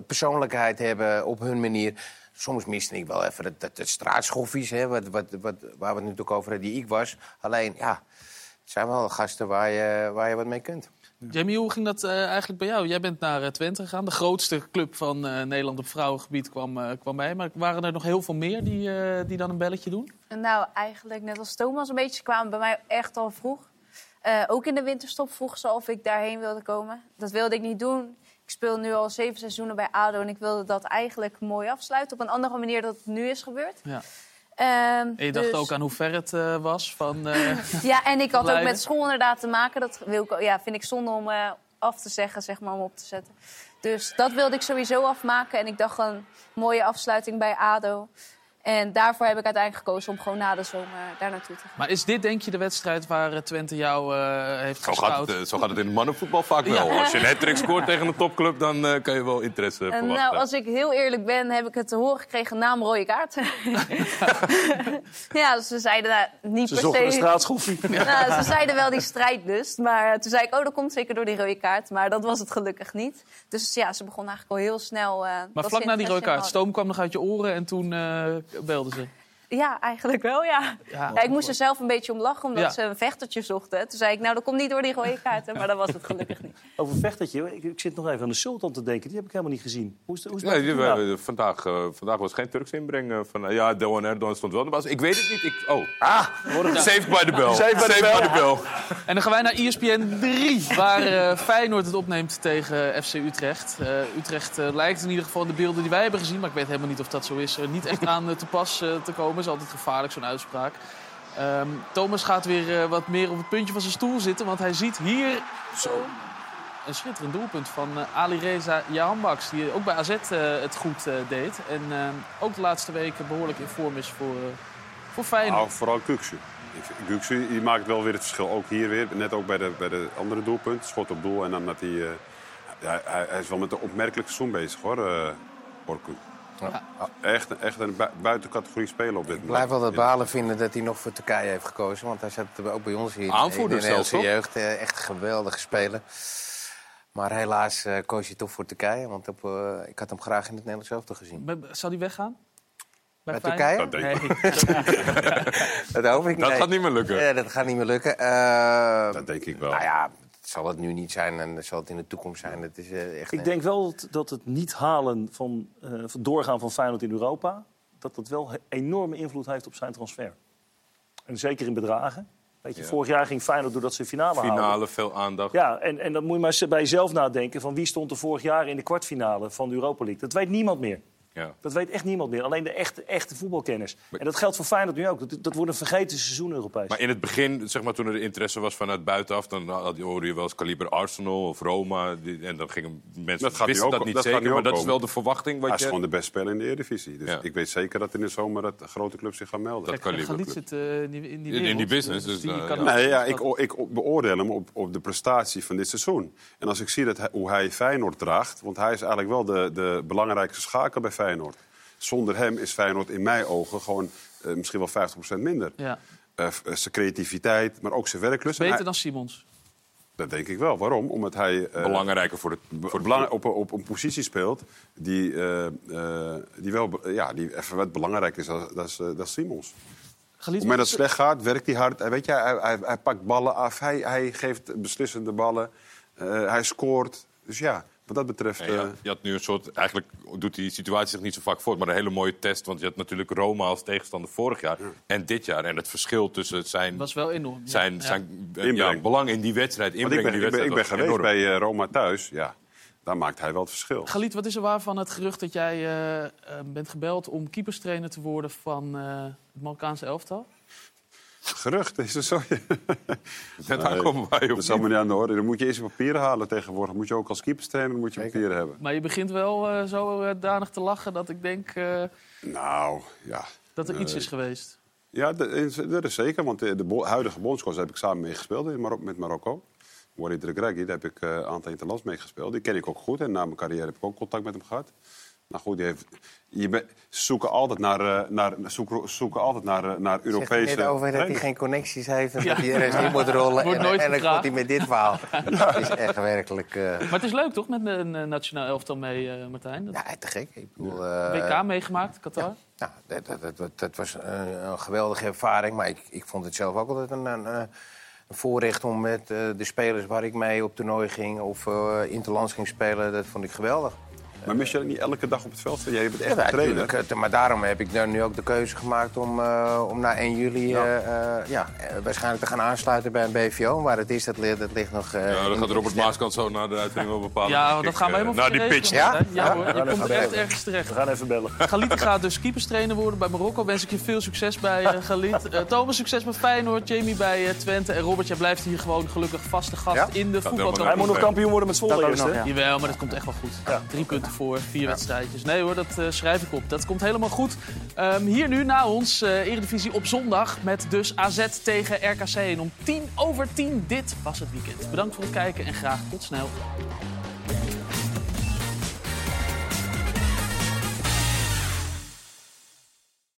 S5: persoonlijkheid hebben op hun manier. Soms miste ik wel even het, het, straatschoffies, hè, wat, wat, wat, waar we het natuurlijk over die ik was. Alleen, ja, Het zijn wel gasten waar je, waar je wat mee kunt.
S1: Jamie, hoe ging dat eh, eigenlijk bij jou? Jij bent naar eh, Twente gegaan. De grootste club van eh, Nederland op vrouwengebied kwam, kwam bij. Maar waren er nog heel veel meer die, die dan een belletje doen?
S7: Nou, eigenlijk net als Thomas een beetje. Ze kwamen bij mij echt al vroeg. Ook in de winterstop vroegen ze of ik daarheen wilde komen. Dat wilde ik niet doen. Ik speel nu al zeven seizoenen bij ADO en ik wilde dat eigenlijk mooi afsluiten. Op een andere manier dan het nu is gebeurd.
S1: Ja.
S7: Ehm,
S1: En je dacht
S7: dus-
S1: ook aan hoe ver het eh, was van... eh, (laughs)
S7: Ja, en ik had ook met school inderdaad te maken. Dat wil ik, ja, vind ik zonde om eh, af te zeggen, zeg maar, om op te zetten. Dus dat wilde ik sowieso afmaken. En ik dacht een mooie afsluiting bij ADO. En daarvoor heb ik uiteindelijk gekozen om gewoon na de zomer daar naartoe te gaan.
S1: Maar is dit denk je de wedstrijd waar eh, Twente jou eh, heeft
S2: Zo gaat, het, eh, zo gaat het in het mannenvoetbal vaak wel.
S7: Ja. (laughs)
S2: Als je een hat scoort tegen een topclub, dan eh, kan je wel interesse
S7: En
S2: verwachten.
S7: nou, als ik heel eerlijk ben, heb ik het te horen gekregen na een rode kaart. (laughs) (laughs) ja, ze zeiden daar niet
S3: Ze
S7: per
S3: zochten
S7: se...
S3: een straatschoffie.
S7: Nou, ze zeiden wel die strijdlust. Maar toen zei ik, oh, dat komt zeker door die rode kaart. Maar dat was het gelukkig niet. Dus ja, ze begon eigenlijk al heel snel... eh,
S1: Maar vlak
S7: ze
S1: na die rode kaart, stoom kwam nog uit je oren en toen eh belden ze.
S7: Ja, eigenlijk wel, ja.
S1: Ja.
S7: ja. ik moest er zelf een beetje om lachen, omdat
S1: Ja.
S7: ze een vechtertje zochten. Toen zei ik, nou, dat komt niet door die rode kaarten. Maar dat was het gelukkig niet. (laughs)
S3: Over Vechtertje, ik, ik zit nog even aan de Sultan te denken. Die heb ik helemaal niet gezien. Hoe is, het- hoe is
S2: Nee, die- we- we- vandaag, eh, vandaag was geen Turks inbreng. eh, van, eh, ja, Doan Erdogan stond wel in de basis. Ik weet het niet. Ik, oh,
S3: Ah,
S2: saved by the bell.
S3: Saved by the bell.
S1: En dan gaan wij naar ESPN 3, waar eh, Feyenoord het opneemt tegen FC Utrecht. Eh, Utrecht lijkt in ieder geval in de beelden die wij hebben gezien, maar ik weet helemaal niet of dat zo is, er niet echt aan te pas te komen. Is altijd gevaarlijk, zo'n uitspraak. Ehm, Thomas gaat weer eh, wat meer op het puntje van zijn stoel zitten, want hij ziet hier zo een schitterend doelpunt van eh, Ali Reza Jahanbaks, die ook bij AZ eh, het goed deed. En ook de laatste weken behoorlijk in vorm is voor, voor Feyenoord.
S4: Nou, vooral. Kuksu die maakt wel weer het verschil. Ook hier weer. Net ook bij de, bij de andere doelpunt. Schot op doel. En dan dat hij... ja, hij, hij is wel met een opmerkelijke zoom bezig hoor, eh Orkun. Echt, echt een bui- buitencategorie speler op dit
S5: Ik
S4: moment.
S5: blijf wel dat balen vinden dat hij nog voor Turkije heeft gekozen. Want hij zat ook bij ons hier
S2: Aanvoerder
S5: in de Nederlandse jeugd. eh, Echt geweldige speler. Maar helaas eh, koos hij toch voor Turkije. Want op, eh, ik had hem graag in het Nederlands elftal gezien.
S1: Zal die weggaan?
S5: Bij? Turkije?
S2: Dat denk ik. (laughs)
S5: Dat hoop ik
S2: Dat
S5: nee.
S2: gaat niet meer lukken.
S5: Ja, dat gaat niet meer lukken. Eh,
S4: Dat denk ik wel.
S5: nou ja, zal het nu niet zijn en zal het in de toekomst zijn. Het is eh, echt
S3: Ik denk wel dat- dat het niet halen van, eh, van doorgaan van Feyenoord in Europa... dat dat wel enorme invloed heeft op zijn transfer. En zeker in bedragen. Weet je,
S2: Ja.
S3: Vorig jaar ging Feyenoord doordat ze finale, haalden.
S2: Finale, veel aandacht.
S3: Ja, en, en dan moet je maar eens bij jezelf nadenken... van wie stond er vorig jaar in de kwartfinale van de Europa League. Dat weet niemand meer.
S2: Ja.
S3: Dat weet echt niemand meer. Alleen de echte, echte voetbalkenners. En dat geldt voor Feyenoord nu ook. Dat, dat wordt een vergeten seizoen Europees.
S2: Maar in het begin, zeg maar, toen er interesse was vanuit buitenaf... dan had- hoorde je wel eens kaliber Arsenal of Roma. die- en dan gingen mensen
S4: Dat gaat
S2: wisten
S4: ook-
S2: dat niet
S4: dat gaat
S2: zeker. Maar
S4: ook
S2: dat is wel de verwachting. Wat
S4: Hij is
S2: je...
S4: gewoon de beste speler in de Eredivisie. Dus
S2: Ja.
S4: ik weet zeker dat in de zomer dat grote clubs zich gaan melden.
S2: Dat kaliber club.
S1: zit eh, in die, in die
S2: die business, dus,
S1: die
S2: eh,
S1: kan
S2: ja.
S4: Nee, ja, ik, ik beoordeel hem op, op de prestatie van dit seizoen. En als ik zie dat hij- hoe hij Feyenoord draagt... want hij is eigenlijk wel de, de belangrijkste schakel bij Feyenoord. Zonder hem is Feyenoord in mijn ogen gewoon eh, misschien wel 50% minder.
S1: Ja.
S4: Eh, eh, zijn creativiteit, maar ook zijn werklust.
S1: Beter
S4: hij-
S1: dan Simons.
S4: Dat denk ik wel. Waarom? Omdat hij eh,
S2: Belangrijker voor, het, voor
S4: belang- op, op een positie speelt die, eh, eh, die, wel, ja, die even wat belangrijk is als Simons. Op
S1: Galit,
S4: het moment dat het slecht gaat, werkt hij hard. Hij, weet je, hij, hij, hij pakt ballen af, hij, hij geeft beslissende ballen, Eh, hij scoort. Dus ja, wat dat betreft...
S2: Ja,
S4: eh,
S2: Je had nu een soort, eigenlijk doet die situatie zich niet zo vaak voor, maar een hele mooie test. Want je had natuurlijk Roma als tegenstander vorig jaar en dit jaar. En het verschil tussen zijn,
S1: was wel enorm. Ja.
S2: zijn,
S1: Ja.
S2: zijn eh, belang in die wedstrijd, inbreng
S4: ik
S2: in
S4: ben,
S2: die
S4: ik ben, ik
S2: wedstrijd.
S4: ben geweest
S2: enorm.
S4: bij eh, Roma thuis. Ja, daar maakt hij wel het verschil.
S1: Galit, wat is er waar van het gerucht dat jij bent gebeld om keeperstrainer te worden van eh, het Marokkaanse elftal?
S4: Gerucht, is er zo? (laughs)
S2: Net aankomen bij je
S4: Dat is allemaal niet aan de orde. Dan moet je eerst je papieren halen tegenwoordig. Moet je ook als keeperstrainer moet je papieren hebben.
S1: Maar je begint wel eh, zo eh, danig te lachen dat ik denk eh,
S4: Nou, ja.
S1: dat er iets is geweest.
S4: Ja, dat is, dat is zeker. Want de, de bo- huidige bondscoach heb ik samen mee gespeeld in Marok- met Marokko. Walid Regragui, daar heb ik een aantal interlands mee gespeeld. Die ken ik ook goed. En na mijn carrière heb ik ook contact met hem gehad. Nou goed, heeft, je ze zoeken altijd naar, eh, naar, zoeken, zoeken altijd naar, eh, naar
S5: Zegt
S4: Europese...
S5: over dat hij geen connecties heeft en
S1: Ja.
S5: dat hij ergens in moet rollen.
S1: Wordt
S5: En,
S1: gevraagd.
S5: komt hij met dit verhaal. (laughs) Dat is echt werkelijk... eh,
S1: Maar het is leuk toch met een nationaal elftal mee, eh, Martijn? Dat
S5: ja, te gek. Ik bedoel, eh,
S1: WK meegemaakt, Qatar?
S5: Nou, dat, dat, dat, dat, dat was een, een geweldige ervaring. Maar ik, ik vond het zelf ook altijd een, een, eh, een voorrecht om met eh, de spelers waar ik mee op toernooi ging of uh, interlands ging spelen. Dat vond ik geweldig.
S4: Maar mis je dat niet elke dag op het veld? Jij bent echt
S5: Ja, natuurlijk. Maar daarom heb ik dan nu ook de keuze gemaakt om, eh, om na 1 juli
S4: Ja.
S5: eh, eh, ja, waarschijnlijk te gaan aansluiten bij een BVO. Waar het is, dat, ligt- dat ligt nog... eh,
S2: Ja, dan gaat Robert Maaskant zo naar de uitzending wel bepalen.
S1: Ja, dat
S2: ik,
S1: gaan we helemaal
S2: Naar
S1: voor
S2: die
S1: je
S2: pitch.
S1: hè? Ja, hoor,
S5: Ja,
S1: je
S5: we
S1: komt
S5: gaan
S1: echt ergens terecht.
S3: We gaan even bellen.
S1: Galit gaat dus keeperstrainer worden bij Marokko. Wens ik je veel succes bij Galit. Thomas, succes met Feyenoord. Jamie bij Twente. En Robert, jij blijft hier gewoon gelukkig vaste gast
S5: Ja?
S1: in de voetbalkant.
S3: Hij moet nog kampioen worden met Zwolle eerst,
S6: ja.
S1: Jawel, maar dat komt echt wel goed. Drie punten voor, vier wedstrijdjes. Nee hoor, dat eh, schrijf ik op. Dat komt helemaal goed. Ehm, hier nu na ons, eh Eredivisie op zondag. Met dus AZ tegen RKC. En om tien over tien, dit was het weekend. Bedankt voor het kijken en graag tot snel.